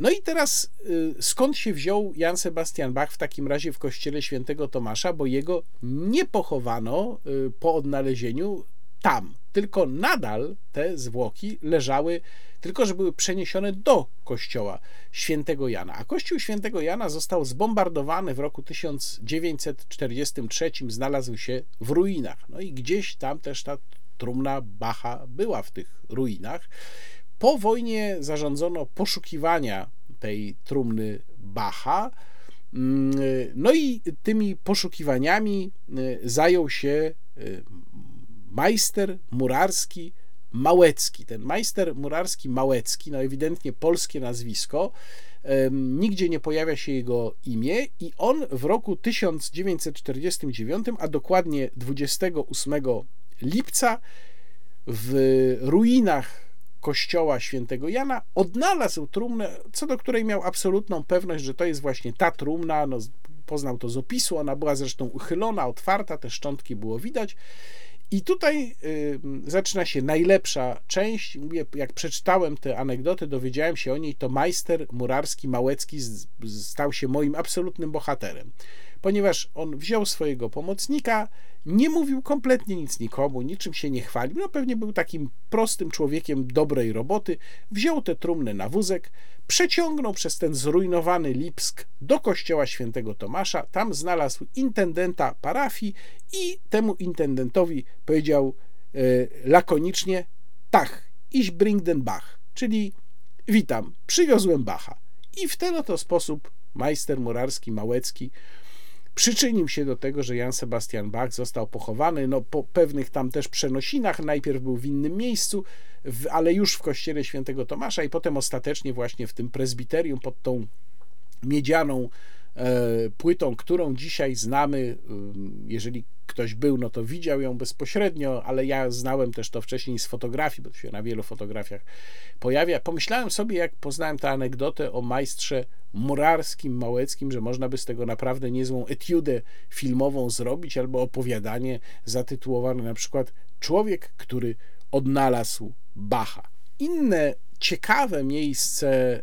No i teraz y, skąd się wziął Jan Sebastian Bach w takim razie w kościele świętego Tomasza, bo jego nie pochowano y, po odnalezieniu tam, tylko nadal te zwłoki leżały, tylko że były przeniesione do kościoła świętego Jana. A kościół świętego Jana został zbombardowany w roku 1943, znalazł się w ruinach. No i gdzieś tam też ta trumna Bacha była w tych ruinach. Po wojnie zarządzono poszukiwania tej trumny Bacha. Mm, no i tymi poszukiwaniami y, zajął się y, majster murarski Małecki. Ten majster murarski Małecki, no ewidentnie polskie nazwisko, nigdzie nie pojawia się jego imię i on w roku 1949, a dokładnie 28 lipca w ruinach kościoła świętego Jana, odnalazł trumnę, co do której miał absolutną pewność, że to jest właśnie ta trumna, no, poznał to z opisu, ona była zresztą uchylona, otwarta, te szczątki było widać. I tutaj y, zaczyna się najlepsza część. Jak przeczytałem te anegdoty, dowiedziałem się o niej, to majster murarski Małecki stał się moim absolutnym bohaterem ponieważ on wziął swojego pomocnika, nie mówił kompletnie nic nikomu, niczym się nie chwalił, no pewnie był takim prostym człowiekiem dobrej roboty, wziął tę trumnę na wózek, przeciągnął przez ten zrujnowany Lipsk do kościoła świętego Tomasza, tam znalazł intendenta parafii i temu intendentowi powiedział e, lakonicznie, tak, iść bring den Bach, czyli witam, przywiozłem Bacha. I w ten oto sposób majster murarski Małecki przyczynił się do tego, że Jan Sebastian Bach został pochowany no, po pewnych tam też przenosinach. Najpierw był w innym miejscu, w, ale już w kościele świętego Tomasza i potem ostatecznie właśnie w tym prezbiterium pod tą miedzianą płytą, którą dzisiaj znamy. Jeżeli ktoś był, no to widział ją bezpośrednio, ale ja znałem też to wcześniej z fotografii, bo to się na wielu fotografiach pojawia. Pomyślałem sobie, jak poznałem tę anegdotę o majstrze murarskim, małeckim, że można by z tego naprawdę niezłą etiudę filmową zrobić, albo opowiadanie zatytułowane na przykład Człowiek, który odnalazł Bacha. Inne ciekawe miejsce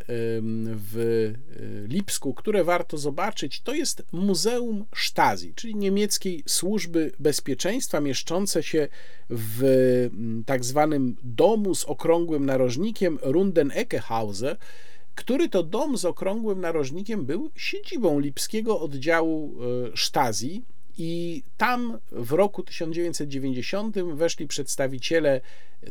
w y, Lipsku, które warto zobaczyć, to jest Muzeum Stasi, czyli niemieckiej służby bezpieczeństwa, mieszczące się w tak zwanym domu z okrągłym narożnikiem Rundeneckehause, który to dom z okrągłym narożnikiem był siedzibą lipskiego oddziału y, Stasi i tam w roku 1990 weszli przedstawiciele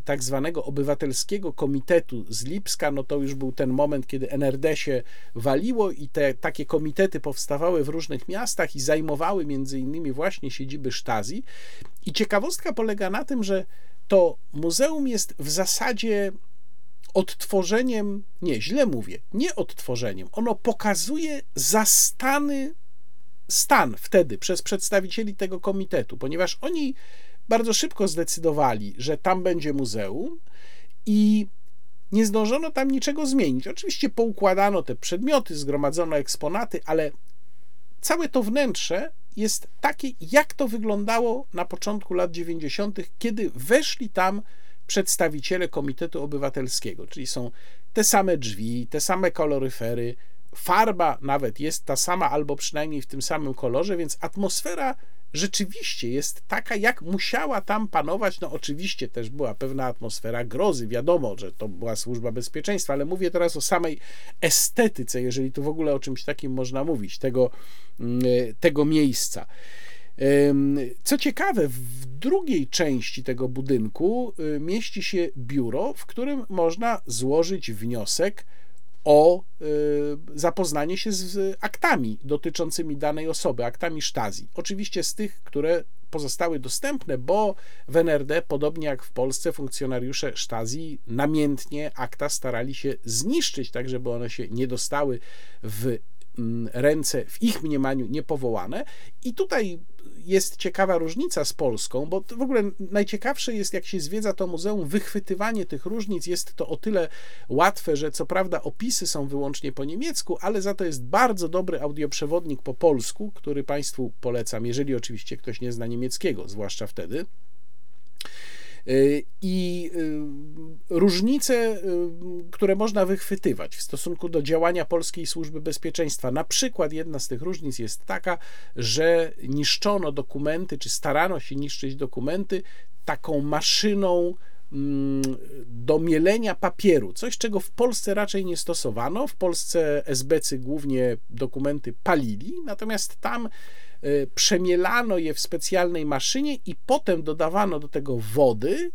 tak zwanego obywatelskiego komitetu z Lipska. No to już był ten moment, kiedy NRD się waliło i te takie komitety powstawały w różnych miastach i zajmowały między innymi właśnie siedziby Sztazji. I ciekawostka polega na tym, że to muzeum jest w zasadzie odtworzeniem, nie, źle mówię, nie odtworzeniem. Ono pokazuje zastany stan wtedy przez przedstawicieli tego komitetu, ponieważ oni bardzo szybko zdecydowali, że tam będzie muzeum i nie zdążono tam niczego zmienić. Oczywiście poukładano te przedmioty, zgromadzono eksponaty, ale całe to wnętrze jest takie, jak to wyglądało na początku lat 90., kiedy weszli tam przedstawiciele Komitetu Obywatelskiego, czyli są te same drzwi, te same koloryfery, farba nawet jest ta sama, albo przynajmniej w tym samym kolorze, więc atmosfera rzeczywiście jest taka, jak musiała tam panować. No, oczywiście też była pewna atmosfera grozy, wiadomo, że to była służba bezpieczeństwa, ale mówię teraz o samej estetyce, jeżeli tu w ogóle o czymś takim można mówić, tego, mm, tego miejsca. Co ciekawe, w drugiej części tego budynku y, mieści się biuro, w którym można złożyć wniosek o y, zapoznanie się z aktami dotyczącymi danej osoby, aktami sztazji. Oczywiście z tych, które pozostały dostępne, bo w NRD, podobnie jak w Polsce, funkcjonariusze sztazji namiętnie akta starali się zniszczyć, tak żeby one się nie dostały w mm, ręce w ich mniemaniu niepowołane. I tutaj jest ciekawa różnica z Polską, bo w ogóle najciekawsze jest, jak się zwiedza to muzeum, wychwytywanie tych różnic jest to o tyle łatwe, że co prawda opisy są wyłącznie po niemiecku, ale za to jest bardzo dobry audioprzewodnik po polsku, który Państwu polecam, jeżeli oczywiście ktoś nie zna niemieckiego, zwłaszcza wtedy. Y, I y, różnice, y, które można wychwytywać w stosunku do działania polskiej służby bezpieczeństwa. Na przykład jedna z tych różnic jest taka, że niszczono dokumenty, czy starano się niszczyć dokumenty taką maszyną mm, do mielenia papieru, coś czego w Polsce raczej nie stosowano. W Polsce SBC głównie dokumenty palili, natomiast tam przemielano je w specjalnej maszynie i potem dodawano do tego wody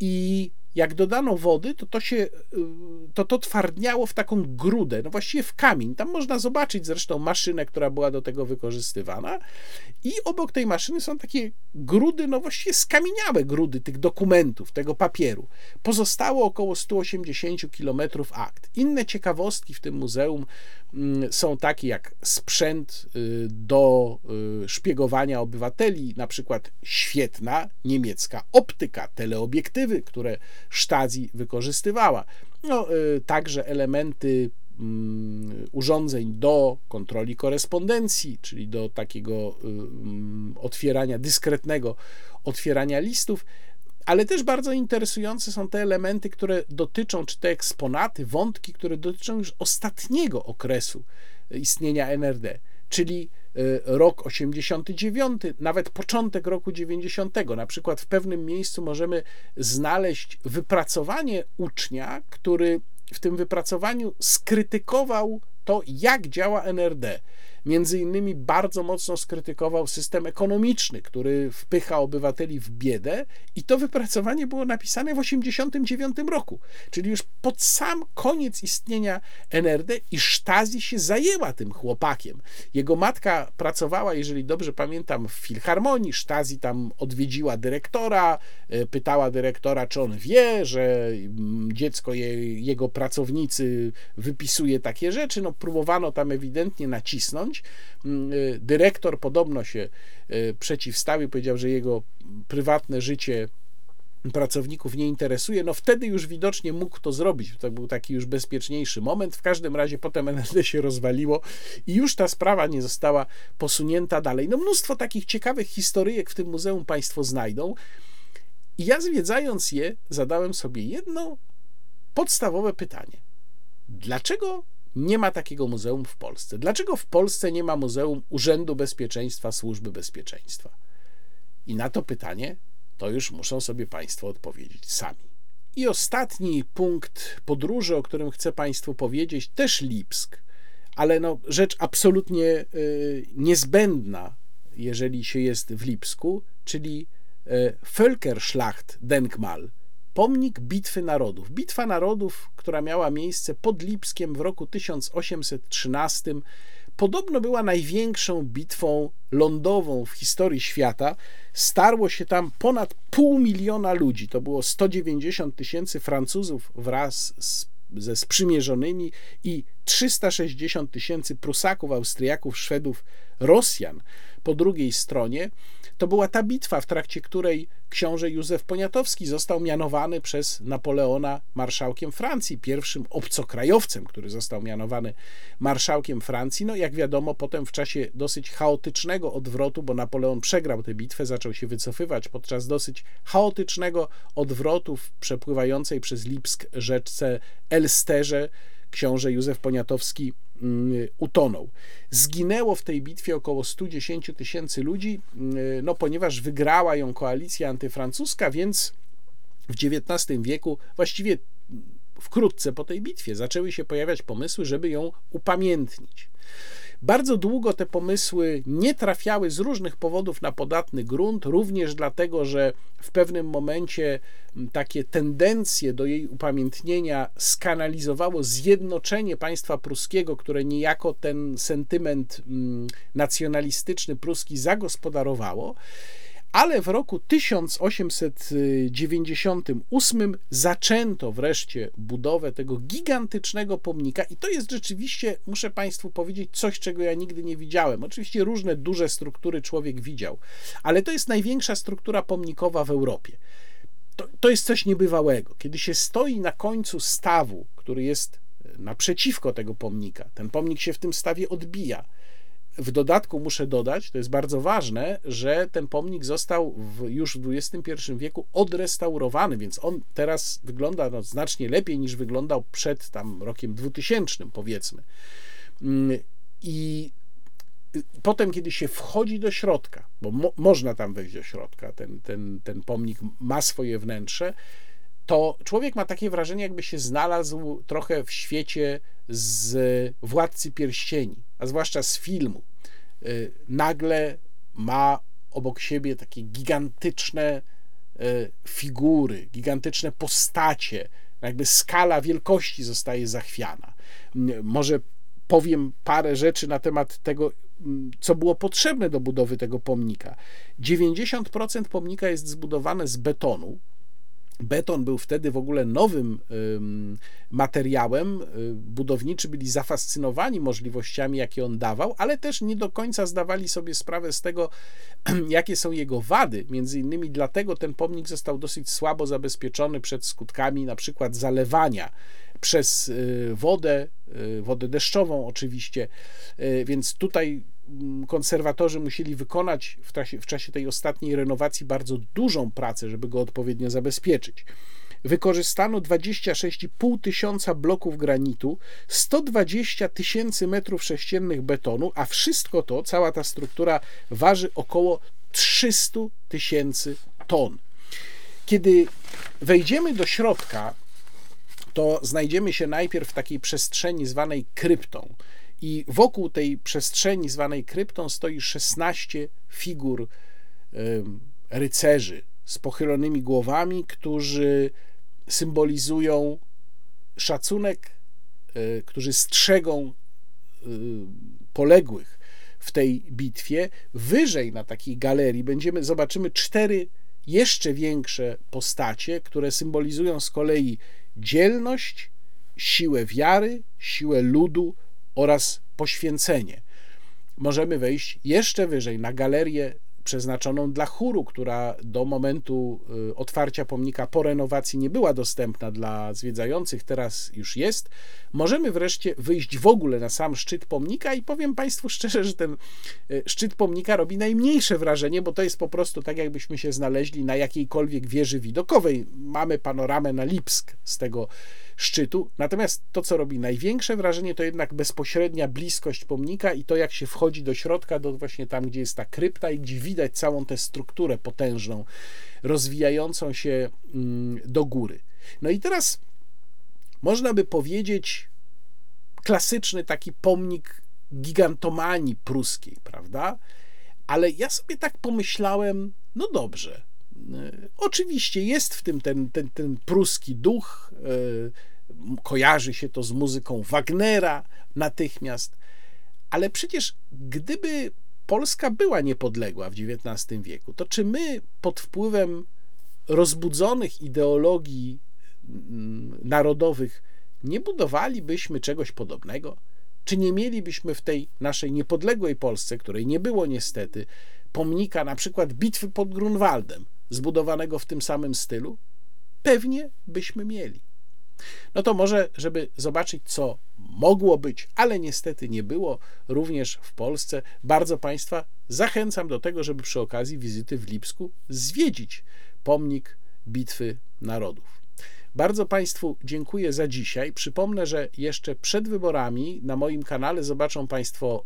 i jak dodano wody, to to się, y, to to twardniało w taką grudę, no właściwie w kamień. Tam można zobaczyć zresztą maszynę, która była do tego wykorzystywana i obok tej maszyny są takie grudy, no właściwie skamieniałe grudy tych dokumentów, tego papieru. Pozostało około 180 km akt. Inne ciekawostki w tym muzeum mm, są takie jak sprzęt y, do szpiegowania obywateli, na przykład świetna niemiecka optyka, teleobiektywy, które Stasi wykorzystywała. No, y, także elementy mm, urządzeń do kontroli korespondencji, czyli do takiego y, mm, otwierania, dyskretnego otwierania listów, ale też bardzo interesujące są te elementy, które dotyczą, czy te eksponaty, wątki, które dotyczą już ostatniego okresu istnienia NRD, czyli Y, rok 89, nawet początek roku 90. Na przykład w pewnym miejscu możemy znaleźć wypracowanie ucznia, który w tym wypracowaniu skrytykował to, jak działa NRD. Między innymi bardzo mocno skrytykował system ekonomiczny, który wpycha obywateli w biedę i to wypracowanie było napisane w 1989 roku, czyli już pod sam koniec istnienia NRD i Stasi się zajęła tym chłopakiem. Jego matka pracowała, jeżeli dobrze pamiętam, w Filharmonii, Stasi tam odwiedziła dyrektora, e, pytała dyrektora, czy on wie, że mm, dziecko, je, jego pracownicy wypisuje takie rzeczy, no próbowano tam ewidentnie nacisnąć. Mm, dyrektor podobno się przeciwstawił, powiedział, że jego prywatne życie pracowników nie interesuje, no wtedy już widocznie mógł to zrobić. To był taki już bezpieczniejszy moment. W każdym razie potem NLD się rozwaliło i już ta sprawa nie została posunięta dalej. No mnóstwo takich ciekawych historyjek w tym muzeum Państwo znajdą. I ja zwiedzając je, zadałem sobie jedno podstawowe pytanie. Dlaczego nie ma takiego muzeum w Polsce? Dlaczego w Polsce nie ma Muzeum Urzędu Bezpieczeństwa Służby Bezpieczeństwa? I na to pytanie to już muszą sobie Państwo odpowiedzieć sami. I ostatni punkt podróży, o którym chcę Państwu powiedzieć, też Lipsk, ale no, rzecz absolutnie y, niezbędna, jeżeli się jest w Lipsku, czyli y, Völkerschlacht Denkmal, pomnik Bitwy Narodów. Bitwa Narodów, która miała miejsce pod Lipskiem w roku 1813, podobno była największą bitwą lądową w historii świata. Starło się tam ponad pół miliona ludzi. To było 190 tysięcy Francuzów wraz z, ze sprzymierzonymi i 360 tysięcy Prusaków, Austriaków, Szwedów, Rosjan po drugiej stronie. To była ta bitwa, w trakcie której książę Józef Poniatowski został mianowany przez Napoleona marszałkiem Francji, pierwszym obcokrajowcem, który został mianowany marszałkiem Francji. No, jak wiadomo, potem w czasie dosyć chaotycznego odwrotu, bo Napoleon przegrał tę bitwę, zaczął się wycofywać podczas dosyć chaotycznego odwrotu w przepływającej przez Lipsk rzeczce Elsterze książę Józef Poniatowski utonął. Zginęło w tej bitwie około 110 tysięcy ludzi, mm, no ponieważ wygrała ją koalicja antyfrancuska, więc w XIX wieku, właściwie wkrótce po tej bitwie, zaczęły się pojawiać pomysły, żeby ją upamiętnić. Bardzo długo te pomysły nie trafiały z różnych powodów na podatny grunt, również dlatego, że w pewnym momencie takie tendencje do jej upamiętnienia skanalizowało zjednoczenie państwa pruskiego, które niejako ten sentyment nacjonalistyczny pruski zagospodarowało ale w roku 1898 zaczęto wreszcie budowę tego gigantycznego pomnika i to jest rzeczywiście, muszę Państwu powiedzieć, coś, czego ja nigdy nie widziałem. Oczywiście różne duże struktury człowiek widział, ale to jest największa struktura pomnikowa w Europie. To, to jest coś niebywałego. Kiedy się stoi na końcu stawu, który jest naprzeciwko tego pomnika, ten pomnik się w tym stawie odbija w dodatku muszę dodać, to jest bardzo ważne, że ten pomnik został w, już w XXI wieku odrestaurowany, więc on teraz wygląda no, znacznie lepiej niż wyglądał przed tam rokiem 2000, powiedzmy. Mm, I potem, kiedy się wchodzi do środka, bo mo można tam wejść do środka, ten, ten, ten pomnik ma swoje wnętrze, to człowiek ma takie wrażenie, jakby się znalazł trochę w świecie z Władcy Pierścieni, a zwłaszcza z filmu. Y, nagle ma obok siebie takie gigantyczne y, figury, gigantyczne postacie, jakby skala wielkości zostaje zachwiana. Może powiem parę rzeczy na temat tego, co było potrzebne do budowy tego pomnika. 90% pomnika jest zbudowane z betonu, Beton był wtedy w ogóle nowym materiałem. Y, budowniczy byli zafascynowani możliwościami, jakie on dawał, ale też nie do końca zdawali sobie sprawę z tego, jakie są jego wady. Między innymi dlatego ten pomnik został dosyć słabo zabezpieczony przed skutkami na przykład zalewania przez y, wodę, y, wodę deszczową oczywiście, więc tutaj konserwatorzy musieli wykonać w czasie, w czasie tej ostatniej renowacji bardzo dużą pracę, żeby go odpowiednio zabezpieczyć. Wykorzystano 26,5 tysiąca bloków granitu, 120 tysięcy metrów sześciennych betonu, a wszystko to, cała ta struktura waży około 300 tysięcy ton. Kiedy wejdziemy do środka, to znajdziemy się najpierw w takiej przestrzeni zwanej kryptą. I wokół tej przestrzeni zwanej kryptą stoi 16 figur rycerzy z pochylonymi głowami, którzy symbolizują szacunek, e, którzy strzegą e, poległych w tej bitwie. Wyżej na takiej galerii będziemy zobaczymy cztery jeszcze większe postacie, które symbolizują z kolei dzielność, siłę wiary, siłę ludu oraz poświęcenie. Możemy wejść jeszcze wyżej na galerię przeznaczoną dla chóru, która do momentu y, otwarcia pomnika po renowacji nie była dostępna dla zwiedzających, teraz już jest. Możemy wreszcie wyjść w ogóle na sam szczyt pomnika i powiem Państwu szczerze, że ten y, szczyt pomnika robi najmniejsze wrażenie, bo to jest po prostu tak, jakbyśmy się znaleźli na jakiejkolwiek wieży widokowej. Mamy panoramę na Lipsk z tego szczytu. Natomiast to, co robi największe wrażenie, to jednak bezpośrednia bliskość pomnika i to, jak się wchodzi do środka, do właśnie tam, gdzie jest ta krypta i gdzie widać całą tę strukturę potężną, rozwijającą się mm, do góry. No i teraz można by powiedzieć klasyczny taki pomnik gigantomanii pruskiej, prawda? Ale ja sobie tak pomyślałem, no dobrze, Oczywiście jest w tym ten, ten, ten pruski duch, e, kojarzy się to z muzyką Wagnera natychmiast, ale przecież gdyby Polska była niepodległa w XIX wieku, to czy my pod wpływem rozbudzonych ideologii mm, narodowych nie budowalibyśmy czegoś podobnego? Czy nie mielibyśmy w tej naszej niepodległej Polsce, której nie było niestety, pomnika na przykład bitwy pod Grunwaldem, zbudowanego w tym samym stylu? Pewnie byśmy mieli. No to może, żeby zobaczyć, co mogło być, ale niestety nie było również w Polsce, bardzo Państwa zachęcam do tego, żeby przy okazji wizyty w Lipsku zwiedzić pomnik Bitwy Narodów. Bardzo Państwu dziękuję za dzisiaj. Przypomnę, że jeszcze przed wyborami na moim kanale zobaczą Państwo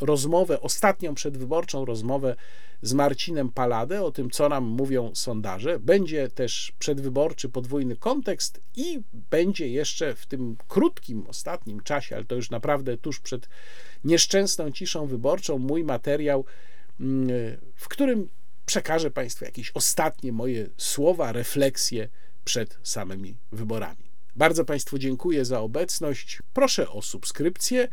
rozmowę, ostatnią przedwyborczą rozmowę z Marcinem Paladę o tym, co nam mówią sondaże. Będzie też przedwyborczy podwójny kontekst i będzie jeszcze w tym krótkim, ostatnim czasie, ale to już naprawdę tuż przed nieszczęsną ciszą wyborczą, mój materiał, mm, w którym przekażę Państwu jakieś ostatnie moje słowa, refleksje przed samymi wyborami. Bardzo Państwu dziękuję za obecność. Proszę o subskrypcję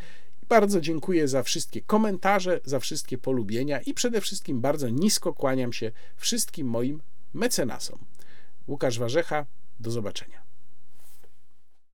bardzo dziękuję za wszystkie komentarze, za wszystkie polubienia i przede wszystkim bardzo nisko kłaniam się wszystkim moim mecenasom. Łukasz Warzecha, do zobaczenia.